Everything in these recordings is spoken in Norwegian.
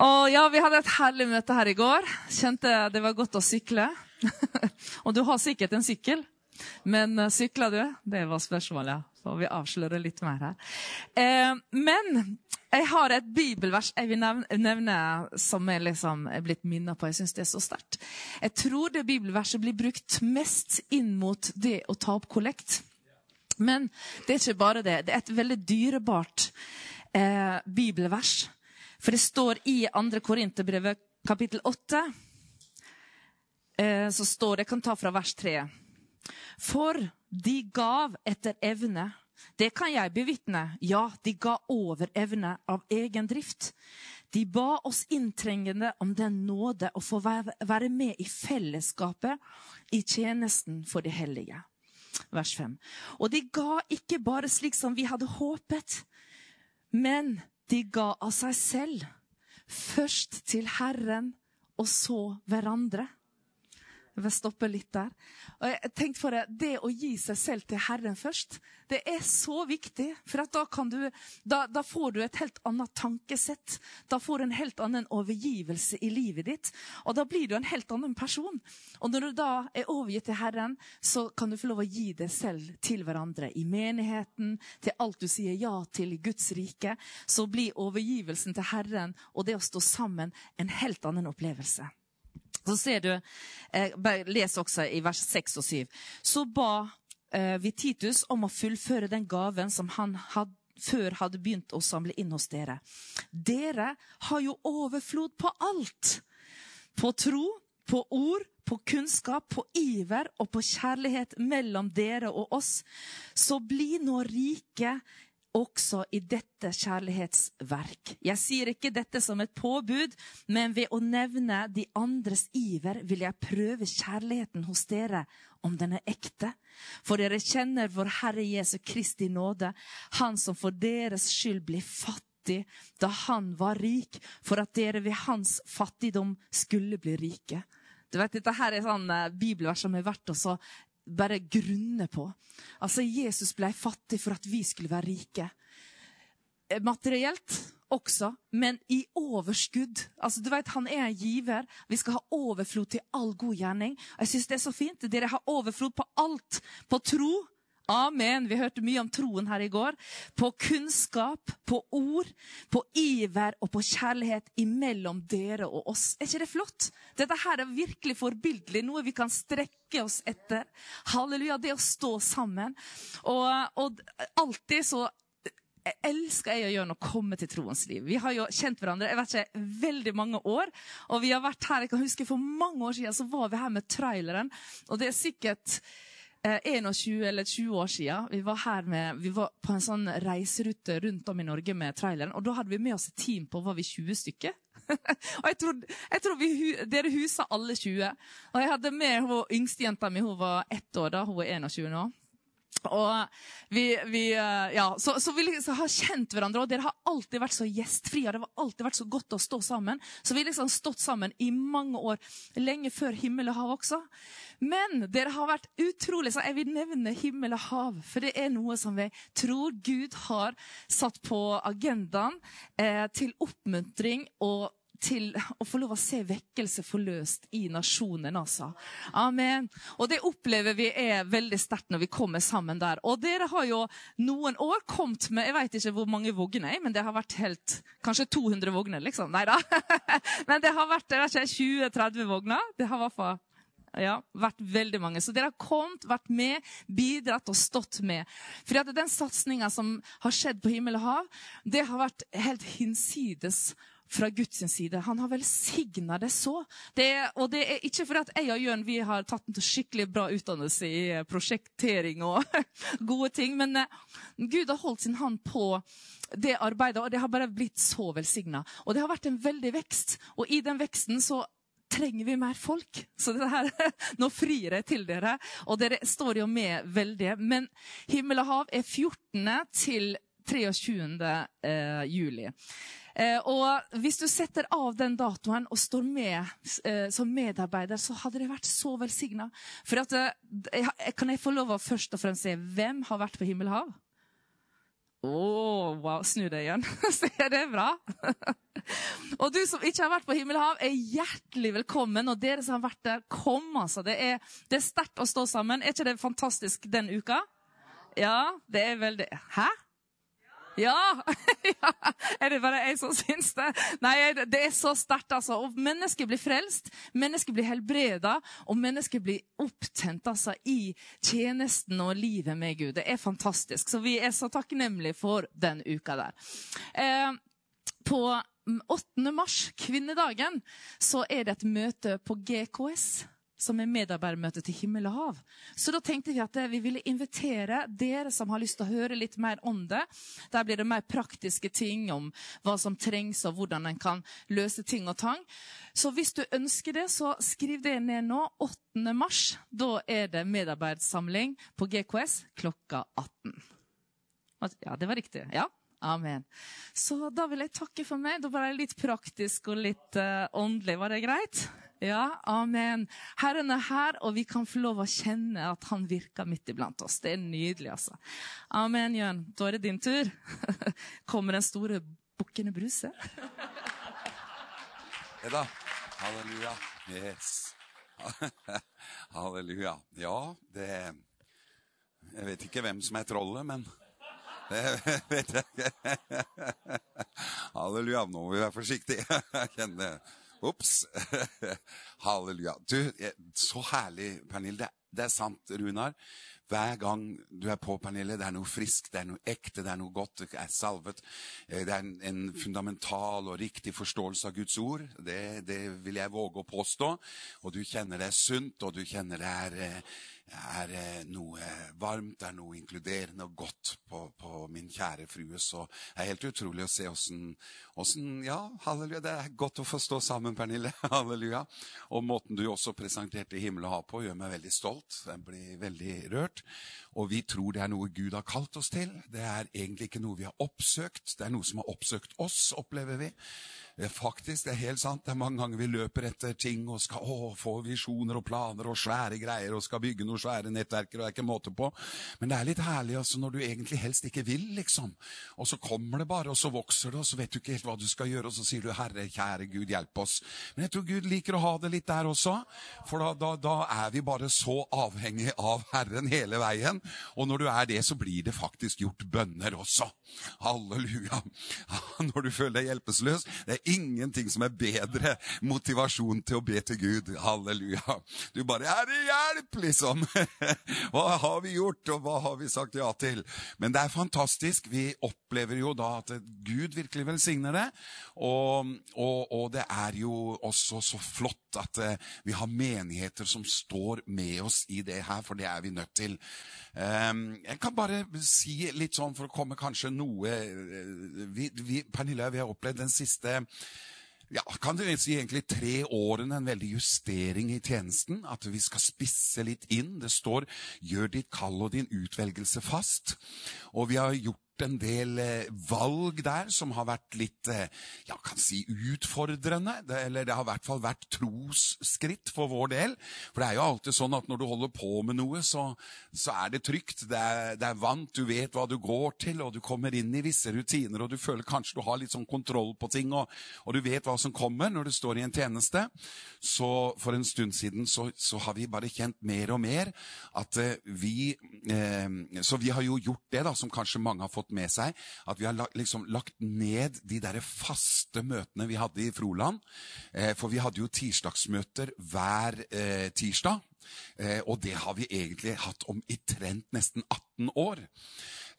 Og ja, Vi hadde et herlig møte her i går. Kjente det var godt å sykle. og du har sikkert en sykkel, men sykla du? Det var spørsmålet. Så vi avslører litt mer her. Eh, men jeg har et bibelvers jeg vil nevne, som jeg liksom er blitt minnet på. Jeg syns det er så sterkt. Jeg tror det bibelverset blir brukt mest inn mot det å ta opp kollekt. Men det er ikke bare det. Det er et veldig dyrebart eh, bibelvers. For det står i 2. Korinterbrevet kapittel 8 eh, så står det, Jeg kan ta fra vers 3. For de gav etter evne. Det kan jeg bevitne. Ja, de ga over evne av egen drift. De ba oss inntrengende om den nåde å få være med i fellesskapet i tjenesten for de hellige. Vers 5. Og de ga ikke bare slik som vi hadde håpet, men de ga av seg selv. Først til Herren, og så hverandre. Jeg vil stoppe litt der. Og jeg tenkte for deg, det å gi seg selv til Herren først, det er så viktig. For da, du, da, da, får du et helt annet tankesett. Da får du en helt annen overgivelse i livet ditt. Og da blir du en helt annen person. Og når du da er overgitt til Herren, så kan du få lov å gi deg selv til hverandre. I menigheten, til alt du sier ja til i Guds rike. Så blir overgivelsen til Herren og det å stå sammen en helt annen opplevelse. Så ser du, eh, Les også i vers 6 og 7. Så ba eh, vi Titus om å fullføre den gaven som han had, før hadde begynt å samle inn hos dere. Dere har jo overflod på alt. På tro, på ord, på kunnskap, på iver og på kjærlighet mellom dere og oss. Så bli nå rike også i dette kjærlighetsverk. Jeg sier ikke dette som et påbud, men ved å nevne de andres iver vil jeg prøve kjærligheten hos dere, om den er ekte. For dere kjenner vår Herre Jesu Kristi nåde, Han som for deres skyld ble fattig da han var rik, for at dere ved hans fattigdom skulle bli rike. Du vet, Dette her er sånn eh, bibelvers som er verdt å bare grunne på. Altså, Jesus ble fattig for at vi skulle være rike. Eh, materielt også, men i overskudd. Altså, du vet, Han er en giver. Vi skal ha overflod til all god gjerning. Jeg synes det er så fint. Dere har overflod på alt. På tro, Amen. Vi hørte mye om troen her i går. På kunnskap, på ord, på iver og på kjærlighet imellom dere og oss. Er ikke det flott? Dette her er virkelig forbildelig, noe vi kan strekke oss etter. Halleluja, det å stå sammen. Og, og alltid så elsker jeg å gjøre noe komme til troens liv. Vi har jo kjent hverandre jeg vet ikke, veldig mange år. Og vi har vært her, jeg kan huske For mange år siden så var vi her med traileren. Og det er sikkert 21 eh, eller 20 år siden. Vi var, her med, vi var på en sånn reiserute rundt om i Norge med traileren. og Da hadde vi med oss et team på var vi 20 stykker. og jeg tror, jeg tror vi, Dere husa alle 20. Og jeg hadde med hun yngstejenta mi. Hun var ett år da. Hun er 21 nå. Og vi, vi eh, ja, så, så, vi liksom har kjent hverandre, og dere har alltid vært så gjestfrie. Det har alltid vært så godt å stå sammen. Så vi har liksom stått sammen i mange år, lenge før himmel og hav også. Men dere har vært utrolig så Jeg vil nevne himmel og hav, for det er noe som vi tror Gud har satt på agendaen eh, til oppmuntring og til å få lov å se vekkelse forløst i nasjonen. altså. Amen. Og det opplever vi er veldig sterkt når vi kommer sammen der. Og dere har jo noen år kommet med jeg vet ikke hvor mange vogner, men det har vært helt, kanskje 200 vogner. liksom. Nei da. Men det har vært 20-30 vogner. Det har i hvert fall ja, vært veldig mange. Så dere har kommet, vært med, bidratt og stått med. For den satsinga som har skjedd på himmel og hav, det har vært helt hinsides fra Guds side. Han har velsigna det så. Det er, og det er ikke fordi at jeg og Jørn vi har tatt en skikkelig bra utdannelse i eh, prosjektering og gode ting, men uh, Gud har holdt sin hånd på det arbeidet, og det har bare blitt så velsigna. Og det har vært en veldig vekst, og i den veksten så trenger vi mer folk. Så her, Nå frir jeg til dere, og dere står jo med veldig. Men himmel og hav er 14. til 23. Eh, juli. Eh, og hvis du setter av den datoen og står med eh, som medarbeider, så hadde det vært så velsigna. For eh, kan jeg få lov å først og fremst se hvem har vært på Himmelhav? Å, oh, wow. Snu deg igjen. Se, det er bra. og du som ikke har vært på Himmelhav, er hjertelig velkommen. Og dere som har vært der, kom, altså. Det er, det er sterkt å stå sammen. Er ikke det fantastisk den uka? Ja, det er veldig Hæ? Ja! Er det bare jeg som syns det? Nei, det er så sterkt, altså. Og mennesker blir frelst, mennesker blir helbreda, og mennesker blir opptent altså, i tjenesten og livet med Gud. Det er fantastisk. Så vi er så takknemlige for den uka der. Eh, på 8. mars, kvinnedagen, så er det et møte på GKS som er medarbeidermøte til himmel og hav. Så da tenkte vi at eh, vi ville invitere dere som har lyst til å høre litt mer om det. Der blir det mer praktiske ting om hva som trengs, og hvordan en kan løse ting og tang. Så hvis du ønsker det, så skriv det ned nå. 8. mars. Da er det medarbeidssamling på GKS klokka 18. Ja, det var riktig. Ja. Amen. Så da vil jeg takke for meg. Da var jeg litt praktisk og litt uh, åndelig. Var det greit? Ja, amen. Herren er her, og vi kan få lov å kjenne at han virker midt iblant oss. Det er nydelig, altså. Amen, Jørn. Da er det din tur. Kommer den store bukkende Bruse? Ja da. Halleluja. Yes. Halleluja. Ja, det Jeg vet ikke hvem som er trollet, men det vet jeg ikke. Halleluja. Nå må vi være forsiktige. Jeg kjenner Ops. Halleluja. Du, så herlig, Pernille. Det, det, er sant, Runar. Hver gang du er på, Pernille, det er noe friskt, det er noe ekte, det er noe godt, det er salvet. Eh, det er en, en fundamental og riktig forståelse av Guds ord. Det, det, vil jeg våge å påstå. Og du kjenner det er sunt, og du kjenner det er eh, er eh, noe varmt, det er noe inkluderende og godt på, på min kjære frue. Så det er helt utrolig å se åssen Ja, halleluja. Det er godt å få stå sammen, Pernille. Halleluja. Og måten du også presenterte himmel og hav på, gjør meg veldig stolt. Jeg blir veldig rørt. Og vi tror det er noe Gud har kalt oss til. Det er egentlig ikke noe vi har oppsøkt. Det er noe som har oppsøkt oss, opplever vi. Faktisk, det er helt sant. Det er mange ganger vi løper etter ting og skal å, få visjoner og planer og svære greier og skal bygge noen svære nettverker og det er ikke måte på. Men det er litt herlig altså, når du egentlig helst ikke vil, liksom. Og så kommer det bare, og så vokser det, og så vet du ikke helt hva du skal gjøre, og så sier du 'Herre, kjære Gud, hjelp oss'. Men jeg tror Gud liker å ha det litt der også, for da, da, da er vi bare så avhengig av Herren hele veien. Og når du er det, så blir det faktisk gjort bønner også. Halleluja. Når du føler deg hjelpeløs. Det er ingenting som er bedre motivasjon til å be til Gud. Halleluja. Du bare 'Herre, hjelp!' liksom. Hva har vi gjort, og hva har vi sagt ja til? Men det er fantastisk. Vi opplever jo da at Gud virkelig velsigner det. Og, og, og det er jo også så flott at uh, vi har menigheter som står med oss i det her, for det er vi nødt til. Um, jeg kan bare si litt sånn for å komme kanskje noe uh, vi, vi, Pernille, vi har opplevd den siste ja, kan du si egentlig tre årene en veldig justering i tjenesten. At vi skal spisse litt inn. Det står 'gjør ditt kall og din utvelgelse fast'. Og vi har gjort en del eh, valg der som har vært litt eh, ja, kan si utfordrende. Det, eller det har i hvert fall vært trosskritt for vår del. For det er jo alltid sånn at når du holder på med noe, så, så er det trygt. Det er, det er, vant, du vet hva du går til, og du kommer inn i visse rutiner, og du føler kanskje du har litt sånn kontroll på ting, og, og du vet hva som kommer når du står i en tjeneste. Så for en stund siden så, så har vi bare kjent mer og mer at eh, vi eh, Så vi har jo gjort det da, som kanskje mange har fått fått med seg at vi har lagt, liksom, lagt ned de der faste møtene vi hadde i Froland. Eh, for vi hadde jo tirsdagsmøter hver eh, tirsdag. Eh, og det har vi egentlig hatt om i trent nesten 18 år.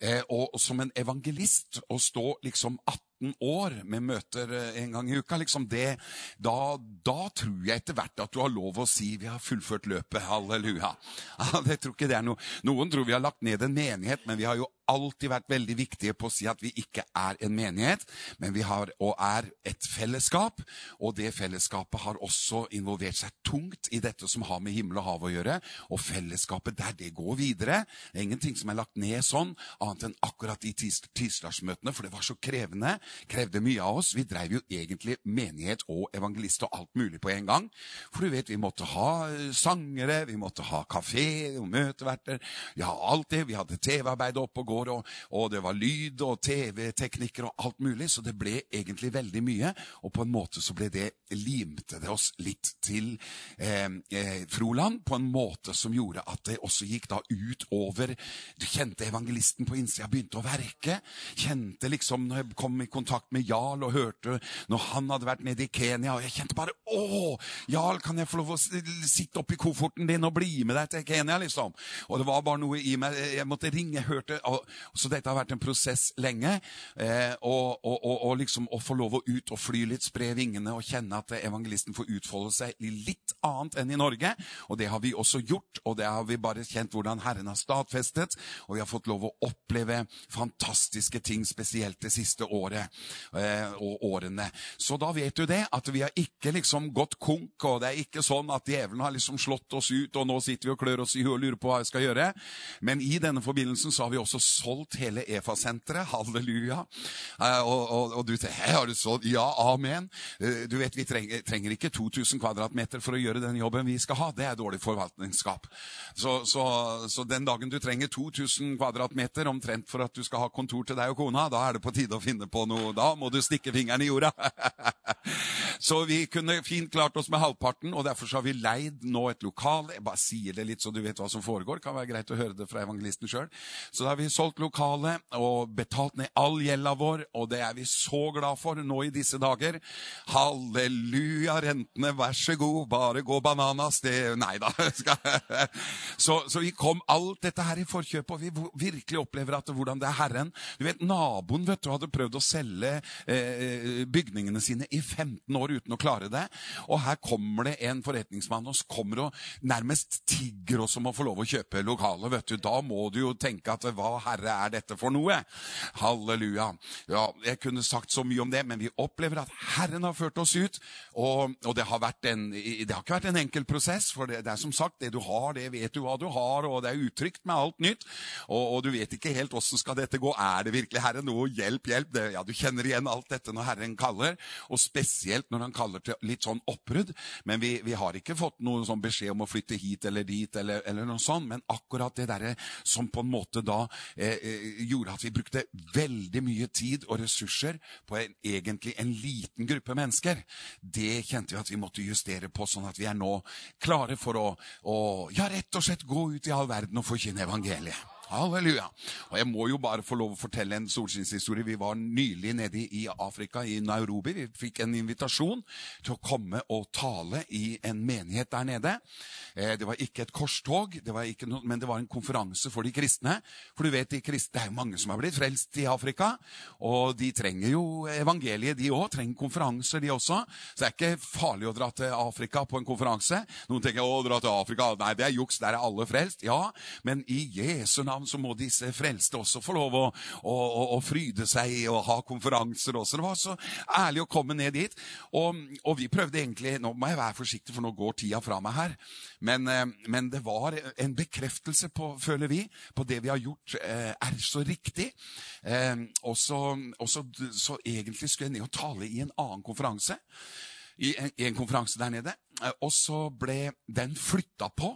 Eh, og som en evangelist å stå liksom 18 18 år med møter eh, en gang i uka, liksom det, da, da, tror jeg etter hvert at du har lov å si vi har fullført løpet. Halleluja. Jeg tror ikke det er noe. Noen tror vi har lagt ned en menighet, men vi har jo alltid vært veldig viktige på å si at vi ikke er en menighet, men vi har og er et fellesskap. Og det fellesskapet har også involvert seg tungt i dette som har med himmel og hav å gjøre. Og fellesskapet der det går videre. Det er ingenting som er lagt ned sånn, annet enn akkurat de tirsdagsmøtene, for det var så krevende krevde mye av oss. Vi drev jo egentlig menighet og evangelist og alt mulig på en gang. For du vet, vi måtte ha eh, sangere, vi måtte ha kafé og møteverter. Ja, alt det. Vi hadde TV-arbeid oppe og gå år, og, og det var lyd og TV-teknikker og alt mulig, så det ble egentlig veldig mye. Og på en måte så ble det limte det oss litt til eh, eh, Froland på en måte som gjorde at det også gikk da ut over Du kjente evangelisten på innsida begynte å verke. Kjente liksom når jeg kom i kontakt med Jarl og hørte når han hadde vært nede i Kenya, og jeg kjente bare Å, Jarl, kan jeg få lov å sitte oppi kofferten din og bli med deg til Kenya, liksom? Og det var bare noe i meg Jeg måtte ringe, jeg hørte og, Så dette har vært en prosess lenge. Eh, og, og, og, liksom å få lov å ut og fly litt, spre vingene og kjenne at evangelisten får utfolde seg litt annet enn i Norge. Og det har vi også gjort, og det har vi bare kjent hvordan Herren har stadfestet. Og vi har fått lov å oppleve fantastiske ting, spesielt det siste året eh, og årene. Så da vet du det, at vi har ikke liksom gått konk, og det er ikke sånn at djevelen har liksom slått oss ut, og nå sitter vi og klør oss i huet og lurer på hva vi skal gjøre. Men i denne forbindelsen så har vi også solgt hele EFA-senteret. Halleluja. Eh, og, og, og, du tenker, har du solgt? Ja, amen. Eh, du vet, Vi trenger, trenger ikke 2000 kvadratmeter for å gjøre den jobben vi skal ha. Det er dårlig forvaltningsskap. Så, så, så den dagen du trenger 2000 kvadratmeter omtrent for at du skal ha kontor til deg og kona, da er det på tide å finne på noe. Da må du stikke fingeren i jorda. så vi kunne fint klart oss med halvparten, og derfor har vi leid nå et lokal. Jeg bare sier det litt så du vet hva som foregår. Det kan være greit å høre det fra evangelisten sjøl. Så da har vi solgt lokalet og betalt ned all gjelda vår, og det er vi så glad for nå i disse dager. Halleluja, rentene, vær så god, bare gå bananas. Det Nei da. så, så vi kom alt dette her i forkjøpet, og vi virkelig opplever at hvordan det er Herren. Du vet, Naboen vet du, hadde prøvd å selge eh, bygningene sine i 15 år uten å klare det. Og her kommer det en forretningsmann og kommer og nærmest tigger oss om å få lov å kjøpe lokalet. vet du. Da må du jo tenke at hva herre er dette for noe? Halleluja. Ja, Jeg kunne sagt så mye om det, men vi opplever at Herren har ført oss ut. Og, og det, har en, det, har ikke vært en enkel prosess, for det, det, er som sagt, det du har, det vet du hva du har, og det er utrygt med alt nytt. Og, og du vet ikke helt åssen skal dette gå. Er det virkelig Herren? noe? Hjelp, hjelp. Det, ja, Du kjenner igjen alt dette når Herren kaller, og spesielt når han kaller til litt sånn oppbrudd. Men vi, vi har ikke fått noen sånn beskjed om å flytte hit eller dit, eller, eller noe sånt. Men akkurat det derre som på en måte da gjorde at vi brukte veldig mye tid og ressurser på en, egentlig en liten gruppe mennesker, det kjente vi at vi måtte justere på, sånn at vi er nå klare for å, å ja, rett og slett gå ut i all verden og forkynne evangeliet. Halleluja. Og jeg må jo bare få lov å fortelle en solskinnshistorie. Vi var nylig nede i Afrika, i Nairobi. Vi fikk en invitasjon til å komme og tale i en menighet der nede. Eh, det var ikke et korstog, det ikke noe, men det var en konferanse for de kristne. For du vet, de kristne, Det er jo mange som har blitt frelst i Afrika. Og de trenger jo evangeliet, de òg. Trenger konferanser, de også. Så det er ikke farlig å dra til Afrika på en konferanse. Noen tenker å, dra til Afrika, nei, det er juks, der er alle frelst. Ja, men i Jesu navn så må disse frelste også få lov å, å, å, å fryde seg og ha konferanser også. Det var så ærlig å komme ned dit. Og, og, vi prøvde egentlig Nå må jeg være forsiktig, for nå går tida fra meg her. Men, eh, men det var en bekreftelse på, føler vi, på det vi har gjort, eh, er så riktig. Eh, og så, så egentlig skulle jeg ned og tale i en annen konferanse. I en, en konferanse der nede. Og så ble den flytta på.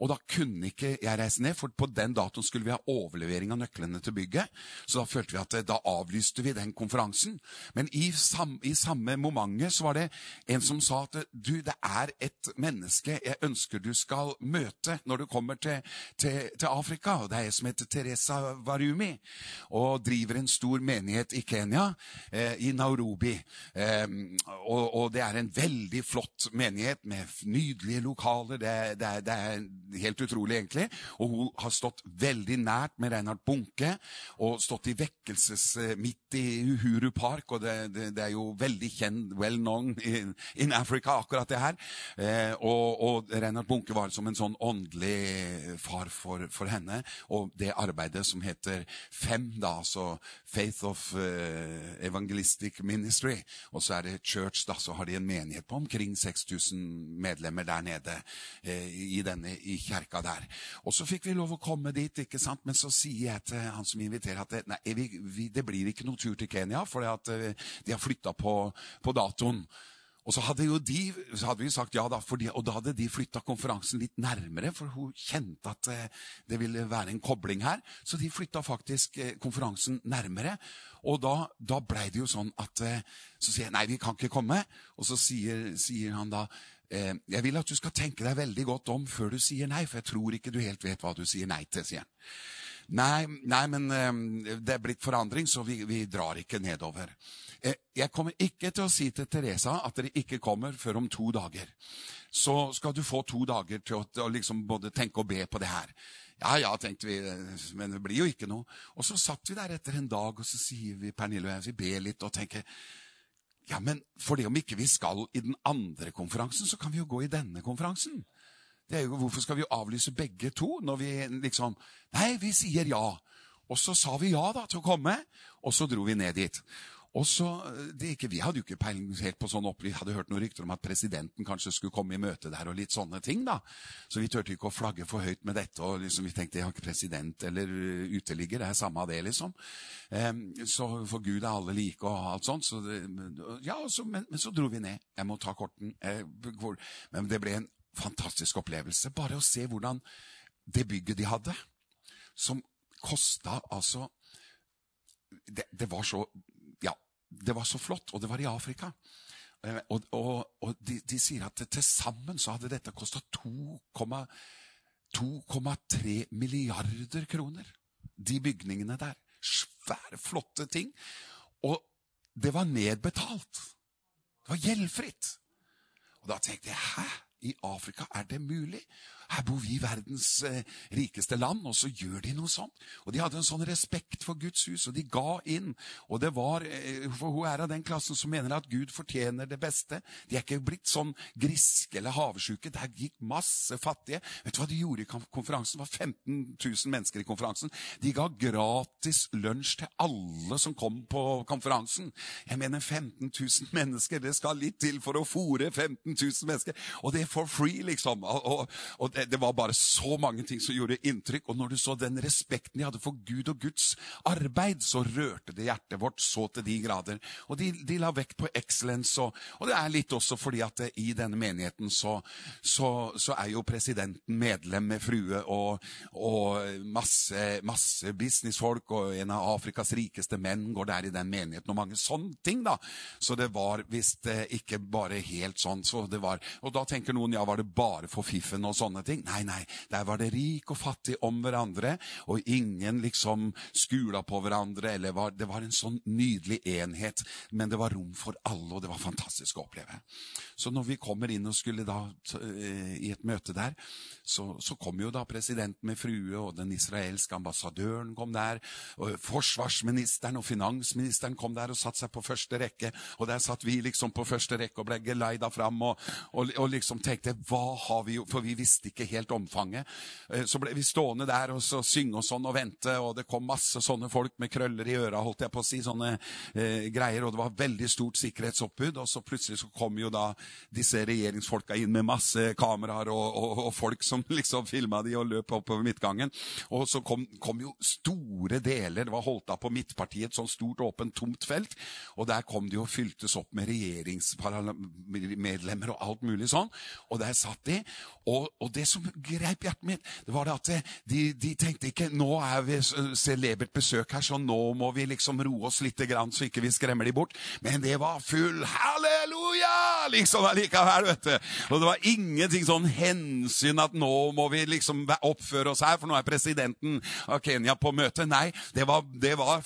Og da kunne ikke jeg reise ned, for på den datoen skulle vi ha overlevering av nøklene til bygget. Så da følte vi at eh, da avlyste vi den konferansen. Men i, sam, i samme momentet så var det en som sa at du, det er et menneske jeg ønsker du skal møte når du kommer til, til, til Afrika. Og det er ei som heter Teresa Varumi, og driver en stor menighet i Kenya, eh, i Nairobi. Eh, og, og, det er en veldig flott menighet med nydelige lokaler. Det, det, det er helt utrolig, egentlig. Og hun har stått veldig nært med Reinhard Bunke og stått i vekkelses eh, midt i Uhuru Park. Og det, det, det er jo veldig kjent, well known in, in Africa, akkurat det her. Eh, og, og Reinhard Bunke var som en sånn åndelig far for, for, henne. Og det arbeidet som heter FEM, da, altså Faith of uh, Evangelistic Ministry. Og så er det Church, da, så har de en menighet på omkring 6000 medlemmer der nede eh, i denne i kjerka der. Og så fikk vi lov å komme dit, ikke sant? men så sier jeg til han som inviterer, at det, nei, vi, vi, det blir ikke noen tur til Kenya, for uh, de har flytta på, på, datoen. Og så hadde, jo de, så hadde vi sagt ja, da, de, og da hadde de flytta konferansen litt nærmere, for hun kjente at eh, det ville være en kobling her. Så de flytta faktisk eh, konferansen nærmere. Og da, da blei det jo sånn at eh, Så sier jeg nei, vi kan ikke komme. Og så sier, sier han da eh, jeg vil at du skal tenke deg veldig godt om før du sier nei, for jeg tror ikke du helt vet hva du sier nei til, sier han. Nei, nei men eh, det er blitt forandring, så vi, vi drar ikke nedover. Eh, jeg kommer ikke til å si til Teresa at dere ikke kommer før om to dager. Så skal du få to dager til å, til å liksom både tenke og be på det her. Ja, ja, tenkte vi, men det blir jo ikke noe. Og så satt vi der etter en dag, og så sier vi, Pernille og jeg, vi ber litt og tenker ja, men for det om ikke vi skal i den andre konferansen, så kan vi jo gå i denne konferansen. Det er jo, Hvorfor skal vi jo avlyse begge to når vi liksom Nei, vi sier ja. Og så sa vi ja da til å komme, og så dro vi ned dit. Og så, det ikke, Vi hadde jo ikke peiling helt på sånn opp, vi hadde hørt noen rykter om at presidenten kanskje skulle komme i møte der, og litt sånne ting. da. Så vi turte ikke å flagge for høyt med dette. og liksom Vi tenkte jeg har ikke president eller uteligger, det er samme av det, liksom. Um, så For Gud er alle like og alt sånt. Så det, ja, så, men, men, så dro vi ned. Jeg må ta korten. men det ble en fantastisk opplevelse. Bare å se hvordan det bygget de hadde, som kosta altså det, det, var så det var så flott, og det var i Afrika. Eh, og, og, og de, de, sier at til sammen så hadde dette kosta 2,3 milliarder kroner. De bygningene der. Svære, flotte ting. Og det var nedbetalt. Det var gjeldfritt. Og da tenkte jeg hæ? I Afrika er det mulig. Her bor vi i verdens eh, rikeste land, og så gjør de noe sånt. Og De hadde en sånn respekt for Guds hus, og de ga inn. Og det var, eh, For hun er av den klassen som mener at Gud fortjener det beste. De er ikke blitt sånn griske eller havsjuke. Der gikk masse fattige. Vet du hva de gjorde i konferansen? Det var 15 000 mennesker i konferansen. De ga gratis lunsj til alle som kom på konferansen. Jeg mener 15 000 mennesker. Det skal litt til for å fòre 15 000 mennesker. Og det er for free, liksom. og, og, og det, det, var bare så mange ting som gjorde inntrykk. Og når du så den respekten de hadde for Gud og Guds arbeid, så rørte det hjertet vårt så til de grader. Og de, de la vekt på excellence. Og, og, det er litt også fordi at det, i denne menigheten så, så, så, er jo presidenten medlem med frue og, og masse, masse businessfolk, og en av Afrikas rikeste menn går der i den menigheten, og mange sånne ting, da. Så det var visst eh, ikke bare helt sånn. Så det var, og da tenker noen ja, var det bare for fiffen og sånne ting. Nei, nei, der var det rik og fattig om hverandre, og ingen liksom skula på hverandre. eller var, Det var en sånn nydelig enhet, men det var rom for alle, og det var fantastisk å oppleve. Så når vi kommer inn og skulle da eh, i et møte der, så, så kom jo da presidenten med frue, og den israelske ambassadøren kom der, og forsvarsministeren og finansministeren kom der og satte seg på første rekke, og der satt vi liksom på første rekke og ble geleida fram og, og, og liksom tenkte hva har vi jo For vi visste ikke helt omfanget. Eh, så ble vi stående der og så synge og sånn og vente, og det kom masse sånne folk med krøller i øra, holdt jeg på å si, sånne eh, greier, og det var veldig stort sikkerhetsoppbud. Og så plutselig så kom jo da disse regjeringsfolka inn med masse kameraer og, og, og folk som liksom filma de og løp oppover midtgangen. Og så kom, kom, jo store deler, det var holdt av på midtpartiet, et sånt stort, åpent, tomt felt, og der kom de og fyltes opp med regjeringsmedlemmer og alt mulig sånn. Og der satt de. Og, og, det som greip hjertet mitt, det var det at de, de tenkte ikke nå er vi celebert besøk her, så nå må vi liksom roe oss litt, så ikke vi skremmer de bort. Men det var full halleluja! liksom allikevel, vet du. Og det var ingenting sånn hensyn at nå må vi liksom oppføre oss her, for nå er presidenten av Kenya på møte. Nei, det var, det var,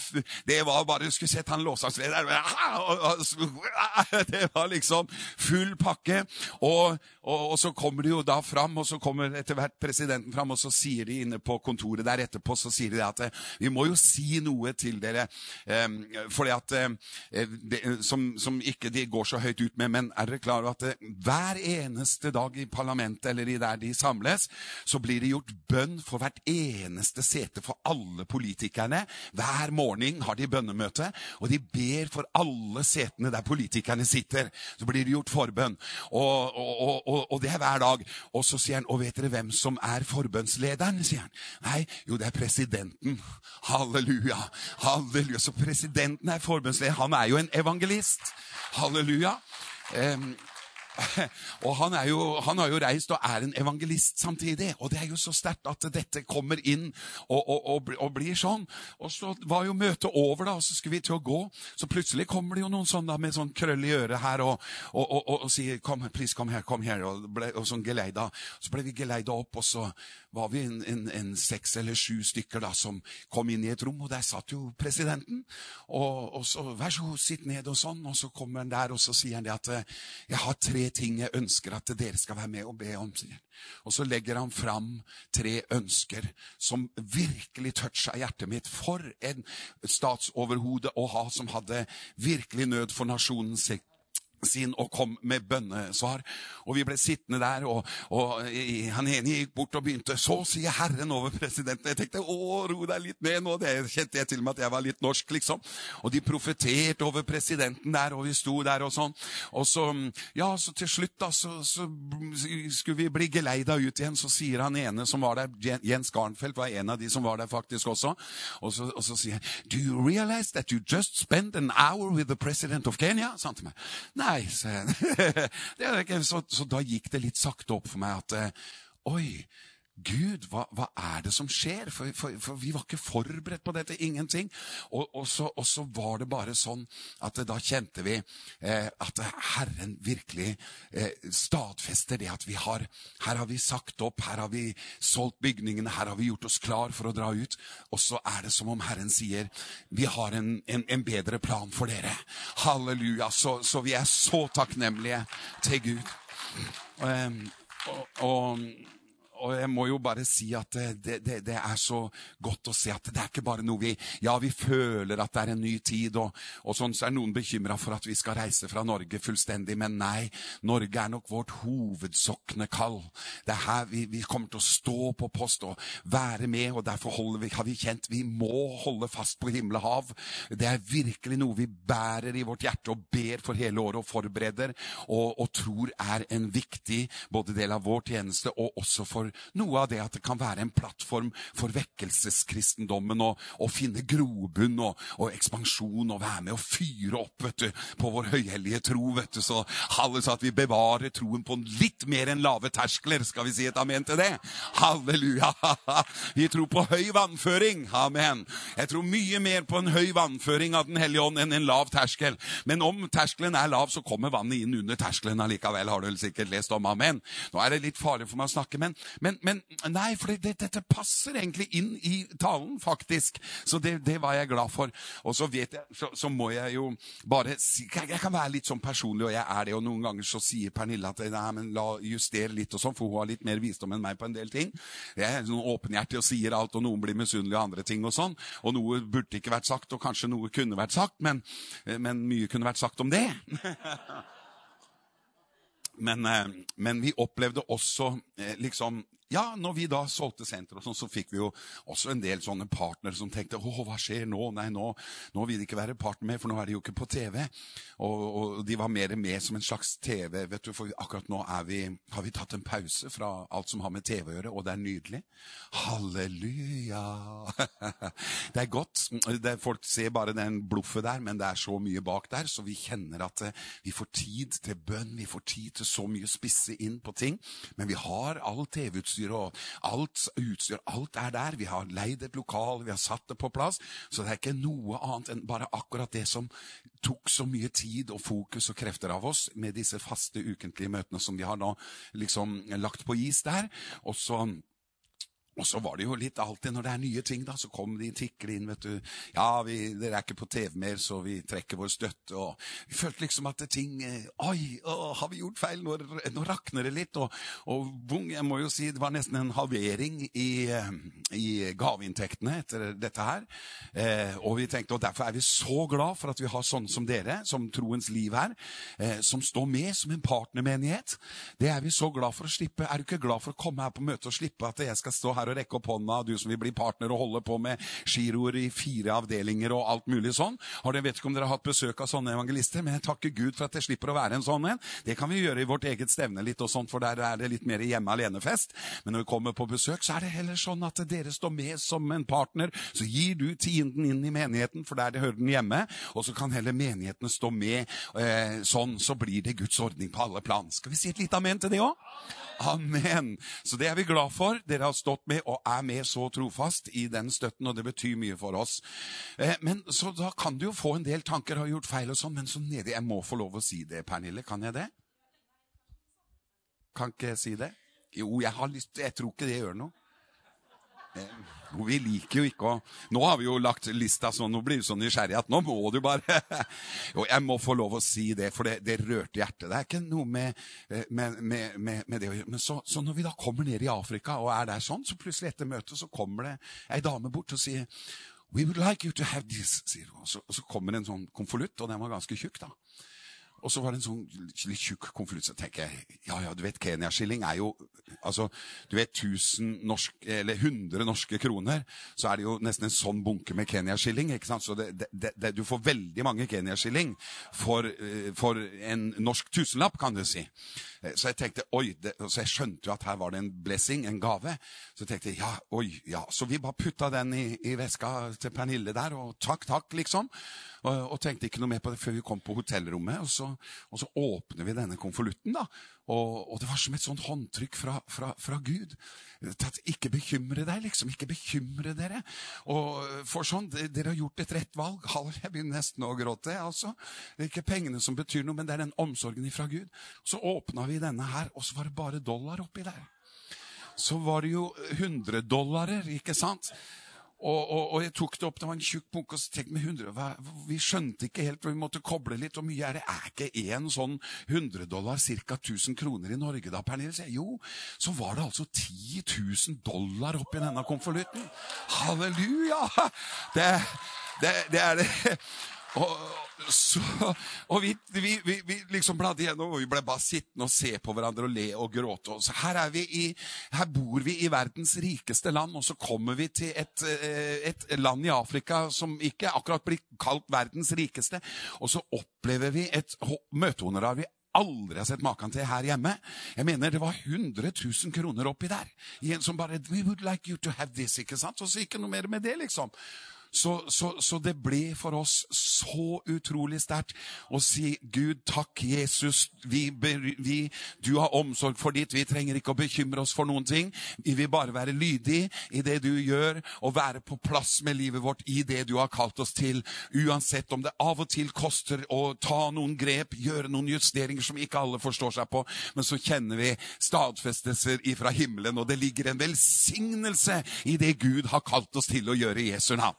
det var bare Du skulle sett han låsangslederen Det var liksom full pakke. Og, og, og så kommer de jo da fram, og så kommer etter hvert presidenten fram, og så sier de inne på kontoret der etterpå så sier de at eh, vi må jo si noe til dere. Um, fordi at um, som, som, ikke de går så høyt ut med, men er dere klar over at hver eneste dag i parlamentet eller i der de samles, så blir det gjort bønn for hvert eneste sete for alle politikerne. Hver morgen har de bønnemøte, og de ber for alle setene der politikerne sitter. Så blir det gjort forbønn. Og, og, og, og det er hver dag. Og så sier han, og vet dere hvem som er forbønnslederen? sier han. Nei, jo, det er presidenten. Halleluja. Halleluja. Så presidenten er forbønnsleder. Han er jo en evangelist. Halleluja. Um, og han, jo, han har jo reist og er en evangelist samtidig. Og det er jo så sterkt at dette kommer inn og, og, og, og, blir sånn. Og så var jo møtet over, da, og så skulle vi til å gå. Så plutselig kommer det jo noen sånn da, med sånn krøll i øret her og, sier 'Kom, please, kom her', kom her, og, ble, sånn geleida. Så ble vi geleida opp, og så var vi en, en, en, seks eller sju stykker da, som kom inn i et rom, og der satt jo presidenten. Og så 'Vær så god, sitt ned', og sånn. Og så kommer han der, og så sier han det at 'Jeg har tre ting jeg ønsker at dere skal være med og be om'. Og så legger han fram tre ønsker som virkelig toucha hjertet mitt. For en statsoverhode å ha som hadde virkelig nød for nasjonen sin sin og kom med bønnesvar. Og vi ble sittende der, og, og han ene gikk bort og begynte. Så sier Herren over presidenten. Jeg tenkte å, ro deg litt ned nå. Det kjente jeg til og med at jeg var litt norsk, liksom. Og de profeterte over presidenten der, og vi sto der og sånn. Og så, ja, så til slutt, da, så, så skulle vi bli geleida ut igjen. Så sier han ene som var der, Jens Garnfeldt var en av de som var der faktisk også. Og så, og så sier han Do you realize that you just spent an hour with the president of Kenya? sa han til meg. Nei, Nei, sa jeg. så, så, da gikk det litt sakte opp for meg at eh, Oi, Gud, hva, hva, er det som skjer? For, for, for, vi var ikke forberedt på dette. Ingenting. Og, og, så, og så, var det bare sånn at da kjente vi eh, at Herren virkelig eh, stadfester det at vi har Her har vi sagt opp, her har vi solgt bygningene, her har vi gjort oss klar for å dra ut. Og så er det som om Herren sier vi har en, en, en bedre plan for dere. Halleluja. Så, så, vi er så takknemlige til Gud. Um, og, og og jeg må jo bare si at det, det, det, er så godt å se at det er ikke bare noe vi Ja, vi føler at det er en ny tid, og, og sånn så er noen bekymra for at vi skal reise fra Norge fullstendig. Men nei, Norge er nok vårt hovedsoknekall. Det er her vi, vi, kommer til å stå på post og være med, og derfor vi, har vi kjent vi må holde fast på himmel og hav. Det er virkelig noe vi bærer i vårt hjerte og ber for hele året og forbereder og, og tror er en viktig både del av vår tjeneste og også for noe av det at det kan være en plattform for vekkelseskristendommen og, og finne grobunn og, og, ekspansjon og være med og fyre opp vet du, på vår høyhellige tro. vet du, Så så at vi bevarer troen på litt mer enn lave terskler. Skal vi si et amen til det? Halleluja! Vi tror på høy vannføring. Amen. Jeg tror mye mer på en høy vannføring av Den hellige ånd enn en lav terskel. Men om terskelen er lav, så kommer vannet inn under terskelen allikevel. Har du sikkert lest om. Amen. Nå er det litt farlig for meg å snakke, men, men, men nei, for det, dette passer egentlig inn i talen, faktisk. Så det, det var jeg glad for. Og så vet jeg, så, så, må jeg jo bare si Jeg kan være litt sånn personlig, og jeg er det. Og noen ganger så sier Pernille at nei, men la justere litt og sånn, for hun har litt mer visdom enn meg på en del ting. Jeg er sånn åpenhjertig og sier alt, og noen blir misunnelige og andre ting og sånn. Og noe burde ikke vært sagt, og kanskje noe kunne vært sagt, men, men mye kunne vært sagt om det. Men, eh, men, vi opplevde også eh, liksom ja, når vi da solgte senter, sånn, så fikk vi jo også en del sånne partnere som tenkte åh, hva skjer nå? Nei, nå, nå vil de ikke være partner med, for nå er de jo ikke på TV. Og, og, de var mer med som en slags TV. vet du, For akkurat nå vi, har vi tatt en pause fra alt som har med TV å gjøre, og det er nydelig. Halleluja! Det er godt. Det, folk ser bare den bluffet der, men det er så mye bak der, så vi kjenner at eh, vi får tid til bønn, vi får tid til så mye spisse inn på ting. Men vi har all TV-utstyr utstyr og alt utstyr. Alt er der. Vi har leid et lokal, vi har satt det på plass. Så det er ikke noe annet enn bare akkurat det som tok så mye tid og fokus og krefter av oss med disse faste ukentlige møtene som vi har nå liksom lagt på is der. Og så og så var det jo litt alltid når det er nye ting, da, så kom de tikkende inn. vet du. Ja, vi, dere er ikke på TV mer, så vi trekker vår støtte. og Vi følte liksom at ting eh, Oi, å, har vi gjort feil? Nå, nå rakner det litt. Og, og bung, jeg må jo si det var nesten en halvering i, eh, i gaveinntektene etter dette her. Eh, og vi tenkte, og derfor er vi så glad for at vi har sånne som dere, som Troens Liv her, eh, som står med som en partnermenighet. Det er vi så glad for å slippe. Er du ikke glad for å komme her på møte og slippe at jeg skal stå her å rekke opp hånda, du som vil bli partner og holde på med giroer i fire avdelinger og alt mulig sånn. Har dere vet ikke om dere har hatt besøk av sånne evangelister, men jeg takker Gud for at jeg slipper å være en sånn en. Det kan vi gjøre i vårt eget stevne litt og sånt, for der er det litt mer hjemme alene-fest. Men når vi kommer på besøk, så er det heller sånn at dere står med som en partner. Så gir du tienden inn i menigheten, for der det hører den hjemme. Og så kan heller menighetene stå med eh, sånn, så blir det Guds ordning på alle plan. Skal vi si et lite amen til det òg? Amen. Så det er vi glad for. Dere har stått med og er med så trofast i den støtten, og det betyr mye for oss. Eh, men Så da kan du jo få en del tanker, har gjort feil og sånn, men så nedi Jeg må få lov å si det, Pernille. Kan jeg det? Kan ikke jeg si det? Jo, jeg har lyst Jeg tror ikke det gjør noe. Vi liker jo ikke å Nå har vi jo lagt lista sånn, nå blir du så nysgjerrig at nå må du bare Jo, jeg må få lov å si det, for det, det rørte hjertet. Det er ikke noe med, eh, med, med, med det å gjøre. Men så, så, når vi da kommer ned i Afrika og er der sånn, så plutselig etter møtet så kommer det ei dame bort og sier We would like you to have this, sier hun. Og så, og så kommer en sånn konvolutt, og den var ganske tjukk, da. Og så var det en sånn litt tjukk konvolutt. Så tenker jeg ja, ja, du vet, Kenya-skilling er jo altså, Du vet 1000 norsk, eller 100 norske kroner, så er det jo nesten en sånn bunke med Kenya-skilling. ikke sant? Så det, det, det, du får veldig mange Kenya-skilling for, eh, for, en norsk tusenlapp, kan du si. Eh, så jeg tenkte, oi, så jeg skjønte jo at her var det en blessing, en gave. Så jeg tenkte ja, oi, ja. Så vi bare putta den i, i veska til Pernille der, og takk, takk, liksom. Og, og, tenkte ikke noe mer på det før vi kom på hotellrommet. Og så, og så åpner vi denne konvolutten, da. Og, og, det var som et sånt håndtrykk fra, fra, fra Gud. Ikke bekymre deg, liksom. Ikke bekymre dere. Og for sånn, Dere har gjort et rett valg. Jeg begynner nesten å gråte. altså. Det er ikke pengene som betyr noe, men det er den omsorgen ifra Gud. Så åpna vi denne her, og så var det bare dollar oppi der. Så var det jo 100 dollarer, ikke sant? Og, og, og, jeg tok det opp, det var en tjukk bunke, og så tenkte vi 100, hva, vi skjønte ikke helt, vi måtte koble litt. Hvor mye er det? Er ikke én sånn 100 dollar ca. 1000 kroner i Norge da, Pernille? Jo, så var det altså 10 000 dollar oppi denne konvolutten. Halleluja! Det, det, det er det. Og, så, og vi, vi, vi, vi, liksom bladde gjennom, og vi ble bare sittende og se på hverandre og le og gråte. Og her, er i, her bor vi i verdens rikeste land, og så kommer vi til et, eh, et land i Afrika som ikke akkurat blir kalt verdens rikeste. Og så opplever vi et møtehonorar vi aldri har sett maken til her hjemme. Jeg mener Det var 100 000 kroner oppi der. I en som bare We would like you to have this, ikke sant? Og så ikke noe mer med det, liksom. Så, så, så, det ble for oss så utrolig sterkt å si Gud, takk, Jesus. Vi, vi, du har omsorg for ditt. Vi trenger ikke å bekymre oss for noen ting. Vi vil bare være lydige i det du gjør, og være på plass med livet vårt i det du har kalt oss til. Uansett om det av og til koster å ta noen grep, gjøre noen justeringer som ikke alle forstår seg på, men så kjenner vi stadfestelser ifra himmelen, og det ligger en velsignelse i det Gud har kalt oss til å gjøre i Jesu navn.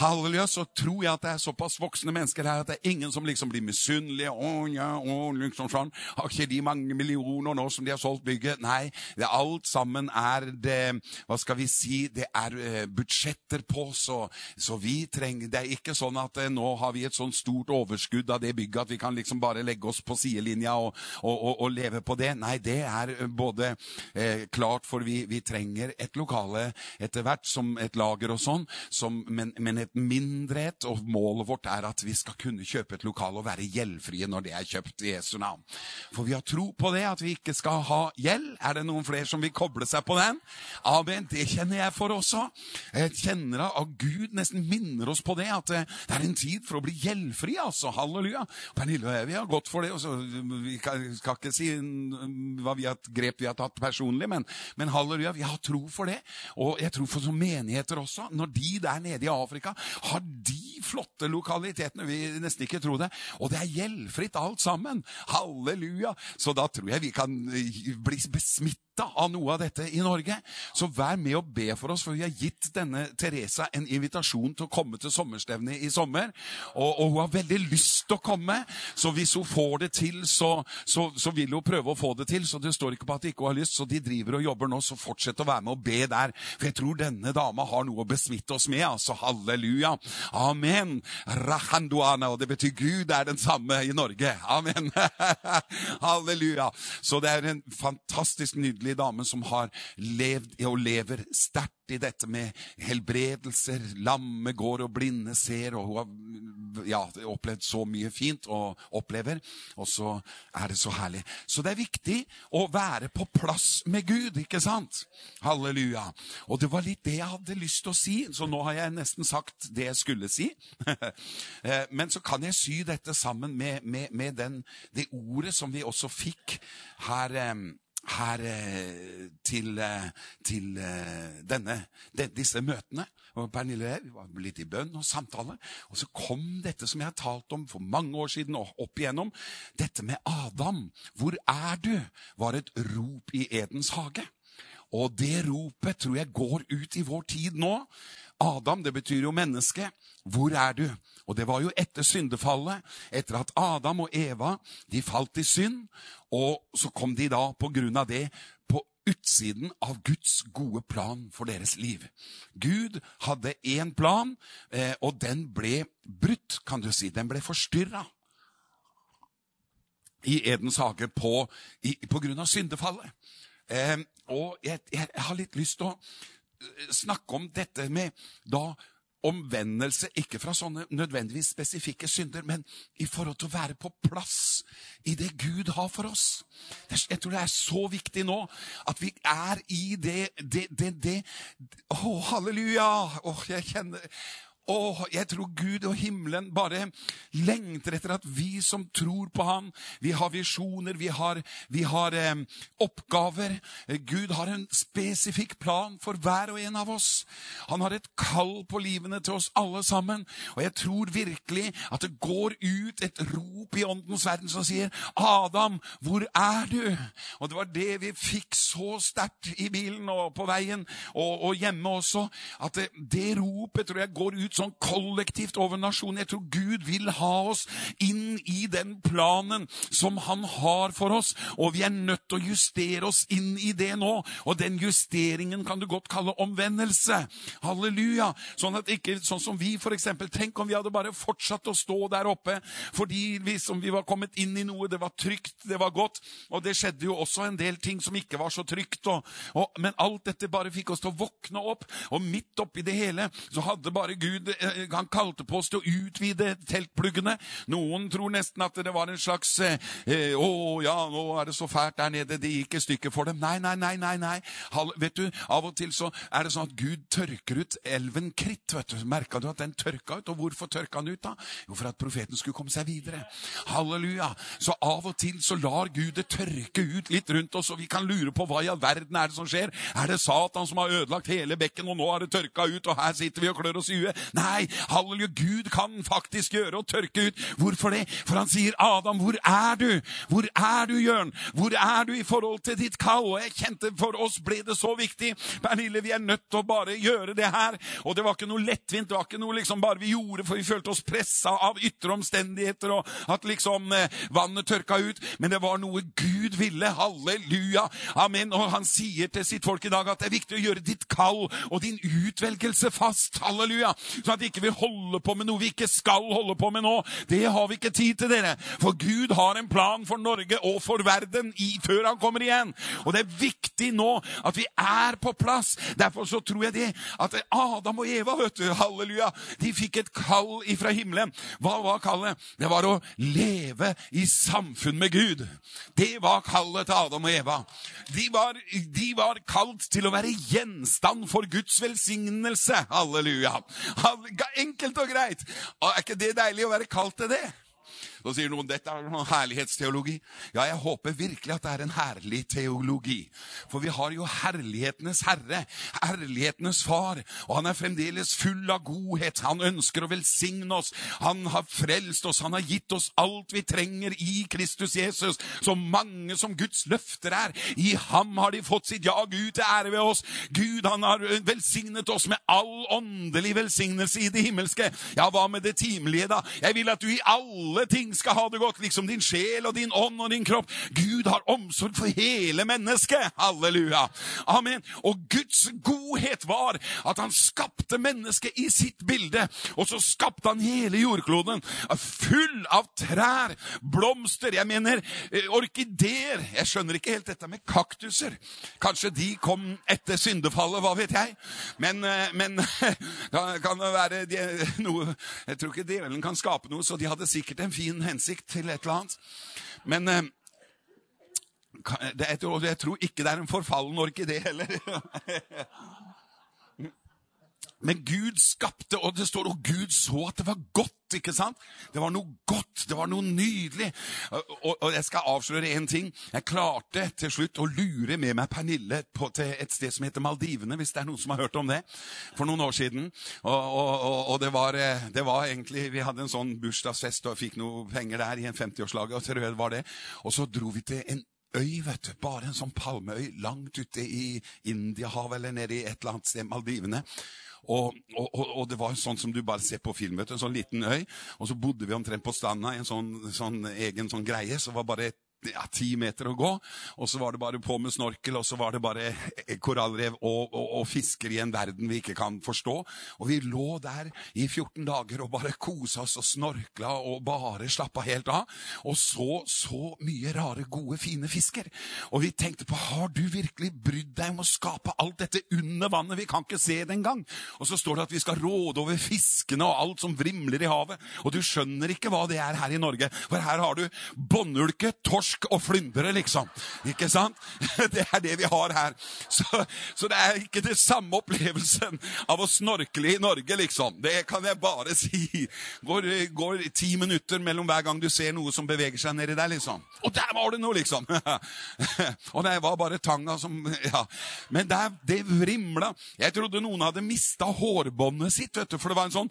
Halleluja, så tror jeg at det er såpass voksne mennesker her at det er ingen som liksom blir misunnelige. Å, ja, å, liksom sånn. Har ikke de mange millioner nå som de har solgt bygget? Nei, det alt sammen er det Hva skal vi si? Det er uh, budsjetter på, så, så, vi trenger Det er ikke sånn at uh, nå har vi et sånn stort overskudd av det bygget at vi kan liksom bare legge oss på sidelinja og, og, og, og leve på det. Nei, det er både både klart, for vi, vi trenger et lokale etter hvert, som et lager og sånn, som, men men et mindrehet. Og målet vårt er at vi skal kunne kjøpe et lokal og være gjeldfrie når det er kjøpt i Jesu navn. For vi har tro på det, at vi ikke skal ha gjeld. Er det noen flere som vil koble seg på den? Amen. Det kjenner jeg for også. Jeg kjenner at Gud nesten minner oss på det, at det er en tid for å bli gjeldfri. altså. Halleluja. Pernille og jeg vi har gått for det. Også, Vi skal ikke si hva vi har, grep vi har tatt personlig, men, men halleluja, vi har tro for det. Og jeg tror for som menigheter også, når de der nede i Afrika har de flotte lokalitetene. Vi nesten ikke tro det. Og det er gjeldfritt alt sammen. Halleluja. Så da tror jeg vi kan bli besmittet av noe av dette i Norge. Så vær med og be for oss, for vi har gitt denne Teresa en invitasjon til å komme til sommerstevnet i sommer. Og, og, hun har veldig lyst til å komme, så hvis hun får det til, så, så, så, vil hun prøve å få det til. Så det står ikke på at de ikke har lyst, så de driver og jobber nå, så fortsett å være med og be der. For jeg tror denne dama har noe å besmitte oss med. altså Halleluja. Amen. Rahanduana, og det betyr Gud er den samme i Norge. Amen. Halleluja. Så det er en fantastisk nydelig dame som har levd og lever sterkt i dette med helbredelser. Lamme går og blinde ser, og hun har ja, opplevd så mye fint og opplever. Og så er det så herlig. Så det er viktig å være på plass med Gud, ikke sant? Halleluja. Og det var litt det jeg hadde lyst til å si, så nå har jeg nesten sagt det jeg skulle si. Eh, men så kan jeg sy dette sammen med, med, med den, det ordet som vi også fikk her eh, her eh, til, til denne, disse møtene. Og Pernille vi var litt i bønn og samtale. Og så kom dette som jeg har talt om for mange år siden, og opp igjennom. Dette med Adam. 'Hvor er du?' var et rop i Edens hage. Og det ropet tror jeg går ut i vår tid nå. Adam, det betyr jo menneske. Hvor er du? Og det var jo etter syndefallet, etter at Adam og Eva de falt i synd. Og så kom de da på grunn av det på utsiden av Guds gode plan for deres liv. Gud hadde én plan, eh, og den ble brutt, kan du si. Den ble forstyrra i Edens hage på, i, på grunn av syndefallet. Eh, og jeg, jeg, har litt lyst til å snakke om dette med da omvendelse, ikke fra sånne nødvendigvis spesifikke synder, men i forhold til å være på plass i det Gud har for oss. Jeg tror det er så viktig nå at vi er i det, det, det, det. Å, halleluja! Åh, jeg kjenner og jeg tror Gud og himmelen bare lengter etter at vi som tror på Han, vi har visjoner, vi har, vi har eh, oppgaver. Gud har en spesifikk plan for hver og en av oss. Han har et kall på livene til oss alle sammen. Og jeg tror virkelig at det går ut et rop i åndens verden som sier, 'Adam, hvor er du?' Og det var det vi fikk så sterkt i bilen og på veien og, og hjemme også. At det, det ropet tror jeg går ut sånn kollektivt over nasjonen. Jeg tror Gud vil ha oss inn i den planen som han har for oss. Og vi er nødt til å justere oss inn i det nå. Og den justeringen kan du godt kalle omvendelse. Halleluja. Sånn at ikke, sånn som vi, for eksempel. Tenk om vi hadde bare fortsatt å stå der oppe fordi vi, som vi var kommet inn i noe. Det var trygt, det var godt. Og det skjedde jo også en del ting som ikke var så trygt. Og, og, men alt dette bare fikk oss til å våkne opp. Og midt oppi det hele så hadde bare Gud Gud eh, han kalte på oss til å utvide teltpluggene. Noen tror nesten at det var en slags eh, eh, 'Å ja, nå er det så fælt der nede. Det gikk i stykker for dem.' Nei, nei, nei. nei, nei. vet du, Av og til så er det sånn at Gud tørker ut elven Kritt. vet du. Merka du at den tørka ut? Og hvorfor tørka den ut, da? Jo, for at profeten skulle komme seg videre. Halleluja. Så av og til så lar Gud det tørke ut litt rundt oss, og vi kan lure på hva i all verden er det som skjer. Er det Satan som har ødelagt hele bekken, og nå har det tørka ut, og her sitter vi og klør oss i huet? Nei, halleluja, Gud kan faktisk gjøre og tørke ut. Hvorfor det? For han sier, 'Adam, hvor er du? Hvor er du, Jørn? Hvor er du i forhold til ditt kall?' Og jeg kjente for oss ble det så viktig. Pernille, vi er nødt til å bare gjøre det her. Og det var ikke noe lettvint. Det var ikke noe liksom bare vi gjorde for vi følte oss pressa av ytre omstendigheter, og at liksom eh, vannet tørka ut. Men det var noe Gud ville. Halleluja. Amen. Og han sier til sitt folk i dag at det er viktig å gjøre ditt kall og din utvelgelse fast. Halleluja sånn at vi ikke holder på med noe vi ikke skal holde på med nå. Det har vi ikke tid til, dere. For Gud har en plan for Norge og for verden i, før han kommer igjen. Og det er viktig nå at vi er på plass. Derfor så tror jeg det at Adam og Eva, vet du, halleluja, de fikk et kall ifra himmelen. Hva var kallet? Det var å leve i samfunn med Gud. Det var kallet til Adam og Eva. De var, de var kalt til å være gjenstand for Guds velsignelse. Halleluja. Halleluja. Enkelt og greit. Er ikke det deilig å være kalt til det? Så sier noen dette er noen herlighetsteologi. Ja, jeg håper virkelig at det er en herlig teologi. For vi har jo herlighetenes herre, herlighetenes far, og han er fremdeles full av godhet. Han ønsker å velsigne oss. Han har frelst oss. Han har gitt oss alt vi trenger i Kristus Jesus. Så mange som Guds løfter er. I ham har de fått sitt jag ut til ære ved oss. Gud, han har velsignet oss med all åndelig velsignelse i det himmelske. Ja, hva med det timelige, da? Jeg vil at du i alle ting skal ha det godt, liksom din sjel og din ånd og din kropp. Gud har omsorg for hele mennesket. Halleluja. Amen. Og Guds godhet var at han skapte mennesket i sitt bilde, og så skapte han hele jordkloden full av trær, blomster, jeg mener eh, orkideer. Jeg skjønner ikke helt dette med kaktuser. Kanskje de kom etter syndefallet, hva vet jeg. Men, eh, men kan det være de, noe Jeg tror ikke djevelen kan skape noe, så de hadde sikkert en fin hensikt til et eller annet. Men eh, det, jeg, tror, ikke det er en forfallen orkidé heller. Men Gud skapte, og det står og Gud så at det var godt. ikke sant? Det var noe godt, det var noe nydelig. Og, og jeg skal avsløre én ting. Jeg klarte til slutt å lure med meg Pernille på, til et sted som heter Maldivene, hvis det er noen som har hørt om det, for noen år siden. Og, og, og det, var, eh, det, var, egentlig Vi hadde en sånn bursdagsfest og fikk noe penger der i en 50-årslag, og var det. Og så dro vi til en øy, vet du. Bare en sånn palmeøy langt ute i Indiahavet eller nede i et eller annet sted, Maldivene. Og, og, og, det var sånn som du bare ser på film. vet du, En sånn liten øy. Og så bodde vi omtrent på stranda i en sånn, sånn egen sånn greie. Så var bare et ja, ti meter å gå. Og så var det bare på med snorkel, og så var det bare korallrev og, og, og, fisker i en verden vi ikke kan forstå. Og vi lå der i 14 dager og bare kosa oss og snorkla og bare slappa helt av. Og så så mye rare, gode, fine fisker. Og vi tenkte på har du virkelig brydd deg om å skape alt dette under vannet? Vi kan ikke se det engang. Og så står det at vi skal råde over fiskene og alt som vrimler i havet. Og du skjønner ikke hva det er her i Norge. For her har du båndulke, torsk torsk og flyndre, liksom. Ikke sant? Det er det vi har her. Så, så, det er ikke det samme opplevelsen av å snorkle i Norge, liksom. Det kan jeg bare si. Går, går ti minutter mellom hver gang du ser noe som beveger seg nedi der, liksom. Og der var det noe, liksom! Og det var bare tanga som Ja. Men der, det vrimla. Jeg trodde noen hadde mista hårbåndet sitt, vet du, for det var en sånn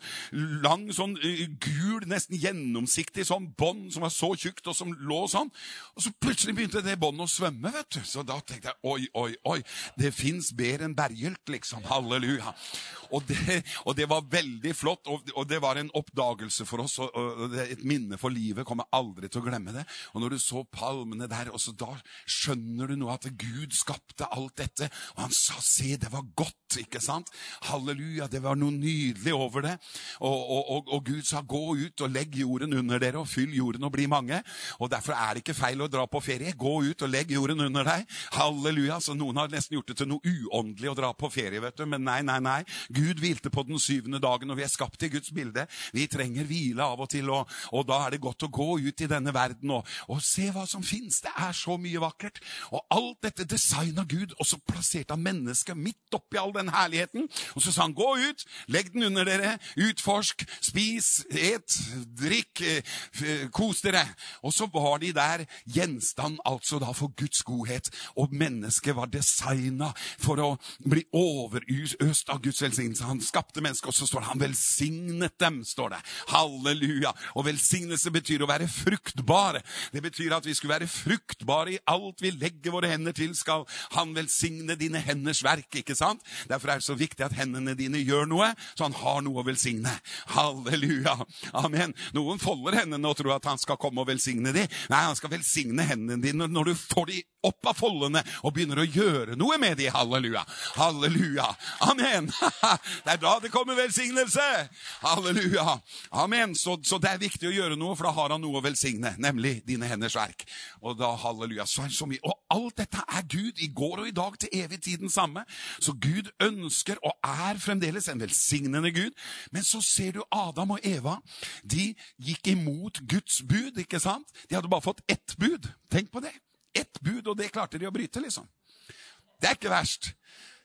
lang, sånn gul, nesten gjennomsiktig sånn bånd som var så tjukt, og som lå sånn. Og så plutselig begynte det båndet å svømme. vet du. Så da tenkte jeg oi, oi, oi. Det fins bedre enn Bergljot, liksom. Halleluja. Og det, og det, var veldig flott, og, og, det var en oppdagelse for oss. Og, og et minne for livet. Kommer aldri til å glemme det. Og når du så palmene der, og så da skjønner du nå at Gud skapte alt dette. Og han sa 'se, det var godt', ikke sant? Halleluja. Det var noe nydelig over det. Og Gud sa 'gå ut og legg jorden under dere, og fyll jorden og bli mange'. Og derfor er det ikke feil å dra på ferie. Gå ut og legg jorden under deg. Halleluja. Så noen har nesten gjort det til noe uåndelig å dra på ferie, vet du. Men nei, nei, nei. Gud hvilte på den syvende dagen, og vi er skapt i Guds bilde. Vi trenger hvile av og til, og, og da er det godt å gå ut i denne verden og, og se hva som fins. Det er så mye vakkert. Og alt dette designa Gud, og så plasserte han mennesket midt oppi all den herligheten. Og så sa han, gå ut, legg den under dere, utforsk, spis, et, drikk, eh, kos dere. Og så var de der gjenstand altså da for Guds godhet. Og mennesket var designa for å bli overøst av Guds velsignelse. Han skapte mennesket, og så står det han velsignet dem. står det. Halleluja. Og velsignelse betyr å være fruktbare. Det betyr at vi skulle være fruktbare i alt vi legger våre hender til. Skal han velsigne dine henders verk, ikke sant? Derfor er det så viktig at hendene dine gjør noe, så han har noe å velsigne. Halleluja. Amen. Noen folder hendene og tror at han skal komme og velsigne dem. Nei, han skal velsigne hendene dine når du får de opp av foldene og begynner å gjøre noe med de. Halleluja. Halleluja. Amen. Det er da det kommer velsignelse. Halleluja. Amen. Så, så, det er viktig å gjøre noe, for da har han noe å velsigne, nemlig dine henders verk. Og da, halleluja. Så, er så mye. Og alt dette er Gud i går og i dag til evig tid den samme. Så Gud ønsker og er fremdeles en velsignende Gud. Men så ser du Adam og Eva. De gikk imot Guds bud, ikke sant? De hadde bare fått ett bud. Tenk på det. Ett bud, og det klarte de å bryte, liksom. Det er ikke verst.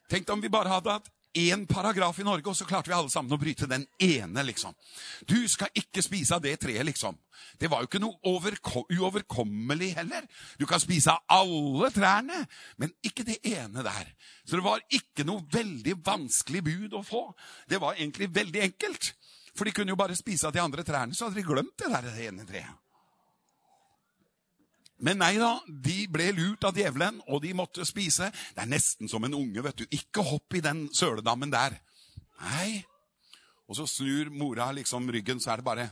Tenk om vi bare hadde hatt én paragraf i Norge, og så klarte vi alle sammen å bryte den ene, liksom. Du skal ikke spise av det treet, liksom. Det var jo ikke noe uoverkommelig heller. Du kan spise av alle trærne, men ikke det ene der. Så det var ikke noe veldig vanskelig bud å få. Det var egentlig veldig enkelt. For de kunne jo bare spise av de andre trærne, så hadde de glemt det der det ene treet. Men nei da, de ble lurt av djevelen, og de måtte spise. Det er nesten som en unge. vet du. Ikke hopp i den søledammen der. Nei. Og så snur mora liksom ryggen, så er det bare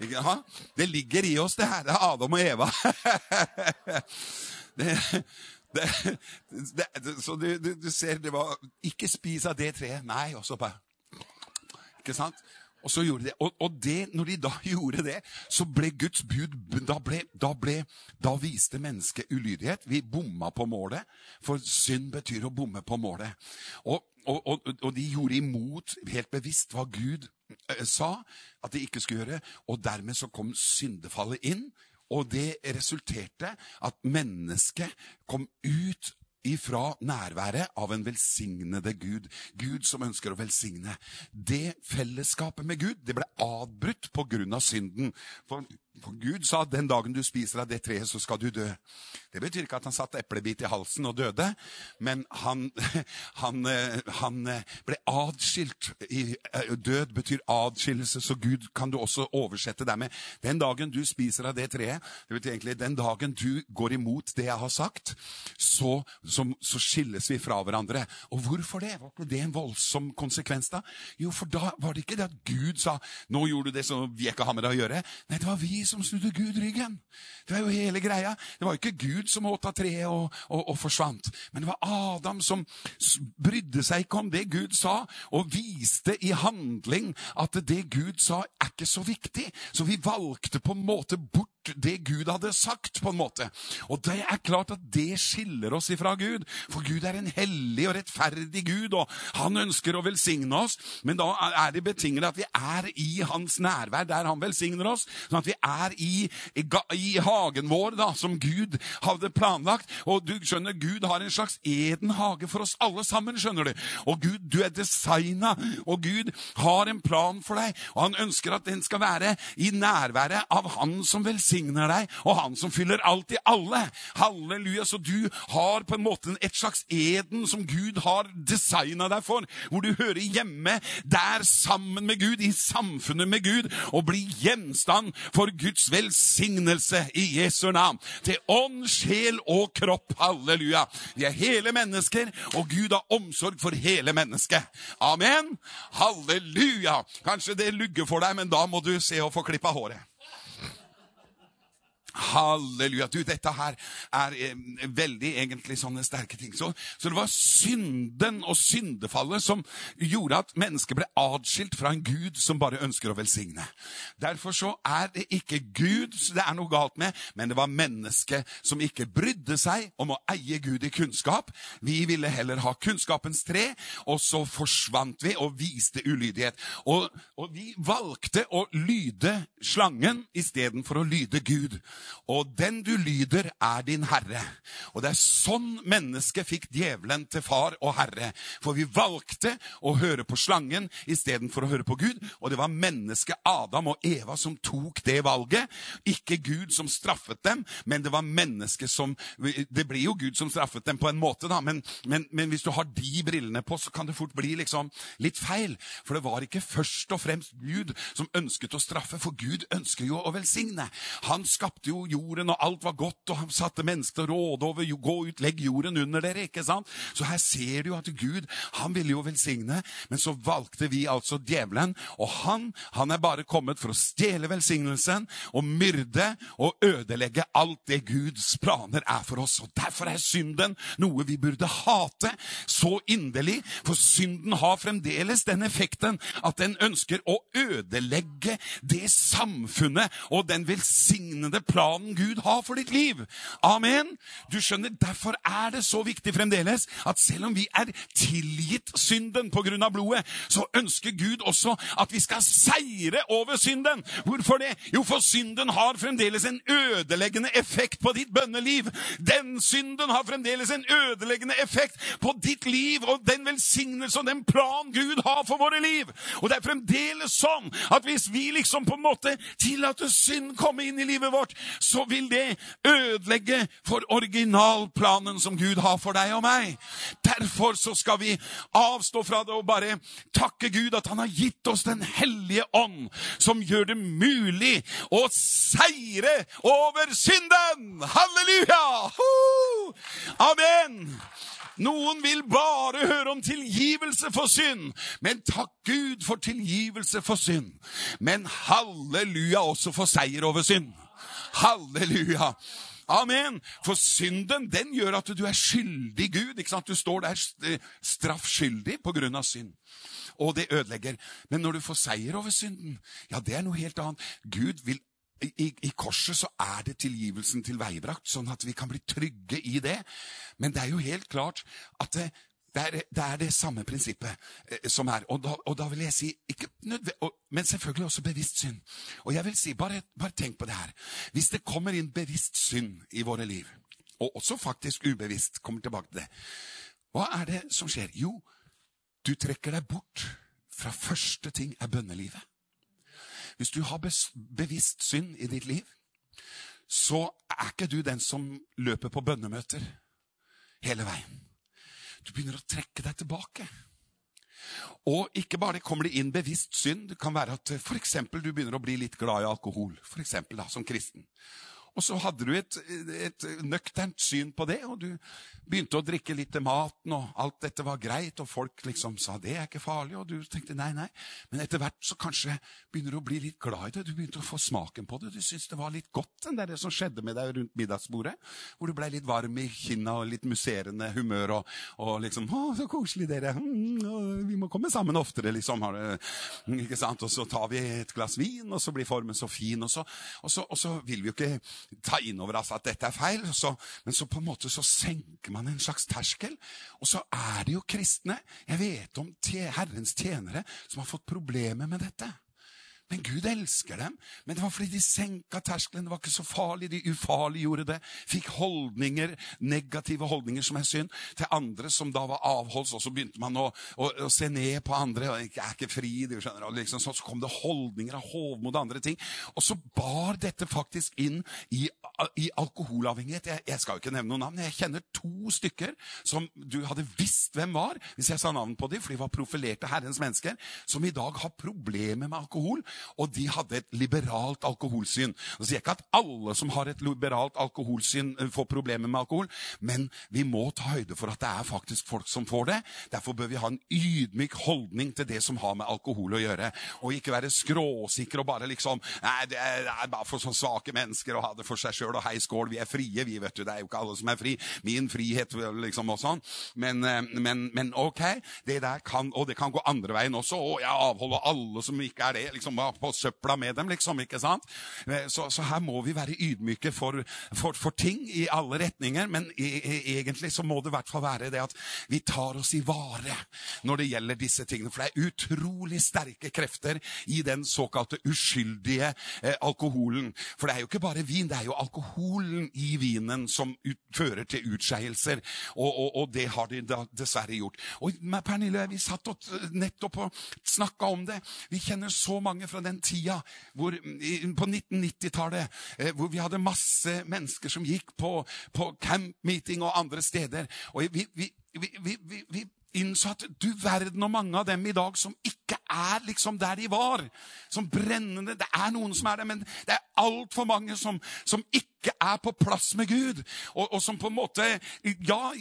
Ja, det ligger i oss, det her. Det er Adam og Eva. det, det, det, så du, du, du, ser, det var Ikke spis av det treet. Nei, også bare Ikke sant? Og så gjorde de. Og, og det, når de da gjorde det, så ble Guds bud Da, ble, da, ble, da viste mennesket ulydighet. Vi bomma på målet, for synd betyr å bomme på målet. Og, og, og de gjorde imot helt bevisst hva Gud eh, sa at de ikke skulle gjøre, og dermed så kom syndefallet inn. Og det resulterte at mennesket kom ut ifra nærværet av en velsignede Gud. Gud som ønsker å velsigne. Det fellesskapet med Gud det ble avbrutt pga. synden. For for Gud sa den dagen du spiser av det treet, så skal du dø. Det betyr ikke at han satte eplebit i halsen og døde, men han, han, han ble adskilt. Eh, død betyr adskillelse, så Gud kan du også oversette deg med. Den dagen du spiser av det treet, det betyr egentlig den dagen du går imot det jeg har sagt, så, så, så skilles vi fra hverandre. Og hvorfor det? Var ikke det en voldsom konsekvens da? Jo, for da var det ikke det at Gud sa nå gjorde du det som vi ikke har med deg å gjøre. Nei, det var vi som snudde Gud ryggen. Det var jo hele greia. Det var ikke Gud som åt av treet og, og, og, forsvant. Men det var Adam som brydde seg ikke om det Gud sa, og viste i handling at det Gud sa, er ikke så viktig. Så vi valgte på en måte bort det Gud hadde sagt, på en måte. Og det er klart at det skiller oss ifra Gud. For Gud er en hellig og rettferdig Gud, og han ønsker å velsigne oss. Men da er det betinget at vi er i hans nærvær der han velsigner oss. Sånn at vi er i, i, i hagen vår, da, som Gud hadde planlagt. Og du skjønner, Gud har en slags eden hage for oss alle sammen, skjønner du. Og Gud, du er designa, og Gud har en plan for deg. Og han ønsker at den skal være i nærværet av han som velsigner velsigner deg, og han som fyller alt i alle. Halleluja. Så du har på en måte et slags eden som Gud har designa deg for, hvor du hører hjemme der sammen med Gud, i samfunnet med Gud, og blir gjenstand for Guds velsignelse i Jesu navn. Til ånd, sjel og kropp. Halleluja. Vi er hele mennesker, og Gud har omsorg for hele mennesket. Amen. Halleluja. Kanskje det lugger for deg, men da må du se å få klippa håret. Halleluja. Du, dette her er eh, veldig egentlig sånne sterke ting. Så, så, det var synden og syndefallet som gjorde at mennesket ble adskilt fra en Gud som bare ønsker å velsigne. Derfor så er det ikke Gud det er noe galt med, men det var mennesket som ikke brydde seg om å eie Gud i kunnskap. Vi ville heller ha kunnskapens tre, og så forsvant vi og viste ulydighet. Og, og vi valgte å lyde slangen istedenfor å lyde Gud. Og den du lyder, er din herre. Og det er sånn mennesket fikk djevelen til far og herre. For vi valgte å høre på slangen istedenfor å høre på Gud. Og det var mennesket Adam og Eva som tok det valget. Ikke Gud som straffet dem, men det var mennesket som Det blir jo Gud som straffet dem på en måte, da, men, men, men hvis du har de brillene på, så kan det fort bli liksom litt feil. For det var ikke først og fremst Gud som ønsket å straffe, for Gud ønsker jo å velsigne. Han skapte jo jorden, og alt var godt, og han satte mennesker å råde over Gå ut, legg jorden under dere. ikke sant? Så her ser du at Gud han ville jo velsigne, men så valgte vi altså djevelen. Og han han er bare kommet for å stjele velsignelsen og myrde og ødelegge alt det Guds planer er for oss. Og Derfor er synden noe vi burde hate så inderlig, for synden har fremdeles den effekten at den ønsker å ødelegge det samfunnet og den velsignede planen planen Gud har for ditt liv. Amen. Du skjønner, Derfor er det så viktig fremdeles at selv om vi er tilgitt synden pga. blodet, så ønsker Gud også at vi skal seire over synden. Hvorfor det? Jo, for synden har fremdeles en ødeleggende effekt på ditt bønneliv. Den synden har fremdeles en ødeleggende effekt på ditt liv og den velsignelse og den plan Gud har for våre liv. Og det er fremdeles sånn at hvis vi liksom på en måte tillater synd komme inn i livet vårt, så vil det ødelegge for originalplanen som Gud har for deg og meg. Derfor så skal vi avstå fra det og bare takke Gud at han har gitt oss Den hellige ånd, som gjør det mulig å seire over synden! Halleluja! Amen! Noen vil bare høre om tilgivelse for synd, men takk Gud for tilgivelse for synd. Men halleluja også for seier over synd. Halleluja. Amen. For synden den gjør at du er skyldig Gud. ikke sant? Du står der straffskyldig på grunn av synd. Og det ødelegger. Men når du får seier over synden, ja, det er noe helt annet. Gud vil i, i, korset så er det tilgivelsen tilveiebrakt, sånn at vi kan bli trygge i det. Men det er jo helt klart at det, det, er, det er, det samme prinsippet eh, som er. Og da, og da, vil jeg si ikke og, Men selvfølgelig også bevisst synd. Og jeg vil si, bare, bare tenk på det her. Hvis det kommer inn bevisst synd i våre liv, og også faktisk ubevisst, kommer tilbake til det, hva er det som skjer? Jo, du trekker deg bort fra første ting er bønnelivet. Hvis du har bevisst synd i ditt liv, så er ikke du den som løper på bønnemøter hele veien. Du begynner å trekke deg tilbake. Og ikke bare kommer det inn bevisst synd. Det kan være at f.eks. du begynner å bli litt glad i alkohol, for eksempel, da, som kristen. Og så hadde du et, et, nøkternt syn på det, og du begynte å drikke litt til maten, og alt dette var greit, og folk liksom sa det er ikke farlig, og du tenkte nei, nei. Men etter hvert så kanskje begynner du å bli litt glad i det, du begynte å få smaken på det, du syntes det var litt godt, den der som skjedde med deg rundt middagsbordet, hvor du ble litt varm i kinna og litt musserende humør, og, og liksom å, så koselig dere, mm, vi må komme sammen oftere, liksom, ikke sant, og så tar vi et glass vin, og så blir formen så fin, og så, og så, og så vil vi jo ikke ta inn over oss at dette er feil. Så, men så på en måte så senker man en slags terskel. Og så er det jo kristne. Jeg vet om Herrens tjenere som har fått problemer med dette. Men Gud elsker dem. Men det var fordi de senka terskelen. Det var ikke så farlig. De ufarliggjorde det. Fikk holdninger, negative holdninger som er synd, til andre som da var avholds. Og så begynte man å, å, å se ned på andre. og Jeg er ikke fri, du skjønner. Og liksom, så kom det holdninger av hovmod og andre ting. Og så bar dette faktisk inn i, i alkoholavhengighet. Jeg, jeg, skal jo ikke nevne noen navn. Jeg kjenner to stykker som du hadde visst hvem var, hvis jeg sa navn på dem, for de var profilerte Herrens mennesker, som i dag har problemer med alkohol og de hadde et liberalt alkoholsyn. så sier jeg ikke at alle som har et liberalt alkoholsyn, eh, får problemer med alkohol, men vi må ta høyde for at det er faktisk folk som får det. Derfor bør vi ha en ydmyk holdning til det som har med alkohol å gjøre. Og ikke være skråsikre og bare liksom Nei, det er, det er bare for så svake mennesker å ha det for seg sjøl, og hei, skål, vi er frie, vi, vet du. Det er jo ikke alle som er fri. Min frihet, liksom, og sånn. Men, eh, men, men ok, det der kan Og det kan gå andre veien også. Å, jeg avholder alle som ikke er det. liksom, på søpla med dem, liksom. ikke sant? Eh, så, så her må vi være ydmyke for, for, for ting i alle retninger. Men i, i, egentlig så må det i hvert fall være det at vi tar oss i vare når det gjelder disse tingene. For det er utrolig sterke krefter i den såkalte uskyldige eh, alkoholen. For det er jo ikke bare vin, det er jo alkoholen i vinen som ut, fører til utskeielser. Og, og, og, det har de da dessverre gjort. Og Pernille, vi satt og nettopp og snakka om det. Vi kjenner så mange fra den tida hvor, på 1990-tallet, eh, hvor vi hadde masse mennesker som gikk på, på campmeeting og andre steder. Og vi, vi, vi, vi innså at du verden og mange av dem i dag som ikke er liksom der de var. Som brennende Det er noen som er der, men det er altfor mange som, som ikke ikke er på plass med Gud, og, og, som på en måte Ja,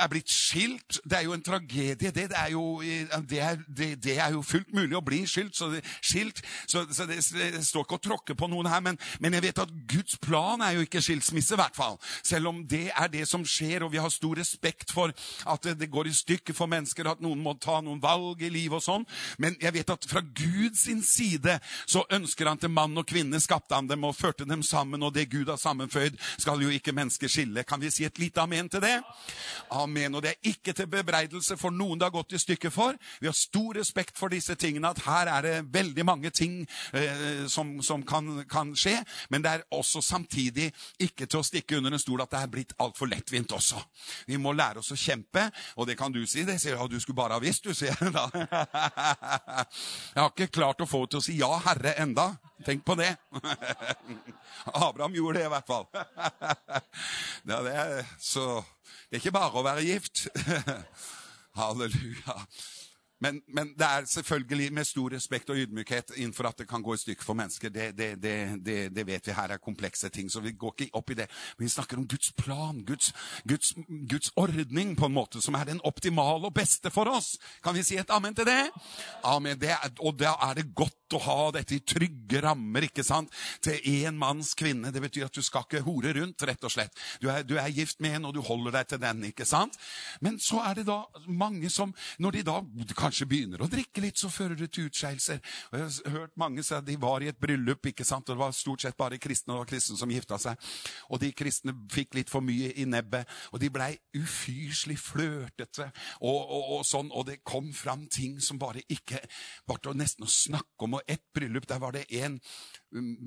er blitt skilt. Det er jo en tragedie, det. Det er jo, det er, det, det er jo fullt mulig å bli skilt, så, skilt, så, så det, står ikke å tråkke på noen her. Men, men, jeg vet at Guds plan er jo ikke skilsmisse, i hvert fall. Selv om det er det som skjer, og vi har stor respekt for at det, går i stykker for mennesker, at noen må ta noen valg i livet og sånn. Men jeg vet at fra Guds side så ønsker han til mann og kvinne skapte han dem og førte dem sammen, og det Gud har sammenføyd, skal jo ikke mennesker skille. Kan vi si et lite amen til det? Amen. Og det er ikke til bebreidelse for noen det har gått i stykker for. Vi har stor respekt for disse tingene, at her er det veldig mange ting eh, som, som kan, kan, skje. Men det er også samtidig ikke til å stikke under en stol at det er blitt altfor lettvint også. Vi må lære oss å kjempe, og det kan du si. Det sier ja, du skulle bare ha visst, du, sier jeg da. Jeg har ikke klart å få henne til å si ja, Herre, enda. Tenk på det. Abraham gjorde det i hvert fall. Det er, så det er ikke bare å være gift. Halleluja. Men, men, det er selvfølgelig med stor respekt og ydmykhet innenfor at det kan gå i stykker for mennesker. Det, det, det, det, vet vi her er komplekse ting, så vi går ikke opp i det. Men vi snakker om Guds plan, Guds, Guds, Guds ordning, på en måte, som er den optimale og beste for oss. Kan vi si et amen til det? Amen. og da er det godt å ha dette i trygge rammer, ikke sant? Til én manns kvinne. Det betyr at du skal ikke hore rundt, rett og slett. Du er, du er gift med en, og du holder deg til den, ikke sant? Men så er det da mange som, når de da kanskje begynner å drikke litt, så fører det til utskeielser. Jeg har hørt mange si at de var i et bryllup, ikke sant? og det var stort sett bare kristne og kristne som gifta seg. Og de kristne fikk litt for mye i nebbet, og de blei ufyselig flørtete. Og, og, og, sånn, og det kom fram ting som bare ikke var nesten å snakke om. Og ett bryllup, der var det en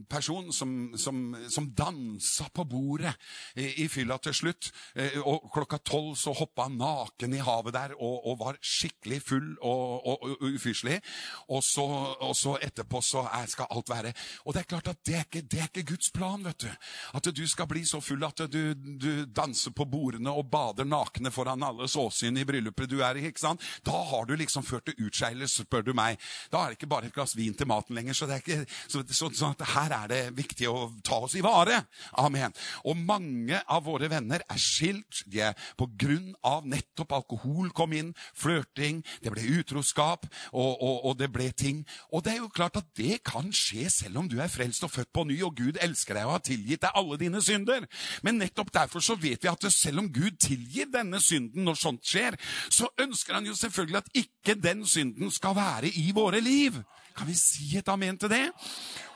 person som, som, som dansa på bordet i, fylla til slutt. Eh, og klokka tolv så hoppa han naken i havet der og, og var skikkelig full og og, og, ufyselig. Og så, og så, etterpå så er, skal alt være Og det er klart at det er, ikke, det er ikke Guds plan. vet du. At du skal bli så full at du, du danser på bordene og bader nakne foran alles åsyn i bryllupet du er i. ikke sant? Da har du liksom ført til utskeielse, spør du meg. Da er det ikke bare et glass vin til maten lenger. Så, det er ikke, så, så, så her er det viktig å ta oss i vare. Amen. Og mange av våre venner er skilt de er på grunn av nettopp alkohol kom inn, flørting, det ble utroskap, og, og, og, det ble ting. Og det er jo klart at det kan skje selv om du er frelst og født på ny, og Gud elsker deg og har tilgitt deg alle dine synder. Men nettopp derfor så vet vi at selv om Gud tilgir denne synden når sånt skjer, så ønsker han jo selvfølgelig at ikke den synden skal være i våre liv. Kan vi si et amen til det?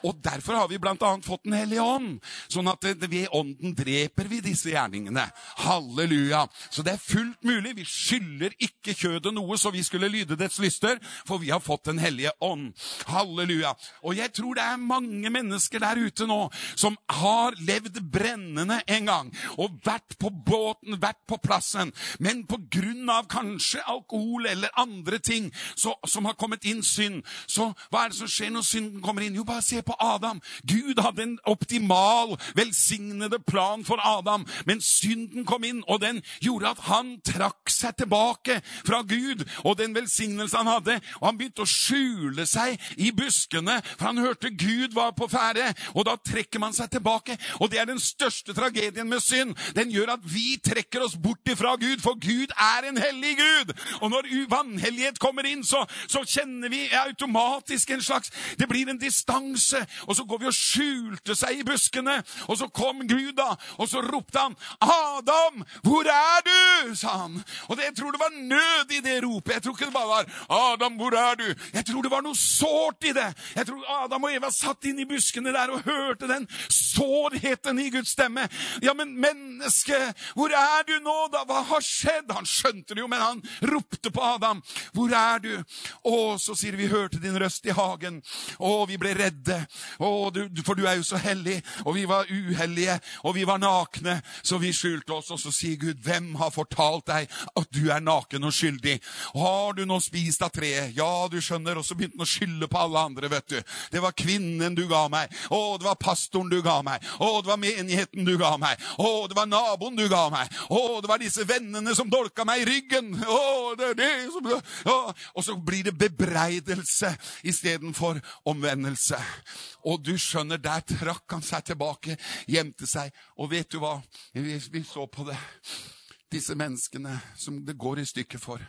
Og Derfor har vi bl.a. fått Den hellige ånd. Sånn at ved ånden dreper vi disse gjerningene. Halleluja. Så det er fullt mulig. Vi skylder ikke kjødet noe, så vi skulle lyde dets lyster, for vi har fått Den hellige ånd. Halleluja. Og jeg tror det er mange mennesker der ute nå som har levd brennende en gang, og vært på båten, vært på plassen, men på grunn av kanskje alkohol eller andre ting så, som har kommet inn synd, så hva er det som skjer når synden kommer inn? Jo, bare se på Adam. Gud hadde en optimal, velsignede plan for Adam, men synden kom inn, og den gjorde at han trakk seg tilbake fra Gud og den velsignelse han hadde, og han begynte å skjule seg i buskene, for han hørte Gud var på ferde, og da trekker man seg tilbake. Og det er den største tragedien med synd. Den gjør at vi trekker oss bort ifra Gud, for Gud er en hellig Gud. Og når vanhellighet kommer inn, så, så kjenner vi automatisk faktisk en slags Det blir en distanse. Og så går vi og skjulte seg i buskene. Og så kom Gud, da, og så ropte han, 'Adam, hvor er du?' sa han. Og det, jeg tror det var nød i det ropet. Jeg tror ikke det bare var 'Adam, hvor er du?' Jeg tror det var noe sårt i det. Jeg tror Adam og Eva satt inn i buskene der og hørte den sårheten i Guds stemme. Ja, men menneske, hvor er du nå, da? Hva har skjedd? Han skjønte det jo, men han ropte på Adam. 'Hvor er du?' Og så sier 'Vi hørte din røst i hagen. Å, vi ble redde. Å, du, for du er jo så hellig. Og vi var uhellige, og vi var nakne, så vi skjulte oss. Og så sier Gud, hvem har fortalt deg at du er naken og skyldig? Har du nå spist av treet? Ja, du skjønner. Og så begynte han å skylde på alle andre, vet du. Det var kvinnen du ga meg. Å, det var pastoren du ga meg. Å, det var menigheten du ga meg. Å, det var naboen du ga meg. Å, det var disse vennene som dolka meg i ryggen. Å, det er det som Å. Og så blir det bebreidelse i istedenfor omvendelse. Og du skjønner, der trakk han seg tilbake, gjemte seg. Og vet du hva? Vi, vi så på det. Disse menneskene som det går i stykker for.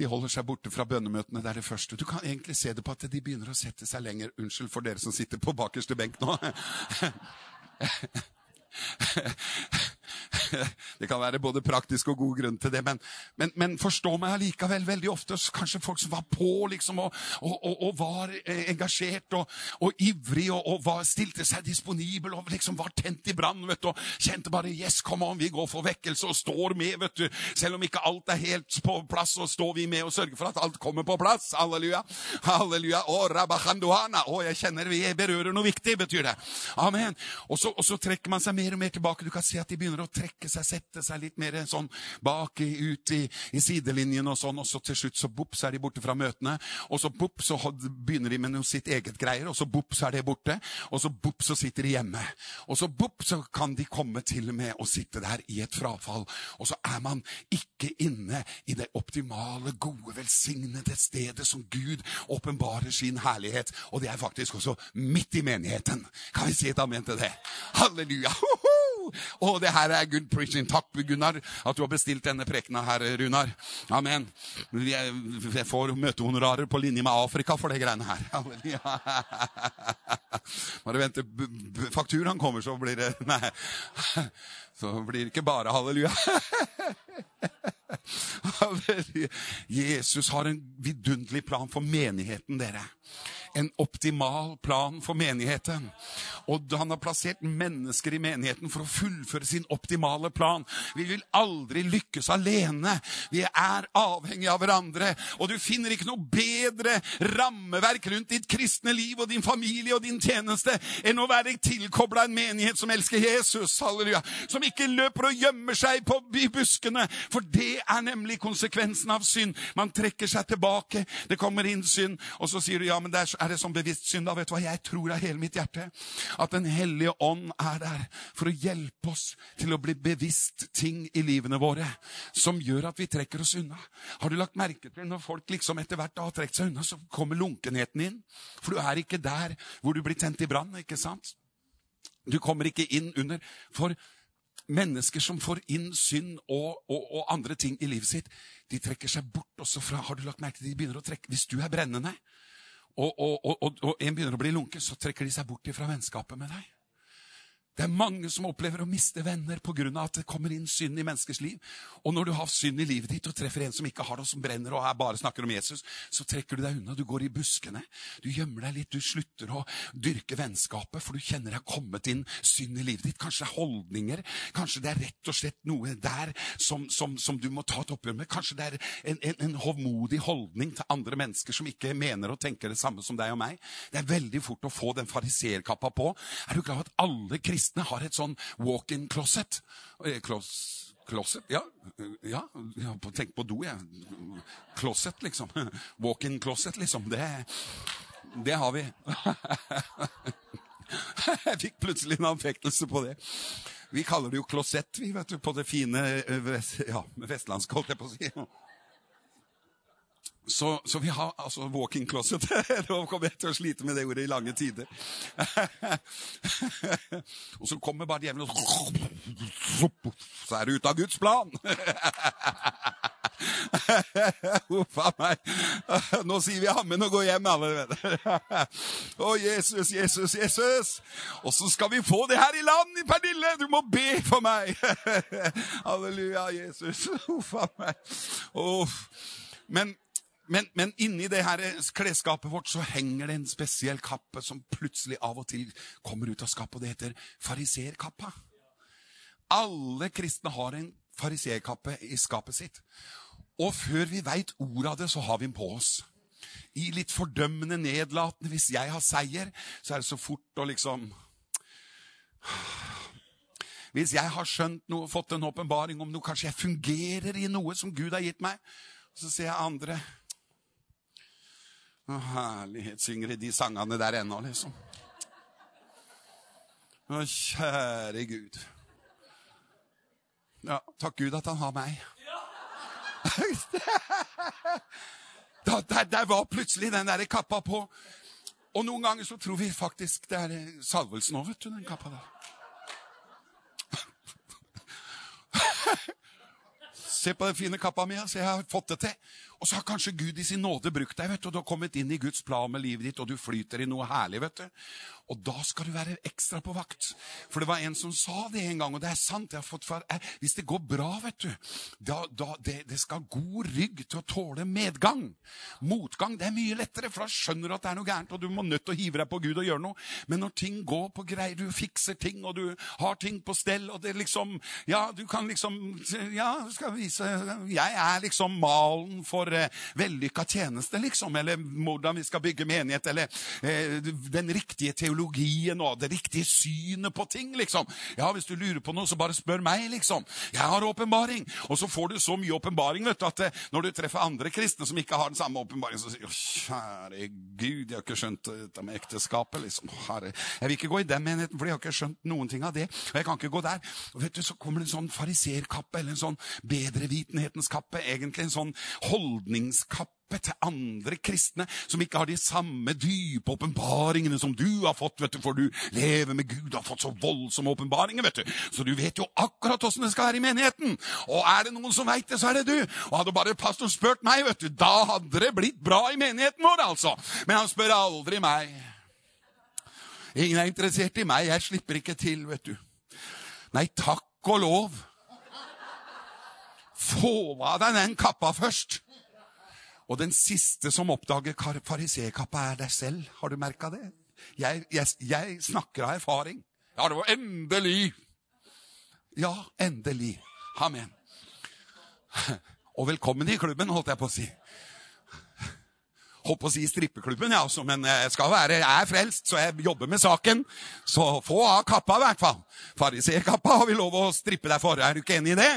De holder seg borte fra bønnemøtene. Det er det første. Du kan egentlig se det på at de begynner å sette seg lenger. Unnskyld for dere som sitter på bakerste benk nå. Det kan være både praktisk og god grunn til det, men, men, men forstå meg allikevel. Veldig ofte kanskje folk som var på liksom, og, og, og, og var eh, engasjert og, ivrig og, var, stilte seg disponibel og liksom var tent i brann. og Kjente bare 'yes, come on, vi går for vekkelse' og står med. vet du. Selv om ikke alt er helt på plass, så står vi med og sørger for at alt kommer på plass. Halleluja. Halleluja. Å, jeg kjenner vi berører noe viktig, betyr det. Amen. Og så trekker man seg mer og mer tilbake. Du kan se at de begynner å trekke seg, sette seg litt mer sånn bak, ut i, i sidelinjen og sånn, og så til slutt så bopp, så er de borte fra møtene. Og så bopp, så begynner de med noe sitt eget greier, og så bopp, så er det borte. Og så bopp, så sitter de hjemme. Og så bopp, så kan de komme til og med å sitte der i et frafall. Og så er man ikke inne i det optimale, gode, velsignede stedet som Gud åpenbarer sin herlighet. Og det er faktisk også midt i menigheten. Kan vi si et amen til det? Halleluja! Å, det her er good preaching. Takk, Gunnar, at du har bestilt denne prekena her, Runar. Amen. Jeg får møtehonorarer på linje med Afrika for det greiene her. Bare vent til fakturaen kommer, så blir det Nei. Så blir det ikke bare halleluja. Jesus har en vidunderlig plan for menigheten, dere en optimal plan for menigheten. Og han har plassert mennesker i menigheten for å fullføre sin optimale plan. Vi vil aldri lykkes alene. Vi er avhengige av hverandre. Og du finner ikke noe bedre rammeverk rundt ditt kristne liv og din familie og din tjeneste enn å være tilkobla en menighet som elsker Jesus. Halleluja. Som ikke løper og gjemmer seg på, i buskene. For det er nemlig konsekvensen av synd. Man trekker seg tilbake. Det kommer inn synd, og så sier du ja, men det er er det som bevisst synd. Da vet du hva jeg tror av hele mitt hjerte? At Den hellige ånd er der for å hjelpe oss til å bli bevisst ting i livene våre som gjør at vi trekker oss unna. Har du lagt merke til når folk liksom etter hvert har trukket seg unna, så kommer lunkenheten inn? For du er ikke der hvor du blir tent i brann, ikke sant? Du kommer ikke inn under For mennesker som får inn synd og, og, og, andre ting i livet sitt, de trekker seg bort også fra Har du lagt merke til de begynner å trekke Hvis du er brennende, og, og, og, og, en begynner å bli lunken, så trekker de seg bort fra vennskapet med deg. Det er mange som opplever å miste venner pga. at det kommer inn synd i menneskers liv. Og når du har synd i livet ditt og treffer en som ikke har det, som brenner og bare snakker om Jesus, så trekker du deg unna. Du går i buskene. Du gjemmer deg litt. Du slutter å dyrke vennskapet, for du kjenner det har kommet inn synd i livet ditt. Kanskje det er holdninger. Kanskje det er rett og slett noe der som, som, som du må ta et oppgjør med. Kanskje det er en, en, en hovmodig holdning til andre mennesker som ikke mener og tenker det samme som deg og meg. Det er veldig fort å få den fariserkappa på. Er du glad at alle kristne kristne har et sånn walk-in closet. Closet? Ja. ja. Tenk på do, jeg. Closet, liksom. Walk-in closet, liksom. Det, det har vi. Jeg fikk plutselig en anfektelse på det. Vi kaller det jo klosett, vi, vet du, på det fine ja, vestlandske, holdt jeg på å si. Så, så, vi har altså walk-in closet. Nå kommer jeg til å slite med det ordet i lange tider. og så kommer bare djevelen og Så er det ute av Guds plan. Huff a meg. Nå sier vi ammen og går hjem, alle venner. Å, Jesus, Jesus, Jesus. Åssen skal vi få det her i land, Pernille? Du må be for meg. Halleluja, Jesus. Huff a meg. Uff. Men men, men inni det her klesskapet vårt så henger det en spesiell kappe som plutselig av og til kommer ut av skapet, og det heter fariserkappa. Alle kristne har en fariserkappe i skapet sitt. Og før vi veit ordet av det, så har vi den på oss. I litt fordømmende, nedlatende Hvis jeg har seier, så er det så fort å liksom Hvis jeg har skjønt noe, fått en åpenbaring om noe, kanskje jeg fungerer i noe som Gud har gitt meg, så ser jeg andre herlighet, synger de sangene der ennå, liksom. Å, kjære Gud. Ja, takk Gud at han har meg. der, der, var plutselig den der kappa på. Og noen ganger så tror vi faktisk det er salvelsen òg, vet du, den kappa der. Se på den fine kappa mi, så jeg har fått det til. Og så har kanskje Gud i sin nåde brukt deg, vet du, og du har kommet inn i Guds plan med livet ditt, og du flyter i noe herlig. vet du. Og da skal du være ekstra på vakt. For det var en som sa det en gang, og det er sant. jeg har fått for, eh, Hvis det går bra, vet du, da, da det, det, skal god rygg til å tåle medgang. Motgang det er mye lettere, for da skjønner du at det er noe gærent, og du må nødt til å hive deg på Gud og gjøre noe. Men når ting går på greier, du fikser ting, og du har ting på stell, og det liksom Ja, du kan liksom Ja, skal vi disse Jeg er liksom malen for eh, vellykka tjeneste, liksom. Eller hvordan vi skal bygge menighet, eller eh, den riktige teologien og det riktige synet på ting, liksom. Ja, hvis du lurer på noe, så bare spør meg, liksom. Jeg har åpenbaring. Og så får du så mye åpenbaring vet du, at eh, når du treffer andre kristne som ikke har den samme åpenbaringen, så sier du kjære Gud, jeg har ikke skjønt dette med ekteskapet. liksom. Herre. Jeg vil ikke gå i den menigheten, for jeg har ikke skjønt noen ting av det. Og jeg kan ikke gå der. Og vet du, Så kommer det en sånn fariserkappe, eller en sånn bedrevitenhetens kappe. Egentlig en sånn holdningskappe til andre kristne som ikke har de samme dype åpenbaringene som du har fått, vet du, for du lever med Gud og har fått så voldsomme åpenbaringer, vet du. Så du vet jo akkurat åssen det skal være i menigheten. Og er det noen som veit det, så er det du. Og hadde bare pastor spurt meg, vet du, da hadde det blitt bra i menigheten vår, altså. Men han spør aldri meg. Ingen er interessert i meg. Jeg slipper ikke til, vet du. Nei, takk og lov. Få av deg den kappa først. Og den siste som oppdager farisekappa, er deg selv. Har du merka det? Jeg, jeg, jeg, snakker av erfaring. Ja, det var endelig. Ja, endelig. Amen. Og velkommen i klubben, holdt jeg på å si. Holdt på å si strippeklubben, ja, også, men jeg skal være, jeg er frelst, så jeg jobber med saken. Så få av kappa, i hvert fall. Fariserkappa har vi lov å strippe deg for. Er du ikke enig i det?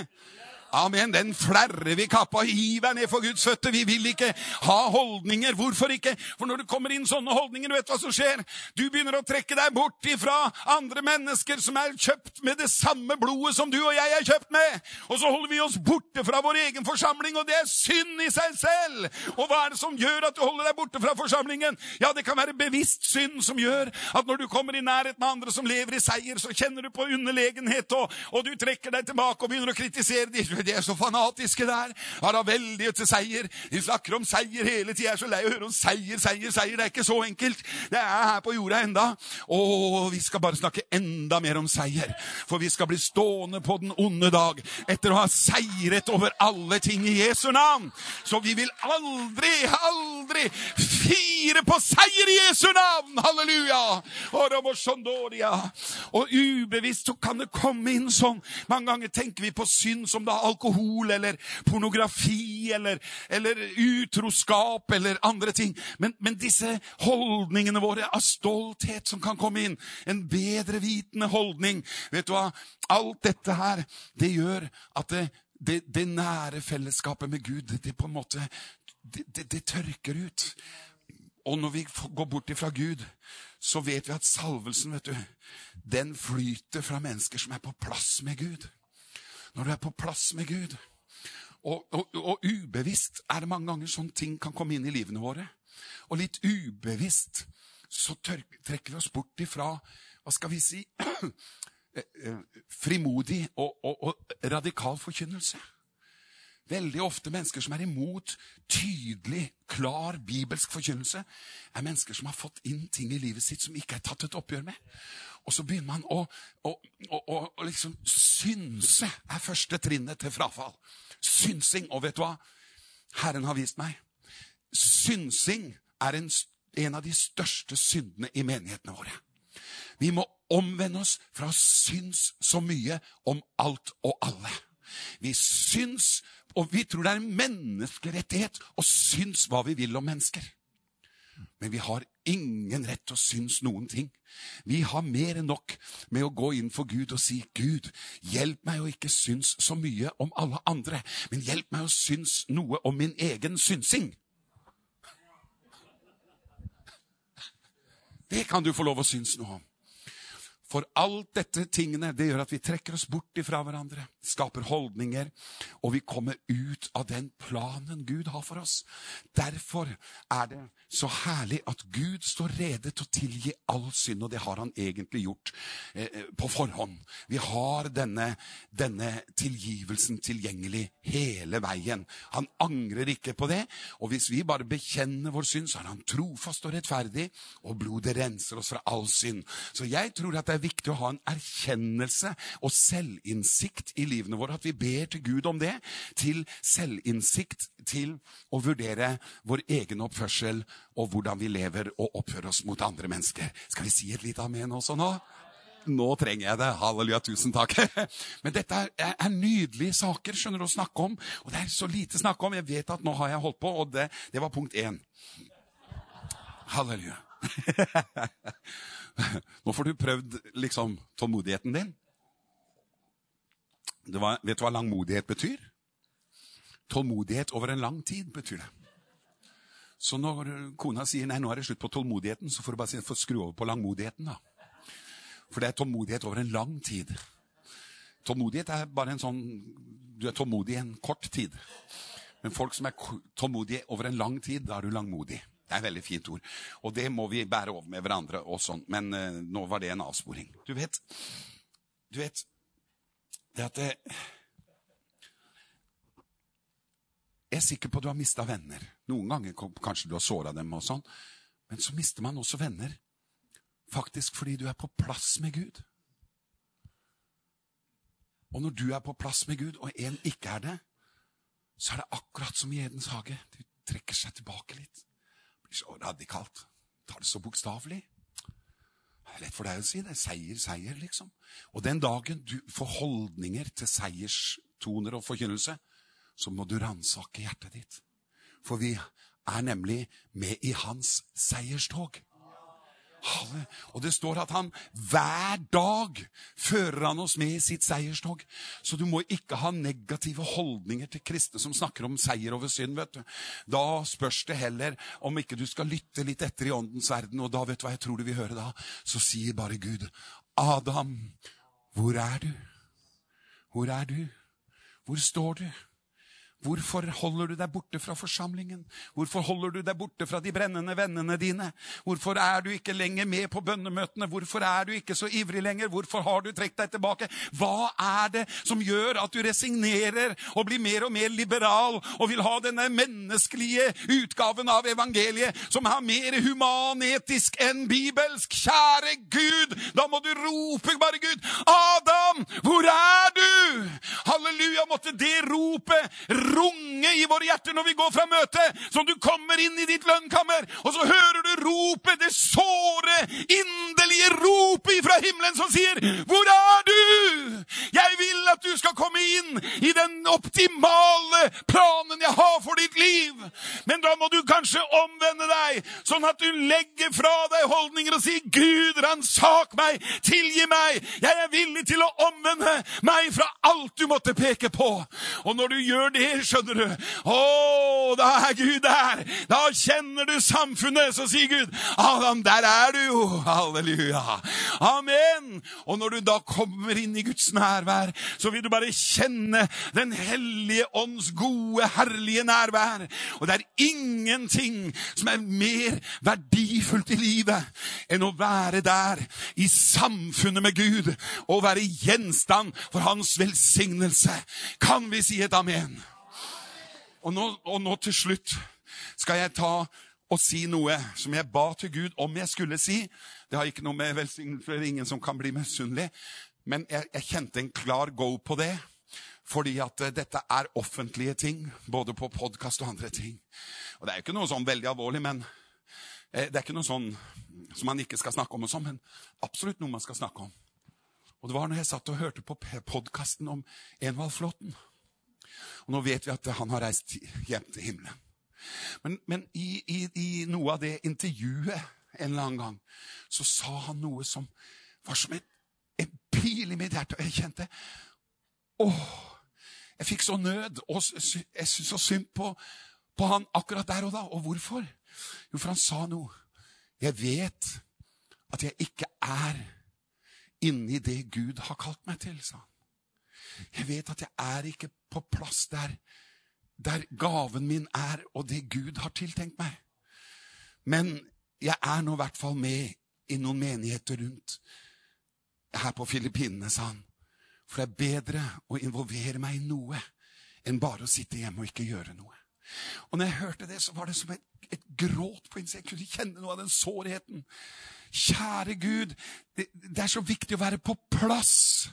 Amen. Den flerrer vi kappa og hiver ned for Guds føtter. Vi vil ikke ha holdninger. Hvorfor ikke? For når det kommer inn sånne holdninger, du vet hva som skjer? Du begynner å trekke deg bort ifra andre mennesker som er kjøpt med det samme blodet som du og jeg er kjøpt med. Og så holder vi oss borte fra vår egen forsamling, og det er synd i seg selv. Og hva er det som gjør at du holder deg borte fra forsamlingen? Ja, det kan være bevisst synd som gjør at når du kommer i nærheten av andre som lever i seier, så kjenner du på underlegenhet, og, og du trekker deg tilbake og begynner å kritisere dem de er så fanatiske der. Har da veldige til seier. De snakker om seier hele tida. Jeg er så lei av å høre om seier, seier, seier. Det er ikke så enkelt. Det er her på jorda enda. Og vi skal bare snakke enda mer om seier. For vi skal bli stående på den onde dag etter å ha seiret over alle ting i Jesu navn. Så vi vil aldri, aldri fire på seier i Jesu navn! Halleluja! Og ubevisst så kan det komme inn sånn. Mange ganger tenker vi på synd som da alkohol eller pornografi eller, eller utroskap eller andre ting. Men, men, disse holdningene våre av stolthet som kan komme inn, en bedrevitende holdning Vet du hva? Alt dette her, det gjør at det, det, det nære fellesskapet med Gud, det, det på en måte det, det, tørker ut. Og når vi går bort ifra Gud, så vet vi at salvelsen, vet du, den flyter fra mennesker som er på plass med Gud når du er på plass med Gud. Og, og, og, ubevisst er det mange ganger sånne ting kan komme inn i livene våre. Og litt ubevisst så tørk, trekker vi oss bort ifra hva skal vi si eh, eh, frimodig og, og radikal forkynnelse. Veldig ofte mennesker som er imot tydelig, klar bibelsk forkynnelse, er mennesker som har fått inn ting i livet sitt som ikke er tatt et oppgjør med. Og så begynner man å, å, å, å liksom synse er første trinnet til frafall. Synsing. Og vet du hva? Herren har vist meg. Synsing er en, en av de største syndene i menighetene våre. Vi må omvende oss fra å synes så mye om alt og alle. Vi syns, og vi tror det er en menneskerettighet å syns hva vi vil om mennesker. Men vi har ingen rett til å synes noen ting. Vi har mer enn nok med å gå inn for Gud og si, 'Gud, hjelp meg å ikke synes så mye om alle andre, men hjelp meg å synes noe om min egen synsing'. Det kan du få lov å synes noe om. For alt dette tingene det gjør at vi trekker oss bort ifra hverandre, skaper holdninger, og vi kommer ut av den planen Gud har for oss. Derfor er det så herlig at Gud står rede til å tilgi all synd, og det har han egentlig gjort eh, eh, på forhånd. Vi har denne, denne tilgivelsen tilgjengelig hele veien. Han angrer ikke på det, og hvis vi bare bekjenner vår synd, så er han trofast og rettferdig, og blodet renser oss fra all synd. Så jeg tror at det er viktig å ha en erkjennelse og selvinnsikt i livene våre, at vi ber til Gud om det, til selvinnsikt, til å vurdere vår egen oppførsel og hvordan vi lever og oppfører oss mot andre mennesker. Skal vi si et lite amen også nå? Nå trenger jeg det. Halleluja, tusen takk. Men dette er, er, nydelige saker skjønner du, å snakke om. Og det er så lite å snakke om. Jeg vet at nå har jeg holdt på, og det, det var punkt én. Halleluja. Nå får du prøvd liksom tålmodigheten din. Var, vet du hva langmodighet betyr? Tålmodighet over en lang tid betyr det. Så når kona sier nei, nå er det slutt på tålmodigheten, så får du bare si, får skru over på langmodigheten. da. For det er tålmodighet over en lang tid. Tålmodighet er bare en sånn Du er tålmodig en kort tid. Men folk som er tålmodige over en lang tid, da er du langmodig. Det er et veldig fint ord. Og det må vi bære over med hverandre. og sånn. Men uh, nå var det en avsporing. Du vet, du vet det at det, Jeg er sikker på at du har mista venner. Noen ganger kanskje du har såra dem, og sånn. men så mister man også venner faktisk fordi du er på plass med Gud. Og når du er på plass med Gud, og en ikke er det, så er det akkurat som i Edens hage. Du trekker seg tilbake litt. Så radikalt. Tar det så bokstavelig. Lett for deg å si det. Seier, seier, liksom. Og den dagen du får holdninger til seierstoner og forkynnelse, så må du ransake hjertet ditt. For vi er nemlig med i hans seierstog. Og det står at han hver dag fører han oss med i sitt seierstog. Så du må ikke ha negative holdninger til kristne som snakker om seier over synd. vet du. Da spørs det heller om ikke du skal lytte litt etter i åndens verden. Og da vet du hva jeg tror du vil høre da? Så sier bare Gud, Adam, hvor er du? Hvor er du? Hvor står du? Hvorfor holder du deg borte fra forsamlingen? Hvorfor holder du deg borte fra de brennende vennene dine? Hvorfor er du ikke lenger med på bønnemøtene? Hvorfor er du ikke så ivrig lenger? Hvorfor har du trukket deg tilbake? Hva er det som gjør at du resignerer og blir mer og mer liberal og vil ha denne menneskelige utgaven av evangeliet som er mer humanetisk enn bibelsk? Kjære Gud, da må du rope bare Gud. Adam, hvor er du? Halleluja, måtte det ropet runge i våre hjerter når vi går fra møtet, som du kommer inn i ditt lønnkammer, og så hører du ropet, det såre, inderlige ropet fra himmelen som sier, 'Hvor er du?' Jeg vil at du skal komme inn i den optimale planen jeg har for ditt liv. Men da må du kanskje omvende deg, sånn at du legger fra deg holdninger og sier, 'Gud, ransak meg, tilgi meg.' Jeg er villig til å omvende meg fra alt du måtte peke på. Og når du gjør det, skjønner du. Å, da er Gud der! Da kjenner du samfunnet. Så sier Gud, Adam, der er du jo! Halleluja! Amen! Og når du da kommer inn i Guds nærvær, så vil du bare kjenne Den hellige ånds gode, herlige nærvær. Og det er ingenting som er mer verdifullt i livet enn å være der i samfunnet med Gud og være gjenstand for hans velsignelse. Kan vi si et amen? Og nå, og nå til slutt skal jeg ta og si noe som jeg ba til Gud om jeg skulle si. Det har ikke noe med velsignelse er ingen som kan bli misunnelig. Men jeg, jeg, kjente en klar go på det. Fordi at uh, dette er offentlige ting, både på podkast og andre ting. Og Det er jo ikke noe sånn veldig alvorlig, men uh, det er ikke noe sånn som man ikke skal snakke om, og sånn, men absolutt noe man skal snakke om. Og Det var når jeg satt og hørte på podkasten om Envald Flåten. Og nå vet vi at han har reist hjem til himmelen. Men, men i, i, i, noe av det intervjuet en eller annen gang, så sa han noe som var som en, en pil i mitt hjerte. Og jeg kjente Åh! Jeg fikk så nød, og jeg syntes så synd på, på han akkurat der og da. Og hvorfor? Jo, for han sa noe. Jeg vet at jeg ikke er inni det Gud har kalt meg til, sa han. Jeg vet at jeg er ikke på plass der, der gaven min er, og det Gud har tiltenkt meg. Men jeg er nå i hvert fall med i noen menigheter rundt her på Filippinene, sa han. For det er bedre å involvere meg i noe enn bare å sitte hjemme og ikke gjøre noe. Og når jeg hørte det, så var det som et, et gråt på innsiden. Jeg kunne kjenne noe av den sårheten. Kjære Gud, det, det er så viktig å være på plass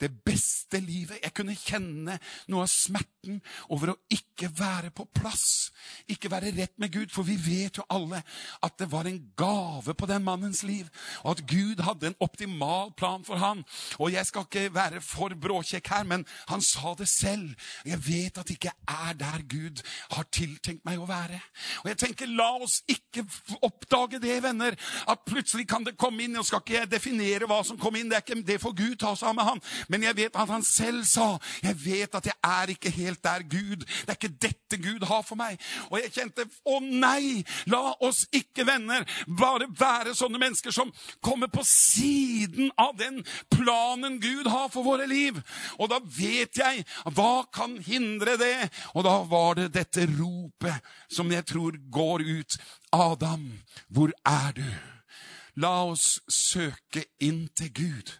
det beste livet. Jeg kunne kjenne noe av smerten over å ikke være på plass. Ikke være rett med Gud. For vi vet jo alle at det var en gave på den mannens liv. Og at Gud hadde en optimal plan for han. Og jeg skal ikke være for bråkjekk her, men han sa det selv. Jeg vet at det ikke er der Gud har tiltenkt meg å være. Og jeg tenker, la oss ikke oppdage det, venner. At plutselig kan det komme inn. og skal ikke jeg definere hva som kom inn. Det er ikke det får Gud ta seg av med han. Men jeg vet at han selv sa jeg vet at jeg er ikke helt der Gud. Det er ikke dette Gud har for meg. Og jeg kjente å nei, la oss ikke, venner, bare være sånne mennesker som kommer på siden av den planen Gud har for våre liv. Og da vet jeg hva kan hindre det. Og da var det dette ropet som jeg tror går ut. Adam, hvor er du? La oss søke inn til Gud,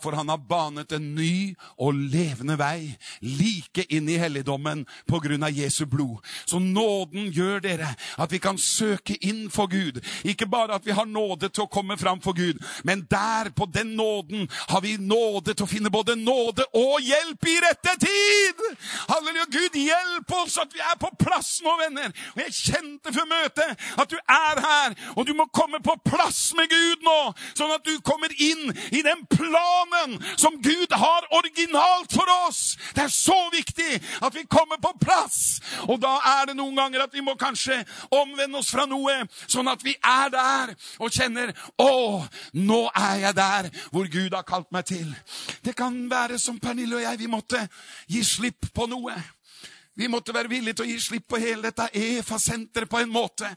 for han har banet en ny og levende vei like inn i helligdommen på grunn av Jesu blod. Så nåden gjør dere at vi kan søke inn for Gud. Ikke bare at vi har nåde til å komme fram for Gud, men der, på den nåden, har vi nåde til å finne både nåde og hjelp i rette tid! Halleluja! Gud, hjelp oss at vi er på plass nå, venner! Og jeg kjente før møtet at du er her, og du må komme på plass med Gud! Gud nå, sånn at du kommer inn i den planen som Gud har originalt for oss. Det er så viktig at vi kommer på plass. Og da er det noen ganger at vi må kanskje omvende oss fra noe, sånn at vi er der og kjenner Å, nå er jeg der hvor Gud har kalt meg til. Det kan være som Pernille og jeg, vi måtte gi slipp på noe. Vi måtte være villige til å gi slipp på hele dette EFA-senteret på en måte.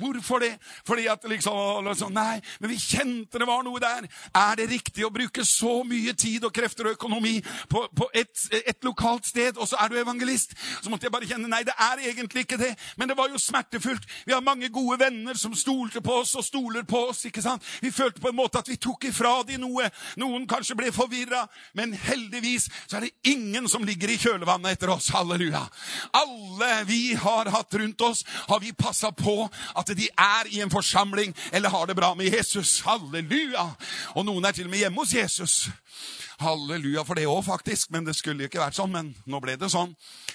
Hvorfor det? Fordi at liksom, liksom Nei, men vi kjente det var noe der. Er det riktig å bruke så mye tid og krefter og økonomi på, på et, et, lokalt sted, og så er du evangelist? Så måtte jeg bare kjenne nei, det er egentlig ikke det. Men det var jo smertefullt. Vi har mange gode venner som stolte på oss og stoler på oss. ikke sant? Vi følte på en måte at vi tok ifra de noe. Noen kanskje ble forvirra, men heldigvis så er det ingen som ligger i kjølvannet etter oss. Halleluja. Alle vi har hatt rundt oss, har vi passa på at de er i en forsamling eller har det bra med Jesus. Halleluja! Og noen er til og med hjemme hos Jesus. Halleluja for det òg, faktisk. Men det skulle jo ikke vært sånn. Men nå ble det sånn.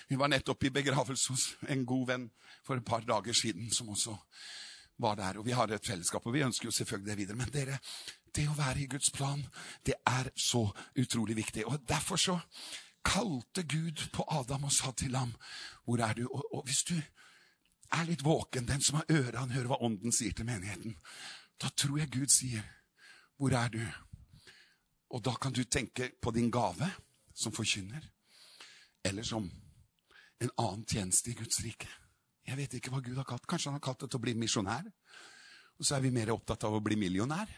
Vi var nettopp i begravelse hos en god venn for et par dager siden, som også var der. Og vi har et fellesskap, og vi ønsker jo selvfølgelig det videre. Men dere, det å være i Guds plan, det er så utrolig viktig. Og derfor så kalte Gud på Adam og sa til ham, 'Hvor er du?' Og, og hvis du er litt våken, den som har øre, han hører hva Ånden sier til menigheten, da tror jeg Gud sier, 'Hvor er du?' Og da kan du tenke på din gave som forkynner, eller som en annen tjeneste i Guds rike. Jeg vet ikke hva Gud har kalt. Kanskje han har kalt det til å bli misjonær? Og så er vi mer opptatt av å bli millionær.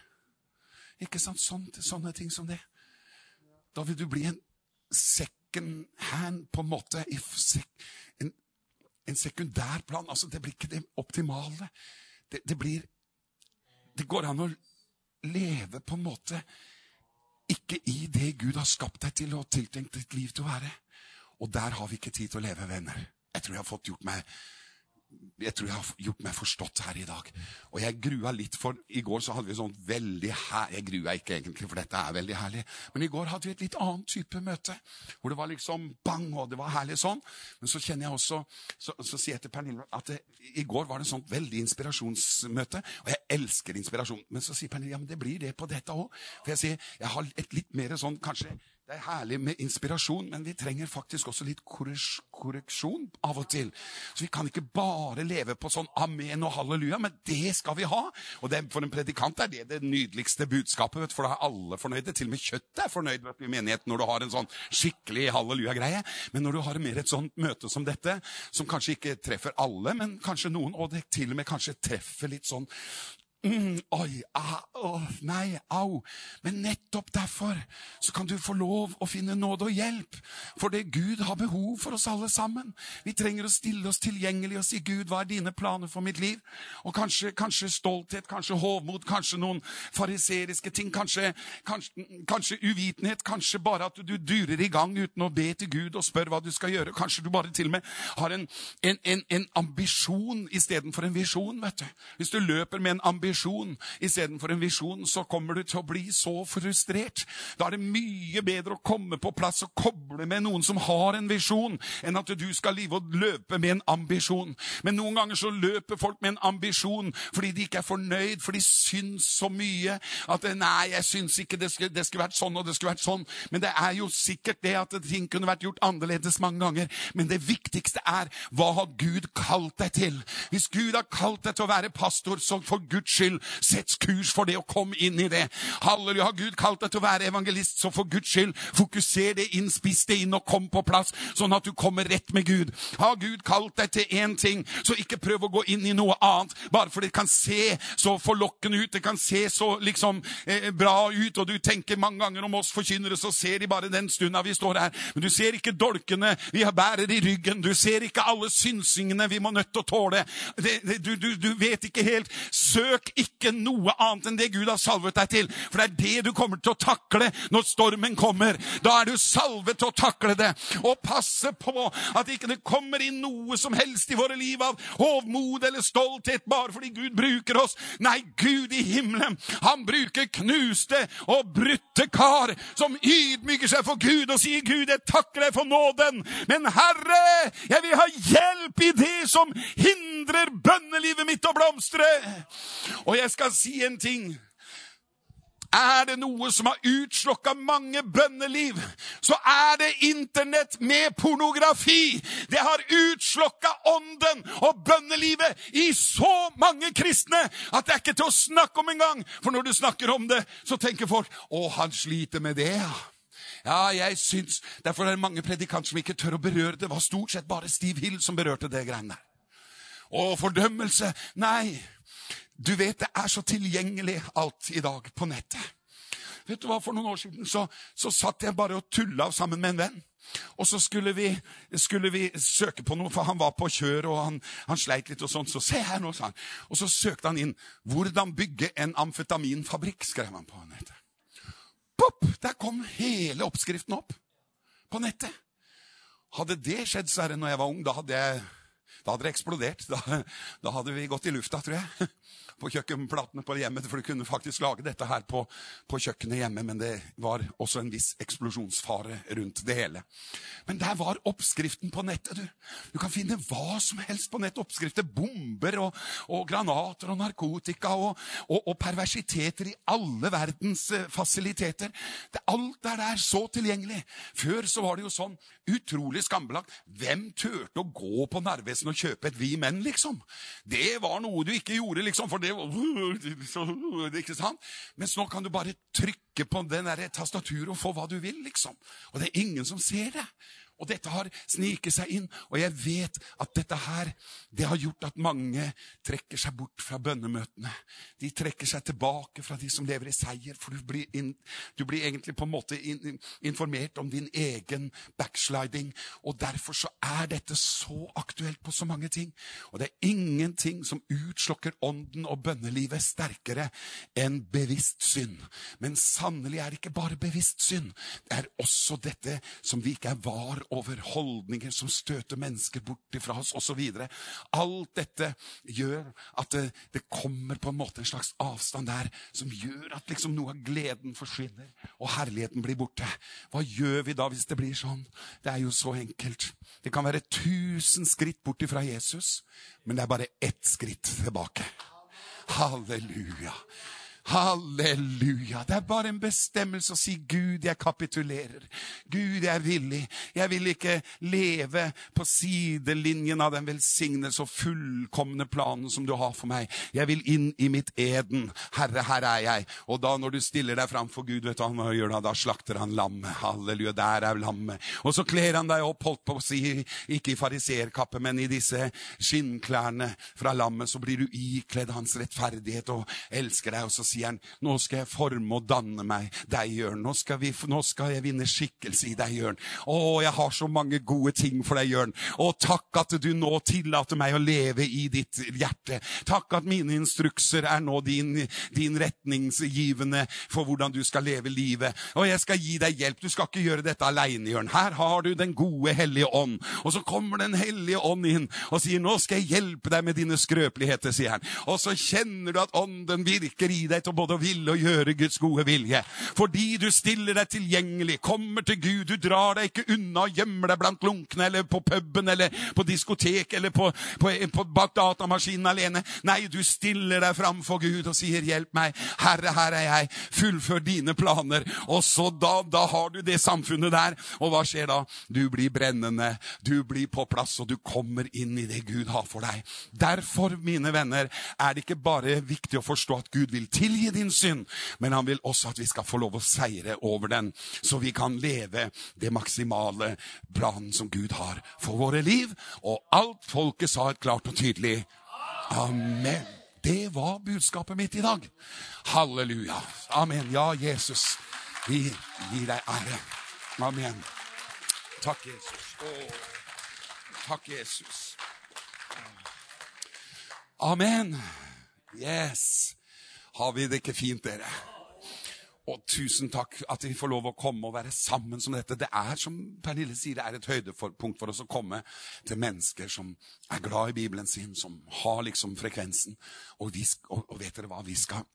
Ikke sant? Sånne, sånne ting som det. Da vil du bli en sekk second hand, på en måte. En, en sekundærplan. Altså, det blir ikke det optimale. Det, det blir Det går an å leve på en måte ikke i det Gud har skapt deg til og tiltenkt ditt liv til å være. Og der har vi ikke tid til å leve, venner. Jeg tror jeg har fått gjort meg jeg tror jeg har gjort meg forstått her i dag. Og jeg grua litt, for i går så hadde vi sånn veldig her... Jeg grua ikke egentlig, for dette er veldig herlig. Men i går hadde vi et litt annet type møte. Hvor det var liksom bang, og det var herlig sånn. Men så kjenner jeg også Så, så sier jeg til Pernille at det, i går var det et sånt veldig inspirasjonsmøte. Og jeg elsker inspirasjon. Men så sier Pernille ja, men det blir det på dette òg. For jeg sier jeg har et litt mer sånn kanskje det er herlig med inspirasjon, men vi trenger faktisk også litt korreksjon av og til. Så vi kan ikke bare leve på sånn amen og halleluja, men det skal vi ha. Og det, for en predikant er det det nydeligste budskapet, for da er alle fornøyde. Til og med kjøttet er fornøyd i menigheten når du har en sånn skikkelig halleluja-greie. Men når du har mer et sånt møte som dette, som kanskje ikke treffer alle, men kanskje noen, og det til og med kanskje treffer litt sånn Mm, oi, ah, oh, nei, au. Men nettopp derfor så kan du få lov å finne nåde og hjelp. For det Gud har behov for oss alle sammen. Vi trenger å stille oss tilgjengelig og si, 'Gud, hva er dine planer for mitt liv?' Og kanskje, kanskje stolthet, kanskje hovmod, kanskje noen fariseriske ting, kanskje, kanskje, kanskje, uvitenhet, kanskje bare at du durer i gang uten å be til Gud og spør hva du skal gjøre. Kanskje du bare til og med har en, en, en, en ambisjon istedenfor en visjon. vet du. Hvis du løper med en ambisjon ambisjon istedenfor en visjon, så kommer du til å bli så frustrert. Da er det mye bedre å komme på plass og koble med noen som har en visjon, enn at du skal live og løpe med en ambisjon. Men noen ganger så løper folk med en ambisjon fordi de ikke er fornøyd, for de syns så mye at nei, jeg syns ikke det skulle, det skulle vært sånn og det skulle vært sånn. Men det er jo sikkert det at ting kunne vært gjort annerledes mange ganger. Men det viktigste er hva har Gud kalt deg til? Hvis Gud har kalt deg til å være pastor, så for Guds skyld, sett kurs for det og kom inn i det. Halleluja, har Gud kalt deg til å være evangelist, så for Guds skyld, fokuser det inn, spiss det inn og kom på plass, sånn at du kommer rett med Gud. Har Gud kalt deg til én ting, så ikke prøv å gå inn i noe annet, bare for det kan se så forlokkende ut, det kan se så liksom eh, bra ut, og du tenker mange ganger om oss forkynnere, så ser de bare den stunda vi står her. Men du ser ikke dolkene vi bærer i ryggen, du ser ikke alle synsingene vi må nødt til å tåle. Det, det, du, du, du vet ikke helt. Søk ikke noe annet enn det Gud har salvet deg til, for det er det du kommer til å takle når stormen kommer. Da er du salvet til å takle det. Og passe på at ikke det kommer inn noe som helst i våre liv av hovmod eller stolthet bare fordi Gud bruker oss. Nei, Gud i himmelen, han bruker knuste og brutte kar som ydmyker seg for Gud og sier, 'Gud, jeg takker deg for nåden', men Herre, jeg vil ha hjelp i det som hindrer bønnelivet mitt å blomstre. Og jeg skal si en ting. Er det noe som har utslokka mange bønneliv, så er det Internett med pornografi. Det har utslokka ånden og bønnelivet i så mange kristne at det er ikke til å snakke om engang. For når du snakker om det, så tenker folk 'Å, han sliter med det', ja. Ja, jeg syns Derfor er det mange predikanter som ikke tør å berøre det. Det var stort sett bare Steve Hill som berørte det greiene der. Og fordømmelse Nei. Du vet, det er så tilgjengelig alt i dag på nettet. Vet du hva, For noen år siden så, så satt jeg bare og tulla sammen med en venn. Og så skulle vi, skulle vi, søke på noe, for han var på kjør og han, han sleit litt. og sånt. Så se her nå, sa han. Og så søkte han inn 'Hvordan bygge en amfetaminfabrikk', skrev han på nettet. Pop! Der kom hele oppskriften opp på nettet. Hadde det skjedd, Sverre, når jeg var ung, da hadde, jeg, da hadde det eksplodert. Da, da hadde vi gått i lufta, tror jeg på kjøkkenplatene på hjemmet, for du kunne faktisk lage dette her på, på, kjøkkenet hjemme, men det var også en viss eksplosjonsfare rundt det hele. Men der var oppskriften på nettet, du. Du kan finne hva som helst på nettet. Oppskrifter. Bomber og, og granater og narkotika og, og, og, perversiteter i alle verdens eh, fasiliteter. Det, alt er der så tilgjengelig. Før så var det jo sånn utrolig skambelagt. Hvem turte å gå på Narvesen og kjøpe et Vi Menn, liksom? Det var noe du ikke gjorde, liksom, for det var Ikke sant? Mens nå kan du bare trykke på den der tastaturet og få hva du vil, liksom. Og det er ingen som ser det. Og dette har sniket seg inn, og jeg vet at dette her, det har gjort at mange trekker seg bort fra bønnemøtene. De trekker seg tilbake fra de som lever i seier, for du blir, inn, du blir egentlig på en måte in, informert om din egen backsliding. Og derfor så er dette så aktuelt på så mange ting. Og det er ingenting som utslokker ånden og bønnelivet sterkere enn bevisst synd. Men sannelig er det ikke bare bevisst synd. Det er også dette som vi ikke er var over holdninger som støter mennesker bort fra oss, osv. Alt dette gjør at det, det, kommer på en måte en slags avstand der som gjør at liksom noe av gleden forsvinner, og herligheten blir borte. Hva gjør vi da hvis det blir sånn? Det er jo så enkelt. Det kan være tusen skritt bort fra Jesus, men det er bare ett skritt tilbake. Halleluja. Halleluja. Det er bare en bestemmelse å si, 'Gud, jeg kapitulerer'. Gud, jeg er villig. Jeg vil ikke leve på sidelinjen av den velsignelse og fullkomne planen som du har for meg. Jeg vil inn i mitt eden. Herre, her er jeg. Og da når du stiller deg framfor Gud, vet du hva han gjør da? Da slakter han lammet. Halleluja, der er lammet. Og så kler han deg opp, holdt på å si, ikke i fariserkappe, men i disse skinnklærne fra lammet, så blir du ikledd hans rettferdighet og elsker deg, og så sier sier han, nå skal jeg forme og danne meg deg, Jørn. Nå, skal vi, nå skal jeg vinne skikkelse i deg, Jørn. Å, jeg har så mange gode ting for deg, Jørn. Å, takk at du nå tillater meg å leve i ditt hjerte. Takk at mine instrukser er nå din, din retningsgivende for hvordan du skal leve livet. Og jeg skal gi deg hjelp. Du skal ikke gjøre dette aleine, Jørn. Her har du Den gode, hellige ånd. Og så kommer Den hellige ånd inn og sier, nå skal jeg hjelpe deg med dine skrøpeligheter, sier han. Og så kjenner du at ånden virker i deg til både å ville og gjøre Guds gode vilje. Fordi du stiller deg tilgjengelig, kommer til Gud, du drar deg ikke unna og gjemmer deg blant lunkne eller på puben eller på diskotek eller på, på, på, bak datamaskinen alene. Nei, du stiller deg framfor Gud og sier 'Hjelp meg, Herre, her er jeg. Fullfør dine planer.' Og så da, da har du det samfunnet der. Og hva skjer da? Du blir brennende, du blir på plass, og du kommer inn i det Gud har for deg. Derfor, mine venner, er det ikke bare viktig å forstå at Gud vil tilgi din synd, men han vil også at vi skal få lov å seire over den, så vi kan leve det maksimale planen som Gud har for våre liv. Og alt folket sa et klart og tydelig Amen. Det var budskapet mitt i dag. Halleluja. Amen. Ja, Jesus, vi gir deg ære. Amen. Takk, Jesus. Åh. Takk, Jesus. Amen. Yes. Har vi det ikke fint, dere? Og tusen takk at vi får lov å komme og være sammen som dette. Det er, som Pernille sier, det er et høydepunkt for oss å komme til mennesker som er glad i Bibelen sin, som har liksom frekvensen. Og, vi, og, vet dere hva? Vi skal,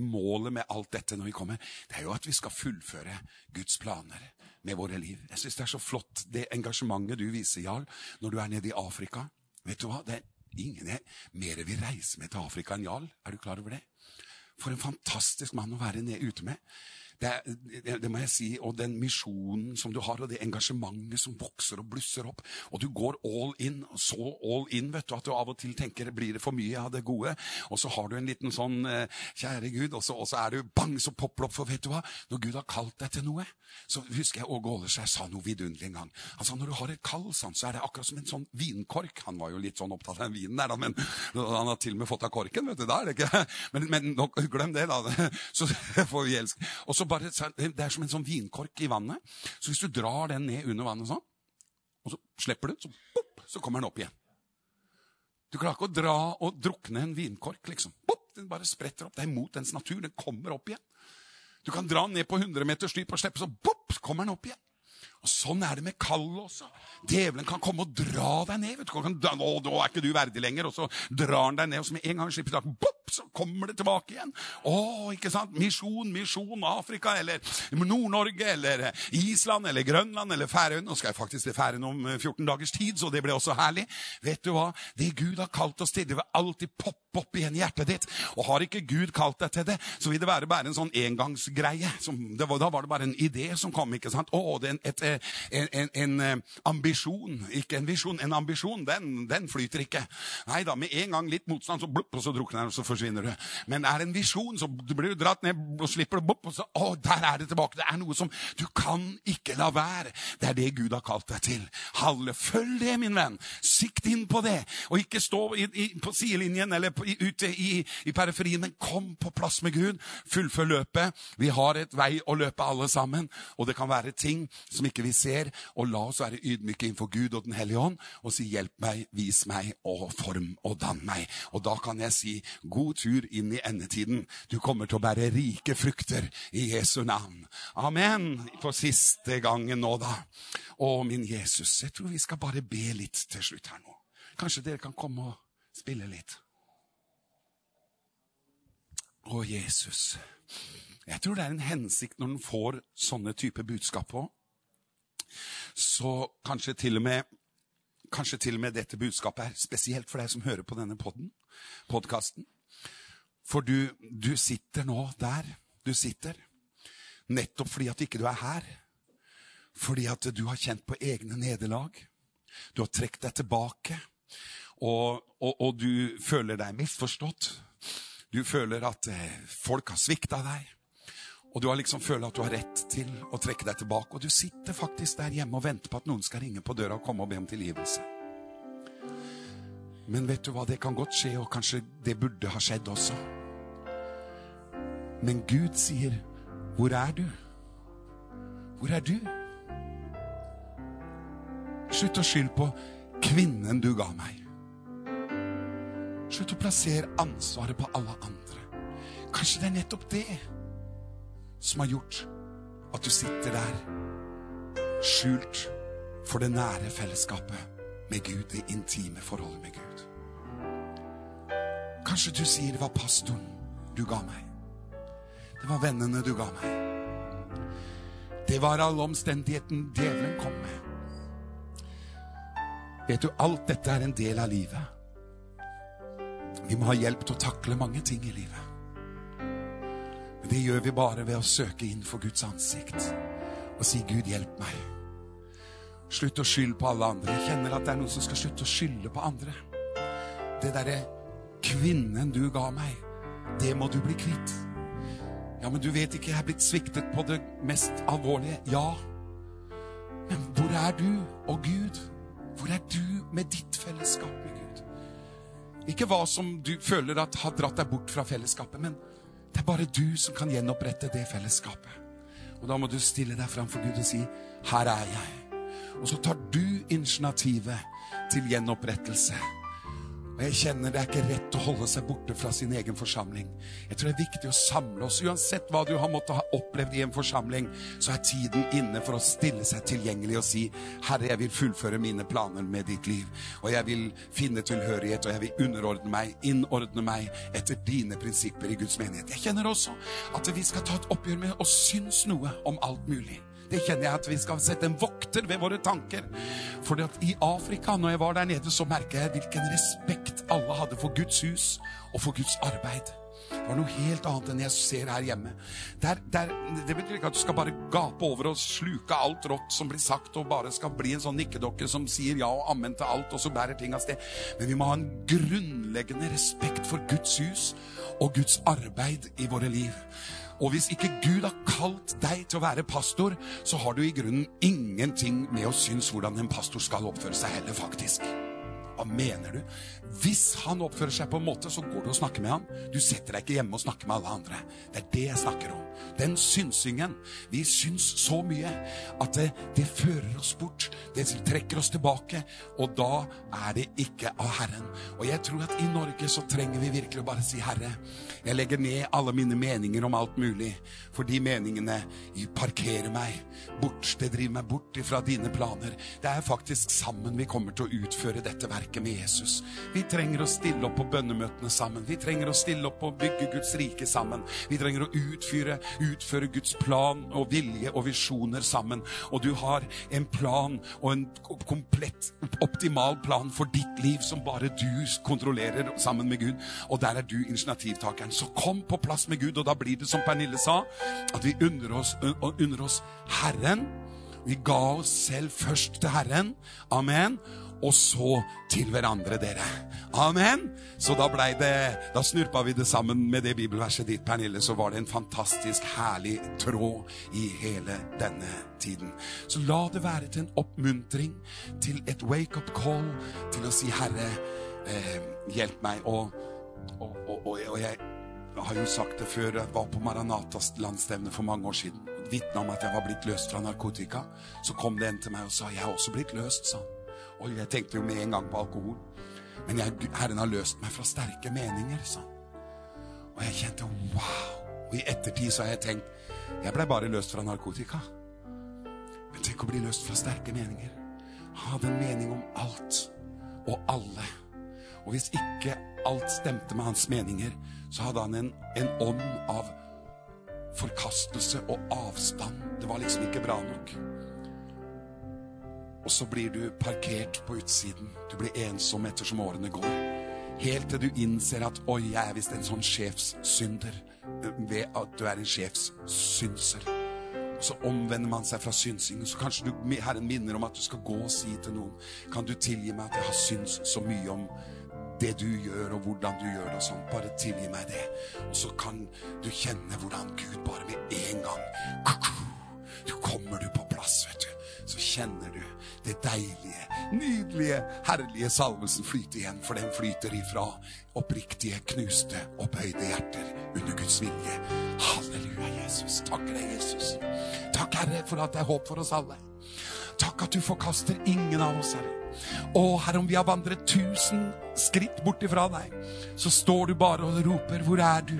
målet med alt dette når vi kommer, det er jo at vi skal fullføre Guds planer med våre liv. Jeg syns det er så flott, det engasjementet du viser, Jarl, når du er nede i Afrika. Vet du hva? Det er ingen mer vil reise med til Afrika enn Jarl. Er du klar over det? For en fantastisk mann å være ute med. Det, det, det, må jeg si, og den misjonen som du har, og det engasjementet som vokser og blusser opp. Og du går all in, så all in vet du, at du av og til tenker blir det for mye av det gode. Og så har du en liten sånn eh, Kjære Gud, og så, og så er du bang, så popper opp. For vet du hva? Når Gud har kalt deg til noe, så husker jeg Åge Åleskjær sa noe vidunderlig en gang. Han sa når du har et kall, så er det akkurat som en sånn vinkork. Han var jo litt sånn opptatt av vinen der, da, men han har til og med fått av korken. vet du, da er det ikke. Men, men nok, glem det, da. Så får vi elske. Og så bare, Det er som en sånn vinkork i vannet. Så hvis du drar den ned under vannet sånn, og så slipper du, så, pop, så kommer den opp igjen. Du klarer ikke å dra og drukne en vinkork. liksom. Pop, den bare spretter opp. Det er mot dens natur. Den kommer opp igjen. Du kan dra den ned på 100 meters dyp og slippe, så pop, kommer den opp igjen. Og Sånn er det med kallet også. Djevelen kan komme og dra deg ned. vet du. Kan, å, da er ikke du verdig lenger. Og så drar han deg ned, og så med en gang slipper taket, bopp, så kommer det tilbake igjen. Å, ikke sant? Misjon, misjon, Afrika, eller Nord-Norge, eller Island, eller Grønland, eller Færøyene. Nå skal jeg faktisk til Færøyene om 14 dagers tid, så det ble også herlig. Vet du hva? Det Gud har kalt oss til, det vil alltid poppe opp igjen i hjertet ditt. Og har ikke Gud kalt deg til det, så vil det være bare en sånn engangsgreie. Som, var, da var det bare en idé som kom. ikke sant? Å, det er et, en, en, en, ambisjon, ikke en visjon, en ambisjon, den, den flyter ikke. Nei da, med en gang litt motstand, så blupp, og så drukner den, og så forsvinner du. Men er det en visjon, så blir du dratt ned og slipper det, bopp, og så Å, der er det tilbake. Det er noe som Du kan ikke la være. Det er det Gud har kalt deg til. Halle, følg det, min venn. Sikt inn på det. Og ikke stå i, i, på sidelinjen eller på, i, ute i, i periferien, men kom på plass med Gud. Fullfør løpet. Vi har et vei å løpe alle sammen, og det kan være ting som ikke vi ser. Og la oss være ydmyke innenfor Gud og Den hellige ånd og si 'hjelp meg, vis meg og form og dann meg'. Og da kan jeg si 'god tur inn i endetiden'. Du kommer til å bære rike frukter i Jesu navn. Amen. For siste gangen nå, da. Å, min Jesus. Jeg tror vi skal bare be litt til slutt her nå. Kanskje dere kan komme og spille litt. Å, Jesus. Jeg tror det er en hensikt når en får sånne type budskap på så kanskje til og med Kanskje til og med dette budskapet er spesielt for deg som hører på denne podkasten. For du, du sitter nå der du sitter, nettopp fordi at ikke du er her. Fordi at du har kjent på egne nederlag. Du har trukket deg tilbake. Og, og, og, du føler deg misforstått. Du føler at eh, folk har svikta deg. Og du har liksom følt at du har rett til å trekke deg tilbake. Og du sitter faktisk der hjemme og venter på at noen skal ringe på døra og komme og be om tilgivelse. Men vet du hva, det kan godt skje, og kanskje det burde ha skjedd også. Men Gud sier, 'Hvor er du?' Hvor er du? Slutt å skylde på kvinnen du ga meg. Slutt å plassere ansvaret på alle andre. Kanskje det er nettopp det som har gjort at du sitter der skjult for det nære fellesskapet med Gud, det intime forholdet med Gud. Kanskje du sier det var pastoren du ga meg. Det var vennene du ga meg. Det var all omstendigheten djevelen kom med. Vet du, alt dette er en del av livet. Vi må ha hjelp til å takle mange ting i livet. Det gjør vi bare ved å søke inn for Guds ansikt og si, 'Gud, hjelp meg'. Slutt å skylde på alle andre. Jeg kjenner at det er noen som skal slutte å skylde på andre. Det derre kvinnen du ga meg, det må du bli kvitt. Ja, men du vet ikke, jeg er blitt sviktet på det mest alvorlige. Ja. Men hvor er du og Gud? Hvor er du med ditt fellesskap med Gud? Ikke hva som du føler at har dratt deg bort fra fellesskapet, men det er bare du som kan gjenopprette det fellesskapet. Og da må du stille deg framfor Gud og si, 'Her er jeg'. Og så tar du initiativet til gjenopprettelse. Og jeg kjenner det er ikke rett å holde seg borte fra sin egen forsamling. Jeg tror det er viktig å samle oss. Uansett hva du har måttet ha opplevd i en forsamling, så er tiden inne for å stille seg tilgjengelig og si, Herre, jeg vil fullføre mine planer med ditt liv. Og jeg vil finne tilhørighet, og jeg vil underordne meg, innordne meg etter dine prinsipper i Guds menighet. Jeg kjenner også at vi skal ta et oppgjør med å synes noe om alt mulig. Det kjenner jeg at vi skal sette en vokter ved våre tanker. For i Afrika, når jeg var der nede, så merka jeg hvilken respekt alle hadde for Guds hus og for Guds arbeid. Det var noe helt annet enn jeg ser her hjemme. Der, der, det betyr ikke at du skal bare gape over og sluke alt rått som blir sagt, og bare skal bli en sånn nikkedokke som sier ja og ammen til alt, og så bærer ting av sted. Men vi må ha en grunnleggende respekt for Guds hus og Guds arbeid i våre liv. Og hvis ikke Gud har kalt deg til å være pastor, så har du i grunnen ingenting med å synes hvordan en pastor skal oppføre seg heller, faktisk. Hva mener du? Hvis han oppfører seg på en måte, så går du og snakker med ham. Du setter deg ikke hjemme og snakker med alle andre. Det er det jeg snakker om. Den synsingen. Vi syns så mye at det, det fører oss bort. Det trekker oss tilbake. Og da er det ikke av Herren. Og jeg tror at i Norge så trenger vi virkelig å bare si, Herre, jeg legger ned alle mine meninger om alt mulig. For de meningene parkerer meg bort. Det driver meg bort ifra dine planer. Det er faktisk sammen vi kommer til å utføre dette verket med Jesus. Vi trenger å stille opp på bønnemøtene sammen. Vi trenger å stille opp og bygge Guds rike sammen. Vi trenger å utføre, utføre Guds plan og vilje og visjoner sammen. Og du har en plan og en komplett, optimal plan for ditt liv som bare du kontrollerer sammen med Gud. Og der er du initiativtakeren. Så kom på plass med Gud, og da blir det som Pernille sa, at vi unner oss, unner oss Herren. Vi ga oss selv først til Herren. Amen og så til hverandre, dere. Amen. Så da blei det Da snurpa vi det sammen med det bibelverset ditt, Pernille, så var det en fantastisk herlig tråd i hele denne tiden. Så la det være til en oppmuntring, til et wake-up call, til å si, Herre, eh, hjelp meg. Og, og, og, og jeg har jo sagt det før, jeg var på Maranatas landstevne for mange år siden. Vitna om at jeg var blitt løst fra narkotika. Så kom det en til meg og sa, jeg er også blitt løst, sa han. Og jeg tenkte jo med en gang på alkohol. Men jeg, Herren har løst meg fra sterke meninger, sa. Og jeg kjente wow. Og i ettertid så har jeg tenkt jeg blei bare løst fra narkotika. Men tenk å bli løst fra sterke meninger. Hadde en mening om alt og alle. Og hvis ikke alt stemte med hans meninger, så hadde han en, en ånd av forkastelse og avstand. Det var liksom ikke bra nok. Og så blir du parkert på utsiden. Du blir ensom ettersom årene går. Helt til du innser at 'oi, jeg er visst en sånn sjefssynder'. Ved at du er en sjefssynser. Så omvender man seg fra synsing. Så kanskje du, Herren minner om at du skal gå og si til noen 'Kan du tilgi meg at jeg har syns så mye om det du gjør, og hvordan du gjør det, og sånn. Bare tilgi meg det. Og så kan du kjenne hvordan Gud bare med en gang Du kommer du på plass, vet du. Så kjenner du det deilige, nydelige, herlige salvelsen flyte igjen, for den flyter ifra oppriktige, knuste, opphøyde hjerter under Guds vilje. Halleluja, Jesus. Takk deg, Jesus. Takk, Herre, for at det er håp for oss alle. Takk at du forkaster ingen av oss, Herre. Å, Herre, om vi har vandret tusen skritt bort ifra deg, så står du bare og roper 'Hvor er du?'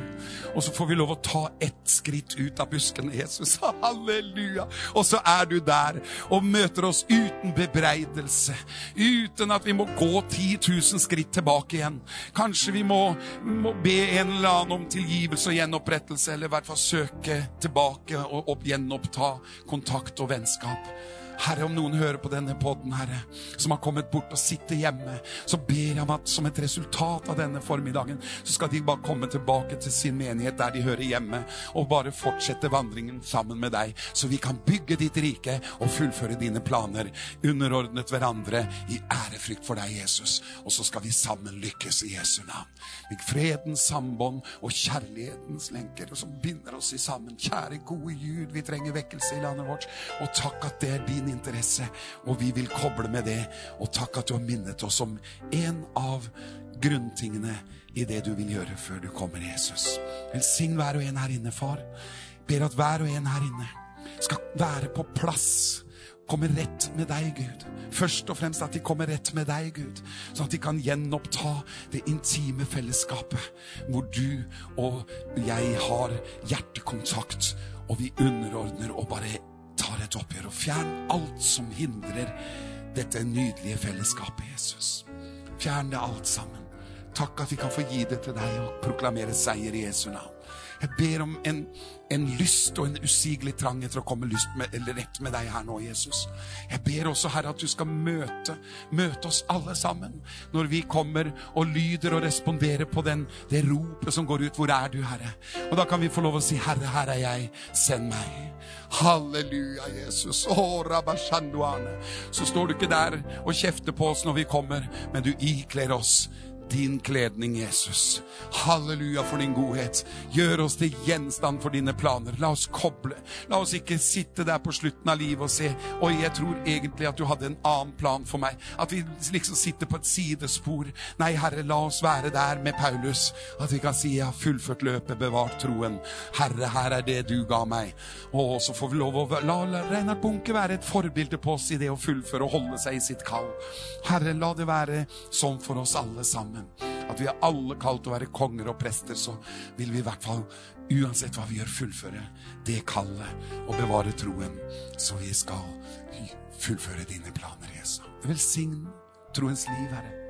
Og så får vi lov å ta ett skritt ut av buskene, Jesus. Halleluja! Og så er du der og møter oss uten bebreidelse. Uten at vi må gå 10 000 skritt tilbake igjen. Kanskje vi må, må be en eller annen om tilgivelse og gjenopprettelse, eller i hvert fall søke tilbake og opp, gjenoppta kontakt og vennskap. Herre, om noen hører på denne podden, Herre, som har kommet bort og sitter hjemme, så ber jeg om at som et resultat av denne formiddagen, så skal de bare komme tilbake til sin menighet der de hører hjemme, og bare fortsette vandringen sammen med deg, så vi kan bygge ditt rike og fullføre dine planer, underordnet hverandre i ærefrykt for deg, Jesus. Og så skal vi sammen lykkes i Jesu navn. Med fredens sambånd og kjærlighetens lenker som binder oss i sammen. Kjære, gode Gud, vi trenger vekkelse i landet vårt. Og takk at det er din interesse, og vi vil koble med det. Og takk at du har minnet oss om en av grunntingene i det du vil gjøre før du kommer, Jesus. Velsign hver og en her inne, far. Ber at hver og en her inne skal være på plass. Komme rett med deg, Gud. Først og fremst at de kommer rett med deg, Gud. Sånn at de kan gjenoppta det intime fellesskapet hvor du og jeg har hjertekontakt, og vi underordner og bare tar et oppgjør. Og fjern alt som hindrer dette nydelige fellesskapet, Jesus. Fjern det alt sammen. Takk at vi kan få gi det til deg og proklamere seier i Jesu navn. Jeg ber om en, en lyst og en usigelig trang etter å komme med, rett med deg her nå, Jesus. Jeg ber også, Herre, at du skal møte, møte oss alle sammen når vi kommer og lyder og responderer på den, det ropet som går ut. Hvor er du, Herre? Og da kan vi få lov å si, Herre, her er jeg, send meg. Halleluja, Jesus. Oh. Så står du ikke der og kjefter på oss når vi kommer, men du ikler oss din kledning, Jesus. Halleluja for din godhet. Gjør oss til gjenstand for dine planer. La oss koble. La oss ikke sitte der på slutten av livet og se Oi, jeg tror egentlig at du hadde en annen plan for meg. At vi liksom sitter på et sidespor. Nei, Herre, la oss være der med Paulus. At vi kan si jeg har fullført løpet, bevart troen. Herre, her er det du ga meg. Og så får vi lov å la, Reinhard Bunke være et forbilde på oss i det å fullføre og holde seg i sitt kall. Herre, la det være sånn for oss alle sammen. At vi er alle kalt til å være konger og prester, så vil vi i hvert fall, uansett hva vi gjør, fullføre det kallet og bevare troen, så vi skal fullføre dine planer, Jesus. Velsign troens liv, Herre.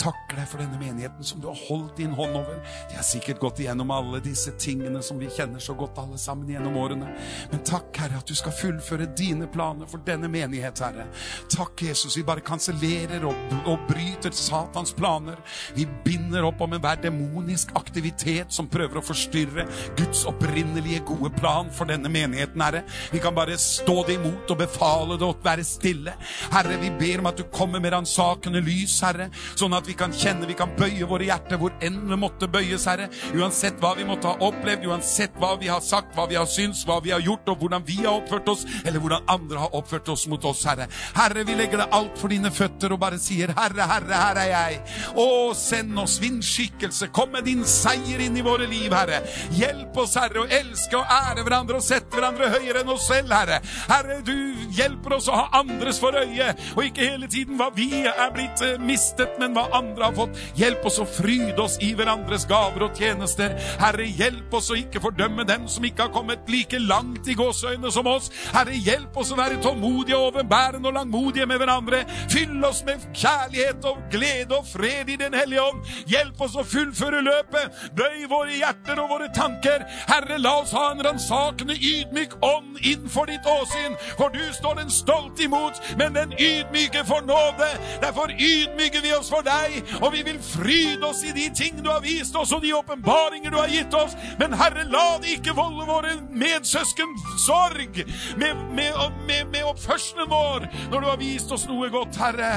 Takker deg for denne menigheten som du har holdt din hånd over. De har sikkert gått igjennom alle disse tingene som vi kjenner så godt alle sammen gjennom årene. Men takk, Herre, at du skal fullføre dine planer for denne menighet, Herre. Takk, Jesus. Vi bare kansellerer og, og bryter Satans planer. Vi binder opp om enhver demonisk aktivitet som prøver å forstyrre Guds opprinnelige gode plan for denne menigheten, Herre. Vi kan bare stå det imot og befale det å være stille. Herre, vi ber om at du kommer med ransakende lys, Herre, sånn at vi kan kjenne, vi kan bøye våre hjerter hvor enn det måtte bøyes, Herre. Uansett hva vi måtte ha opplevd, uansett hva vi har sagt, hva vi har syntes, hva vi har gjort, og hvordan vi har oppført oss, eller hvordan andre har oppført oss mot oss, Herre. Herre, vi legger det alt for dine føtter og bare sier, Herre, Herre, her er jeg. Å, send oss vindskikkelse. Kom med din seier inn i våre liv, Herre. Hjelp oss, Herre, å elske og ære hverandre og sette hverandre høyere enn oss selv, Herre. Herre, du hjelper oss å ha andres for øye, og ikke hele tiden hva vi er blitt eh, mistet, men hva andre har fått. Hjelp oss å fryde oss i hverandres gaver og tjenester. Herre, hjelp oss å ikke fordømme dem som ikke har kommet like langt i gåseøynene som oss. Herre, hjelp oss å være tålmodige, og overbærende og langmodige med hverandre. Fyll oss med kjærlighet og glede og fred i Den hellige ånd. Hjelp oss å fullføre løpet. Bøy våre hjerter og våre tanker. Herre, la oss ha en ransakende, ydmyk ånd innenfor ditt åsyn. For du står den stolt imot, men den ydmyke får nåde. Derfor ydmyker vi oss for deg, og vi vil fryde oss i de ting du har vist oss, og de åpenbaringer du har gitt oss. Men Herre, la det ikke volde våre medsøsken sorg med, med, med, med oppførselen vår når du har vist oss noe godt, Herre.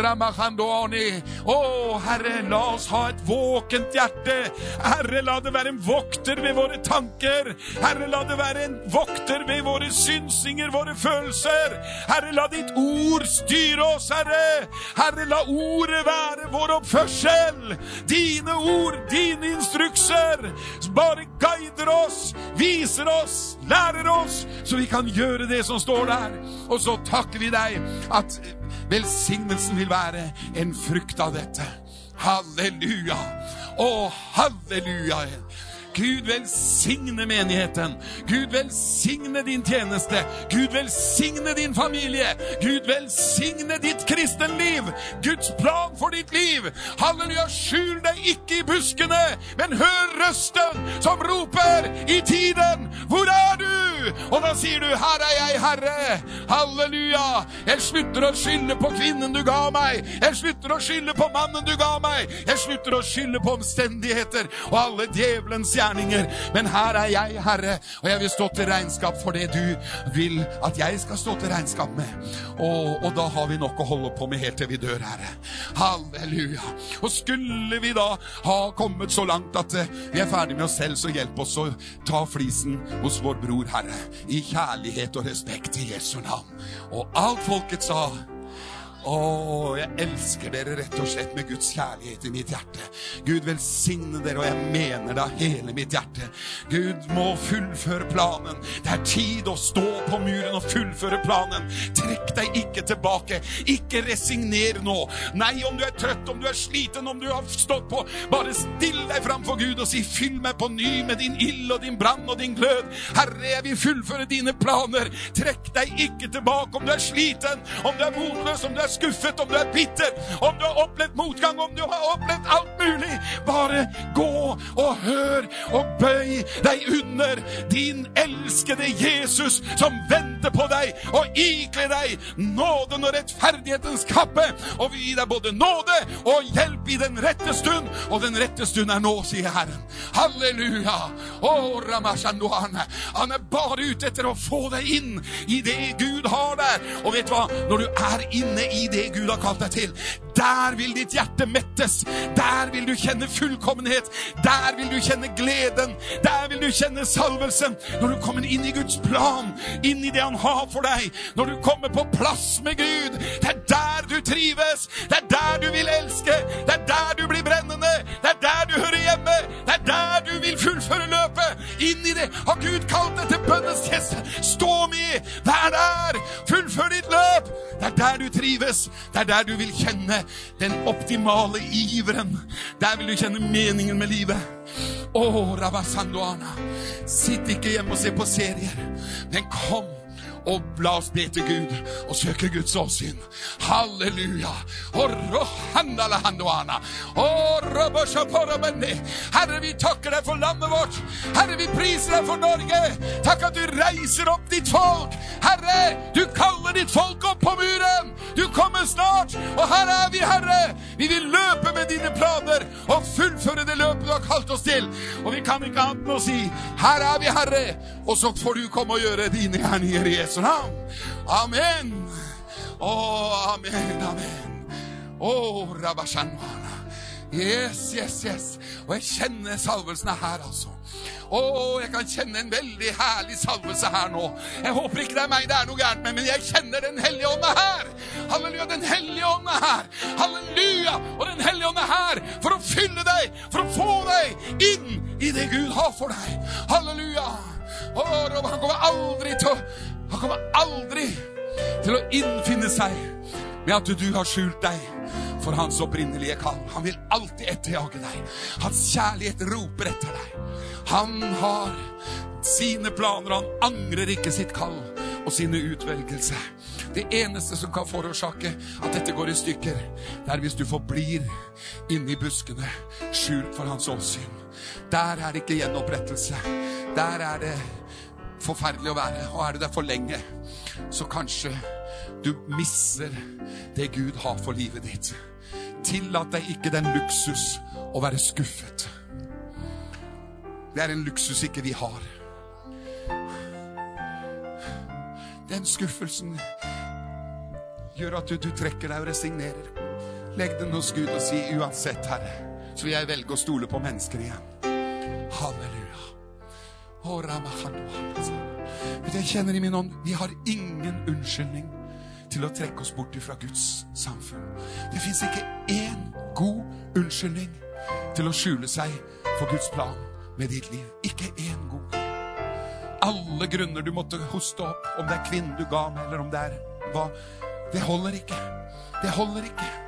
Ramachandoni. Å, Herre, la oss ha et våkent hjerte. Herre, la det være en vokter ved våre tanker. Herre, la det være en vokter ved våre synsinger, våre følelser. Herre, la ditt ord styre oss, Herre. Herre, la ordet være vår oppførsel. Dine ord, dine instrukser, bare guider oss, viser oss, lærer oss, så vi kan gjøre det som står der. Og så takker vi deg at velsignelsen vil være en frukt av dette. Halleluja! Å, halleluja! Gud velsigne menigheten. Gud velsigne din tjeneste. Gud velsigne din familie. Gud velsigne ditt kristenliv. Guds plan for ditt liv. Halleluja, skjul deg ikke i buskene, men hør røsten som roper i tiden. Hvor er du? Og da sier du, her er jeg, Herre. Halleluja. Jeg slutter å skylde på kvinnen du ga meg. Jeg slutter å skylde på mannen du ga meg. Jeg slutter å skylde på omstendigheter og alle djevelens hjerter gjerninger. Men her er jeg, Herre, og jeg vil stå til regnskap for det du vil at jeg skal stå til regnskap med. Og, og da har vi nok å holde på med helt til vi dør, Herre. Halleluja. Og skulle vi da ha kommet så langt at uh, vi er ferdig med oss selv, så hjelp oss å ta flisen hos vår bror, Herre. I kjærlighet og respekt i Jesu navn. Og alt folket sa å, jeg elsker dere rett og slett med Guds kjærlighet i mitt hjerte. Gud velsigne dere, og jeg mener det av hele mitt hjerte. Gud må fullføre planen. Det er tid å stå på muren og fullføre planen. Trekk deg ikke tilbake. Ikke resigner nå. Nei, om du er trøtt, om du er sliten, om du har stått på, bare still deg framfor Gud og si, fyll meg på ny med din ild og din brann og din glød. Herre, jeg vil fullføre dine planer. Trekk deg ikke tilbake om du er sliten, om du er motløs, om du er skuffet, om du er bitter, om du har opplevd motgang, om du har opplevd alt mulig. Bare gå og hør og bøy deg under din elskede Jesus som venter på deg og ikler deg nåden og rettferdighetens kappe og vil gi deg både nåde og hjelp i den rette stund. Og den rette stund er nå, sier Herren. Halleluja. Oh, Han er bare ute etter å få deg inn i det Gud har der. Og vet du hva? Når du er inne i det Gud har kalt deg til, der vil ditt hjerte mettes. Der vil du kjenne fullkommenhet. Der vil du kjenne gleden. Der vil du kjenne salvelsen. Når du kommer inn i Guds plan, inn i det Han har for deg, når du kommer på plass med Gud, det er der du trives. Det er der du vil elske. Det er der du blir brennende. Det er der du hører hjemme. Det er der du vil fullføre løpet. Inn i det har Gud kalt deg til bønnens tjeneste. Stå med. Vær der. Fullfør ditt løp. Det er der du trives. Det er der du vil kjenne den optimale iveren. Der vil du kjenne meningen med livet. Å, Rabasandoana. Sitt ikke hjemme og se på serier, men kom og la oss be til Gud og søke Guds åsyn. Halleluja. Herre, vi takker deg for landet vårt. Herre, vi priser deg for Norge. Takk at du reiser opp ditt folk. Herre, du kaller ditt folk opp på muren. Du kommer snart, og her er vi, Herre. Vi vil løpe med dine planer og fullføre det løpet du har kalt oss til. Og vi kan ikke annet enn å si, her er vi, Herre, og så får du komme og gjøre dine gjerninger i Jesu navn. Amen. Å, amen, amen. Å, Rabashanwana. Yes, yes, yes. Og jeg kjenner salvelsen er her, altså. Å, jeg kan kjenne en veldig herlig salvelse her nå. Jeg håper ikke det er meg det er noe gærent med, men jeg kjenner Den hellige ånd er her. Halleluja, Den hellige ånd er her. Halleluja! Og Den hellige ånd er her for å fylle deg, for å få deg inn i det Gud har for deg. Halleluja! Å, han kommer aldri til å Han kommer aldri til å innfinne seg med at du har skjult deg for hans opprinnelige kall. Han vil alltid etterjage deg. Hans kjærlighet roper etter deg. Han har sine planer, han angrer ikke sitt kall og sine utvelgelse. Det eneste som kan forårsake at dette går i stykker, det er hvis du forblir inni buskene, skjult for hans åsyn. Der er det ikke gjenopprettelse. Der er det forferdelig å være. Og er du der for lenge, så kanskje du misser det Gud har for livet ditt. Tillat deg ikke den luksus å være skuffet. Det er en luksus ikke vi har. Den skuffelsen gjør at du, du trekker deg og resignerer. Legg den hos Gud og si uansett, Herre, så vil jeg velge å stole på mennesker igjen. Halleluja. Jeg kjenner i min ånd vi har ingen unnskyldning til å trekke oss bort fra Guds samfunn. Det fins ikke én god unnskyldning til å skjule seg for Guds plan med ditt liv. Ikke én god. Alle grunner du måtte hoste opp, om det er kvinnen du ga med, eller om det er hva, det holder ikke. Det holder ikke.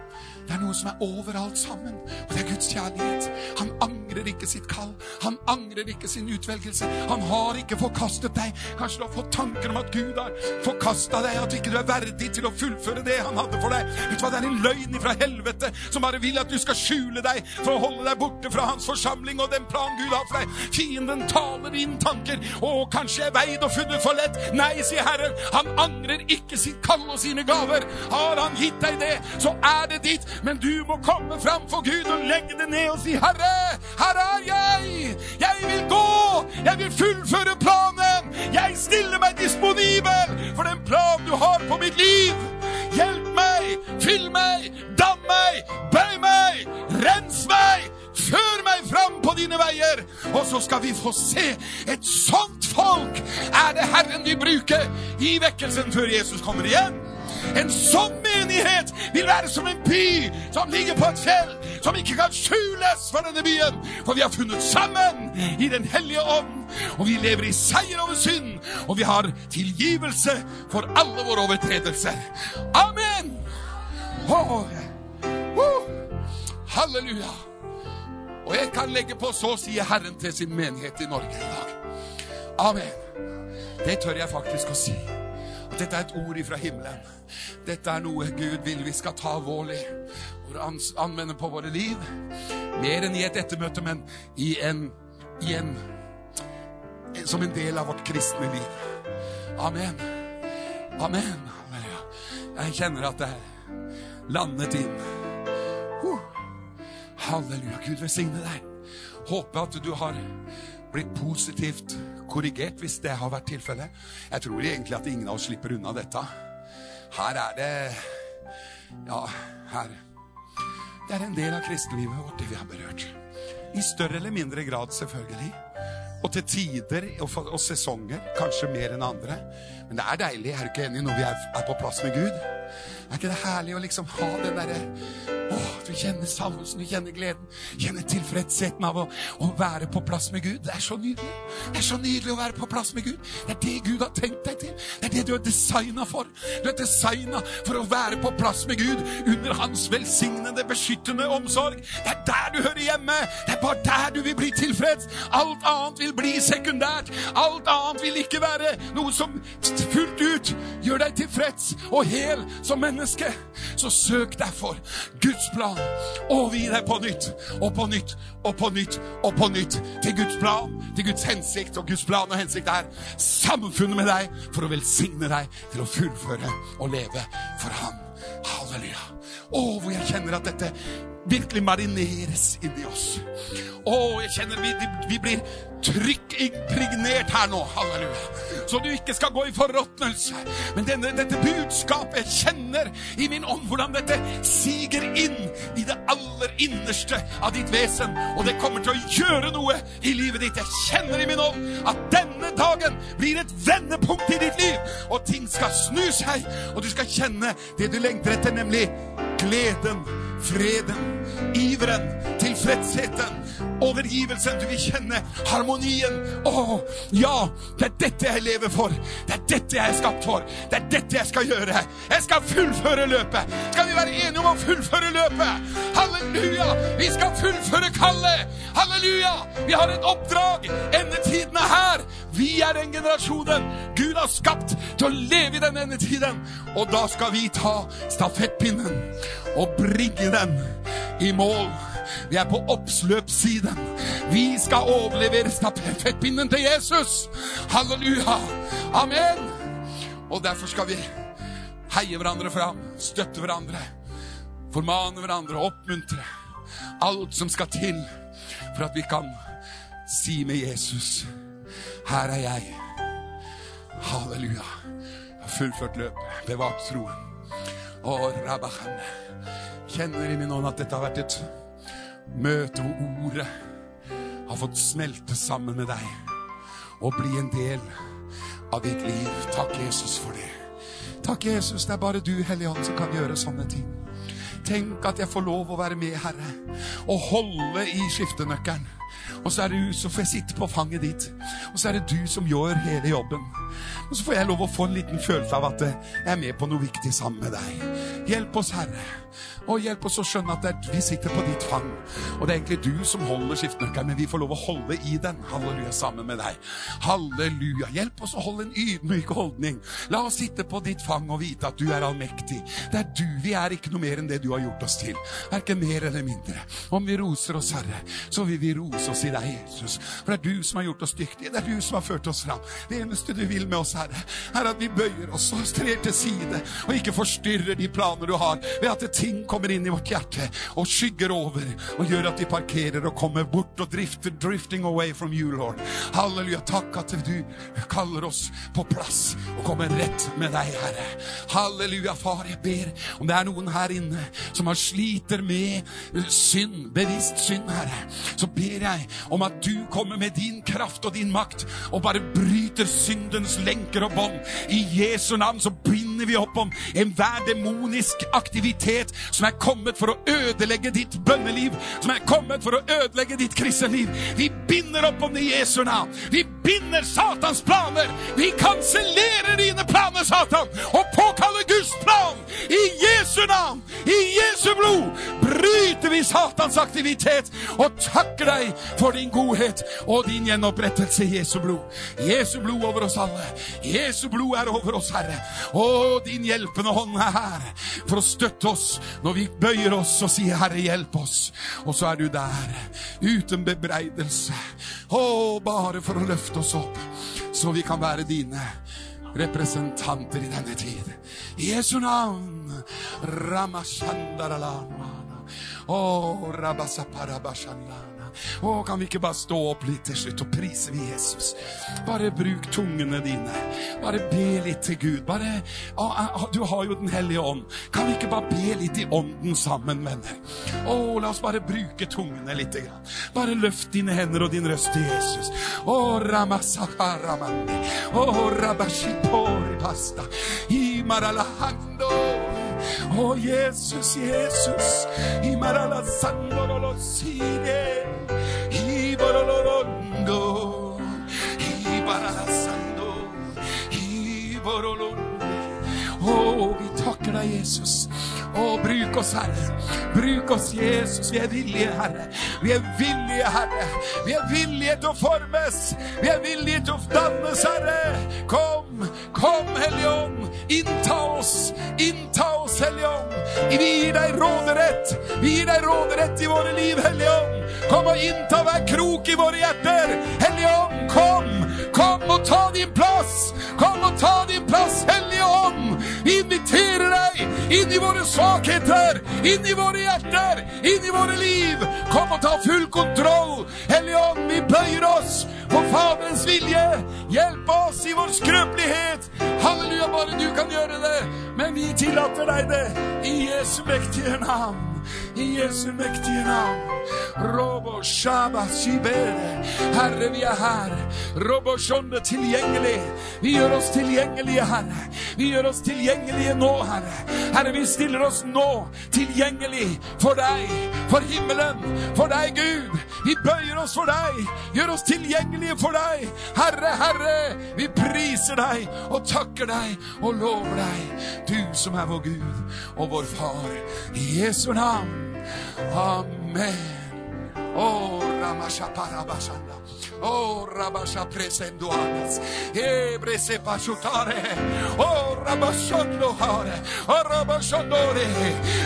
Det er noe som er overalt sammen, og det er Guds kjærlighet. Han angrer ikke sitt kall. Han angrer ikke sin utvelgelse. Han har ikke forkastet deg. Kanskje du har fått tanker om at Gud har forkasta deg, at du ikke er verdig til å fullføre det han hadde for deg. Vet du hva, Det er en løgn fra helvete som bare vil at du skal skjule deg for å holde deg borte fra hans forsamling og den plan Gud har for deg. Fienden taler inn tanker. Å, kanskje jeg veid og funnet for lett. Nei, sier Herren. Han angrer ikke sitt kall og sine gaver. Har han gitt deg det, så er det ditt. Men du må komme fram for Gud og legge det ned og si, 'Herre, her er jeg! Jeg vil gå! Jeg vil fullføre planen! Jeg stiller meg disponibel for den planen du har på mitt liv! Hjelp meg! Fyll meg! Dam meg! Bøy meg! Rens meg! Før meg fram på dine veier! Og så skal vi få se et sånt folk er det Herren vi bruker i vekkelsen før Jesus kommer igjen. En sånn menighet vil være som en by som ligger på et fjell, som ikke kan skjules for denne byen. For vi har funnet sammen i Den hellige ånd, og vi lever i seier over synd, og vi har tilgivelse for alle våre overtredelser. Amen! Oh, oh, halleluja. Og jeg kan legge på så sier Herren til sin menighet i Norge i dag. Amen. Det tør jeg faktisk å si. Dette er et ord ifra himmelen. Dette er noe Gud vil vi skal ta alvorlig og anvende på våre liv. Mer enn i et ettermøte, men i en, i en som en del av vårt kristne liv. Amen. Amen. Jeg kjenner at det er landet inn. Halleluja. Gud velsigne deg. Håper at du har blitt positivt korrigert hvis det har vært tilfellet. Jeg tror egentlig at ingen av oss slipper unna dette. Her er det Ja, her Det er en del av kristelivet vårt, det vi har berørt. I større eller mindre grad, selvfølgelig. Og til tider og, og sesonger kanskje mer enn andre. Men det er deilig, er du ikke enig, når vi er, er på plass med Gud? Er ikke det herlig å liksom ha den derre du kjenner salvelsen, du kjenner gleden, kjenner tilfredsheten av å, å, være på plass med Gud. Det er så nydelig. Det er så nydelig å være på plass med Gud. Det er det Gud har tenkt deg til. Det er det du er designa for. Du er designa for å være på plass med Gud under hans velsignende, beskyttende omsorg. Det er der du hører hjemme. Det er bare der du vil bli tilfreds. Alt annet vil bli sekundært. Alt annet vil ikke være noe som fullt ut gjør deg tilfreds og hel som menneske. Så søk derfor Gud Guds plan. Overgi deg på nytt og på nytt og på nytt og på nytt til Guds plan, til Guds hensikt. Og Guds plan og hensikt er samfunnet med deg for å velsigne deg til å fullføre og leve for Han. Halleluja. Å, hvor jeg kjenner at dette virkelig marineres inni oss. Å, jeg kjenner vi, vi blir trykkimpregnert her nå. Halleluja. Så du ikke skal gå i forråtnelse. Men denne, dette budskapet jeg kjenner i min ånd hvordan dette siger inn i det aller innerste av ditt vesen. Og det kommer til å gjøre noe i livet ditt. Jeg kjenner i min ånd at dagen blir et vendepunkt i ditt liv. Og ting skal snu seg, og du skal kjenne det du lengter etter, nemlig gleden, freden, iveren, tilfredsheten overgivelsen. Du vil kjenne harmonien. Å, ja, det er dette jeg lever for. Det er dette jeg er skapt for. Det er dette jeg skal gjøre. Jeg skal fullføre løpet. Skal vi være enige om å fullføre løpet? Halleluja! Vi skal fullføre kallet. Halleluja! Vi har et oppdrag. Endetiden er her. Vi er den generasjonen Gud har skapt til å leve i den endetiden. Og da skal vi ta stafettpinnen og bringe den i mål. Vi er på oppsløpssiden. Vi skal overlevere stafettpinnen til Jesus. Halleluja. Amen. Og derfor skal vi heie hverandre fram, støtte hverandre, formane hverandre, oppmuntre. Alt som skal til for at vi kan si med Jesus Her er jeg. Halleluja. Jeg har fullført løpet, bevart troen. Å, Rabachane kjenner i min ånd at dette har vært et møte hvor ordet har fått smelte sammen med deg og bli en del av ditt liv. Takk, Jesus, for det. Takk, Jesus, det er bare du, Hellige Ånd, som kan gjøre sånne ting. Tenk at jeg får lov å være med, Herre, og holde i skiftenøkkelen. Og så er det du som får sitte på fanget ditt. Og så er det du som gjør hele jobben. Og så får jeg lov å få en liten følelse av at jeg er med på noe viktig sammen med deg. Hjelp oss, Herre. Og hjelp oss å skjønne at det er, vi sitter på ditt fang. Og det er egentlig du som holder skiftenøkkelen, men vi får lov å holde i den. Halleluja, sammen med deg. Halleluja. Hjelp oss å holde en ydmyk holdning. La oss sitte på ditt fang og vite at du er allmektig. Det er du. Vi er ikke noe mer enn det du har gjort oss til. Verken mer eller mindre. Om vi roser oss, Herre, så vil vi rose oss i deg, Jesus. For det er du som har gjort oss dyktige. Det er du som har ført oss fram. Det eneste du vil med oss, Herre, er at vi bøyer oss og strer til side og ikke forstyrrer de planer du har, ved at ting kommer inn i vårt hjerte og skygger over og gjør at vi parkerer og kommer bort og drifter, drifting away from you, Lord. Halleluja. Takk at du kaller oss på plass og kommer rett med deg, Herre. Halleluja, far. Jeg ber om det er noen her inne som har sliter med synd, bevisst synd, Herre, så ber jeg om at du kommer med din kraft og din makt og bare bryter syndens lenker og bånd. I Jesu navn så binder vi opp om enhver demonisk aktivitet som er kommet for å ødelegge ditt bønneliv, som er kommet for å ødelegge ditt kristenliv. Vi binder opp om det i Jesu navn. Vi binder Satans planer. Vi kansellerer dine planer, Satan, og påkaller Guds plan. I Jesu navn, i Jesu blod, bryter vi Satans aktivitet og takker deg for din godhet og din gjenopprettelse i Jesu blod. Jesu blod over oss alle. Jesu blod er over oss, Herre. Og din hjelpende hånd er her for å støtte oss når vi bøyer oss og sier, Herre, hjelp oss. Og så er du der, uten bebreidelse. Å, bare for å løfte oss opp, så vi kan være dine representanter i denne tid. I Jesu navn. Å, rabasaparabashandana. Å, kan vi ikke bare stå opp litt til slutt og prise vi Jesus? Bare bruk tungene dine. Bare be litt til Gud. Bare, å, å, Du har jo Den hellige ånd. Kan vi ikke bare be litt i ånden sammen, venner? Å, la oss bare bruke tungene litt. Grann. Bare løft dine hender og din røst til Jesus. Å, ramasaparamandi. Å, rabashipori pasta. Himaralahando. Å, Jesus, Jesus. Imarala takker deg, Jesus. Bruk oss, Jesus. Vi er villige, Herre. Vi er villige, Herre. Vi er villige til å formes. Vi er villige til å dannes, Herre. Kom, kom, Hellige Ånd. Innta oss. Innta oss, Hellige Ånd. Vi gir deg råderett. Vi gir deg råderett i våre liv, Hellige Ånd. Kom og innta hver krok i våre hjerter. Hellige Ånd, kom. Kom og ta din plass. Kom og ta din plass, Hellige Ånd. Vi inviterer deg inn i våre svakheter, inn i våre hjerter, inn i våre liv. Kom og ta full kontroll. Hellige Ånd, vi bøyer oss for Faderens vilje. Hjelp oss i vår skrøpelighet. Halleluja, bare du kan gjøre det. Men vi tillater deg det i Jesu mektige navn. I Jesu mektige navn. Robo shaba sibere. Herre, vi er her. Robo shonde tilgjengelig. Vi gjør oss tilgjengelige, Herre. Vi gjør oss tilgjengelige nå, Herre. Herre, vi stiller oss nå tilgjengelig for deg, for himmelen, for deg, Gud. Vi bøyer oss for deg, gjør oss tilgjengelige for deg. Herre, Herre, vi priser deg og takker deg og lover deg, du som er vår Gud og vår Far. I Jesu navn. Amen. Oh, Ramashaparabashanda. Oh, Rabasha presenduanas. Ebrese pashutare. Oh, Rabashondohare. Oh, Rabashandore.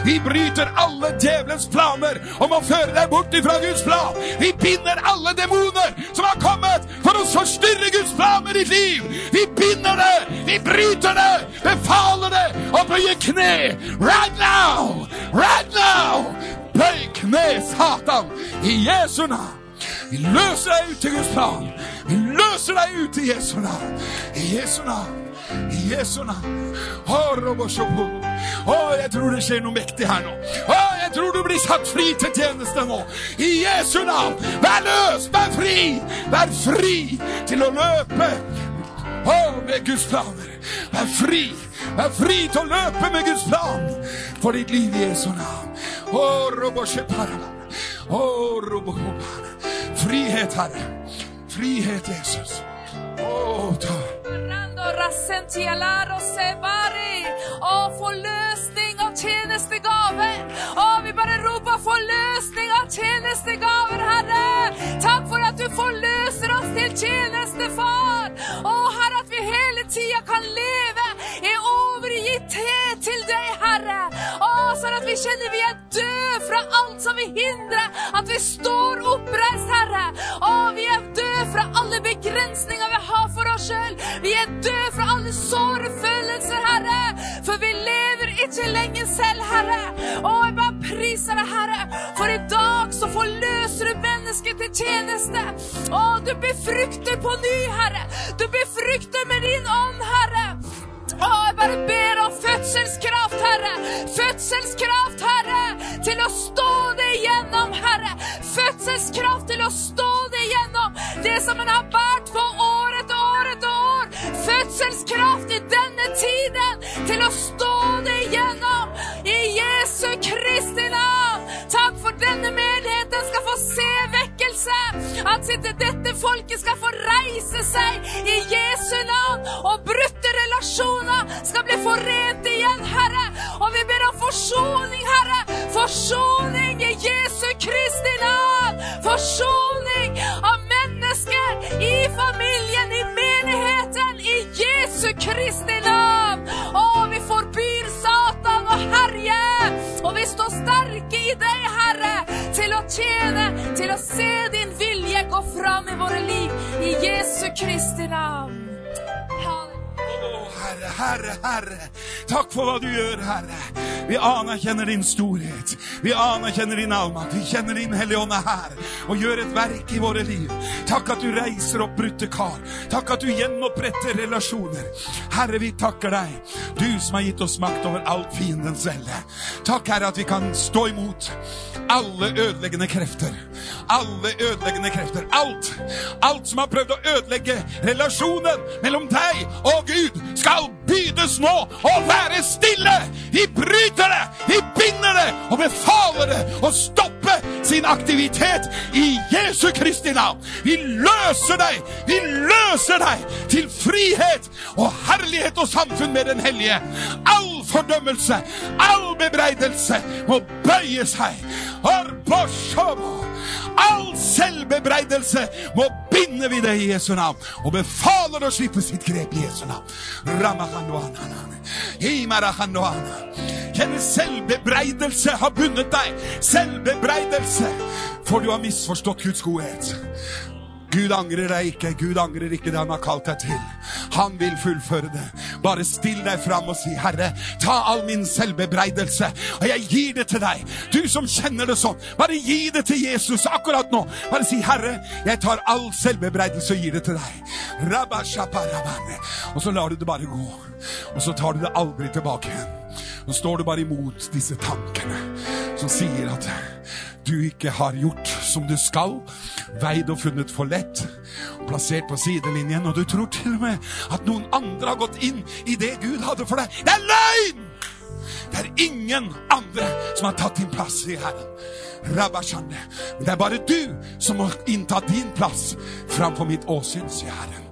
Vi bryter alle djevelens planer om å føre deg bort ifra Guds plan. Vi binder alle demoner som har kommet for å forstyrre Guds plan med ditt liv. Vi binder det, vi bryter det, befaler det og bøyer kne. Right now! Right now! Bøy kne, Satan, i Jesu navn. Vi løser deg ut til Guds plan. Vi løser deg ut i Jesu navn. I Jesu navn. I Jesu navn. Å, jeg tror det skjer noe mektig her nå. Å, jeg tror du blir satt fri til tjeneste nå. I Jesu navn. Vær løs, vær fri. Vær fri til å løpe. Å, med Guds planer. Vær fri. Vær fri til å løpe med Guds plan for ditt liv i Jesu navn. Å. Frihet, Herre. Frihet, Jesus. Å, ta. Rando rasentialaro sebari. Å, forløsning av tjenestegaver. Å, vi bare roper forløsning av tjenestegaver, Herre. Takk for at du forløser oss til tjeneste, far. Å, tida kan leve er overgitt til deg, Herre. Å, sånn at vi kjenner vi er døde fra alt som vil hindre at vi står oppreist, Herre. Å, vi er døde fra alle begrensninger vi har for oss sjøl. Vi er døde fra alle såre følelser, Herre. For vi lever ikke lenger selv, Herre. Å, jeg bare priser deg, Herre. For i dag så forløser du mennesket til tjeneste. Å, du befrukter på ny, Herre. Du befrukter med din ånd, Herre. Å, jeg bare ber om fødselskraft, Herre. Fødselskraft, Herre, til å stå det igjennom, Herre. Fødselskraft til å stå det igjennom. Det som en har båret på år etter år etter år. Fødselskraft i denne tiden til å stå det igjennom. I Jesu Kristi navn. Denne menigheten skal få se vekkelse. At dette folket skal få reise seg i Jesu navn. Og brutte relasjoner skal bli forent igjen, Herre. Og vi ber om forsoning, Herre. Forsoning i Jesu Kristi navn. Forsoning av mennesker i familien, i menigheten, i Jesu Kristi navn. Og vi står sterke i deg, Herre, til å tjene, til å se din vilje gå fram i våre liv. I Jesu Kristi navn. Halleluja. Å, Herre, Herre, Herre. Takk for hva du gjør, Herre. Vi anerkjenner din storhet. Vi anerkjenner din allmakt. Vi kjenner din Hellige Ånd er her og gjør et verk i våre liv. Takk at du reiser opp brutte kar. Takk at du gjenoppretter relasjoner. Herre, vi takker deg, du som har gitt oss makt over alt fiendens velde. Takk, Herre, at vi kan stå imot alle ødeleggende krefter. Alle ødeleggende krefter. Alt. Alt som har prøvd å ødelegge relasjonen mellom deg og Gud, skal bydes nå å være stille. Vi bryter det, vi binder det og befaler det å stoppe sin aktivitet i Jesu Kristi navn. Vi løser deg, vi løser deg til frihet og herlighet og samfunn med den hellige. All fordømmelse, all bebreidelse må bøye seg. Arboshomo. All selvbebreidelse må binde vi det i Jesu navn og befaler å slippe sitt grep i Jesu navn. Kjenne selvbebreidelse har bundet deg. Selvbebreidelse, for du har misforstått Guds godhet. Gud angrer deg ikke. Gud angrer ikke det han har kalt deg til. Han vil fullføre det. Bare still deg fram og si, Herre, ta all min selvbebreidelse, og jeg gir det til deg. Du som kjenner det sånn, bare gi det til Jesus akkurat nå. Bare si, Herre, jeg tar all selvbebreidelse og gir det til deg. Og så lar du det bare gå. Og så tar du det aldri tilbake igjen. Nå står du bare imot disse tankene som sier at du ikke har gjort som du skal, veid og funnet for lett, plassert på sidelinjen, og du tror til og med at noen andre har gått inn i det Gud hadde for deg. Det er løgn! Det er ingen andre som har tatt din plass i Herren. Men det er bare du som må innta din plass framfor mitt åsyn, sier Herren.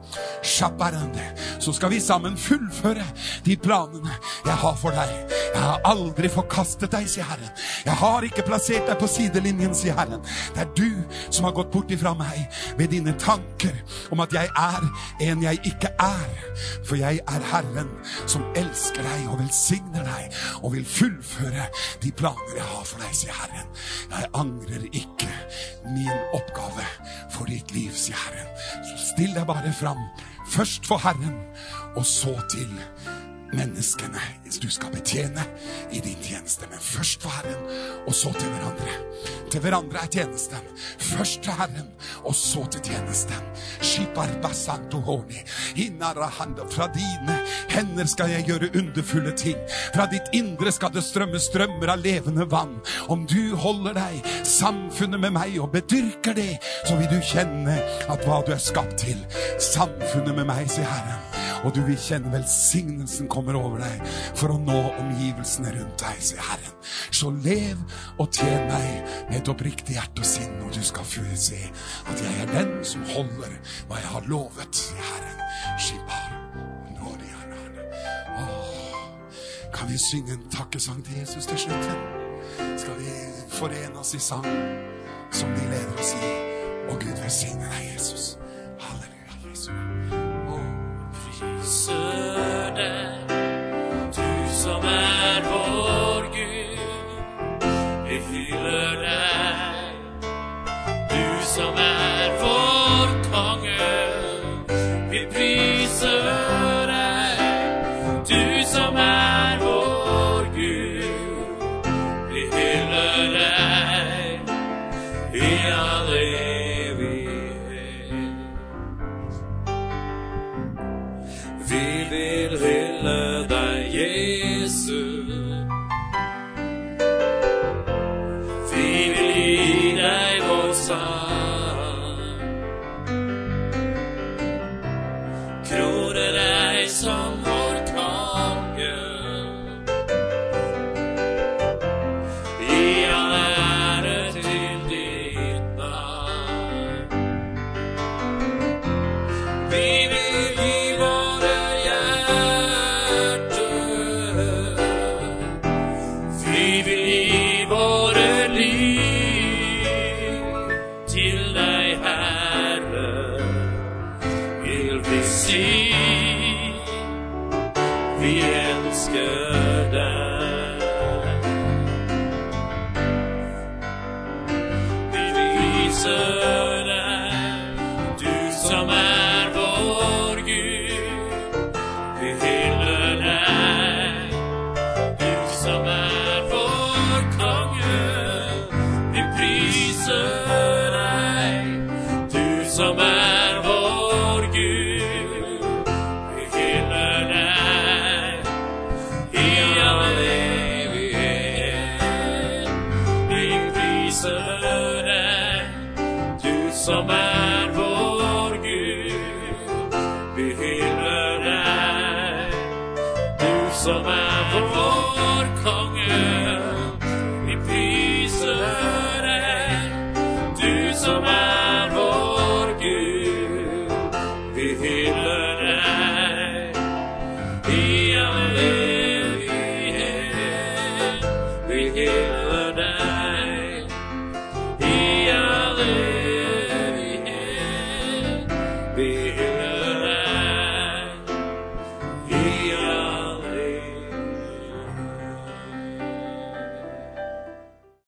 Så skal vi sammen fullføre de planene jeg har for deg. Jeg har aldri forkastet deg, sier Herren. Jeg har ikke plassert deg på sidelinjen, sier Herren. Det er du som har gått bort ifra meg med dine tanker om at jeg er en jeg ikke er. For jeg er Herren som elsker deg og velsigner deg og vil fullføre de planer jeg har for deg, sier Herren. Jeg angrer ikke min oppgave for ditt liv, sier Herren. Så still deg bare fram. Først for Herren, og så til menneskene du skal betjene i din tjeneste. Men først for Herren, og så til hverandre. Til hverandre er tjenesten. Først til Herren, og så til tjenesten. Fra dine hender skal jeg gjøre underfulle ting. Fra ditt indre skal det strømme strømmer av levende vann. Om du holder deg samfunnet med meg og bedyrker det, så vil du kjenne at hva du er skapt til. Samfunnet med meg, sier Herren. Og du vil kjenne velsignelsen kommer over deg for å nå omgivelsene rundt deg, sier Herren. Så lev og tjen meg med et oppriktig hjerte og sinn, og du skal se at jeg er den som holder hva jeg har lovet, sier Herren. Shibar. Kan vi synge en takkesang til Jesus til slutt? Skal vi forene oss i sang som vi leder oss i? Og Gud velsigne deg, Jesus. Priser du som er vår Gud. Vi hyller deg, du som er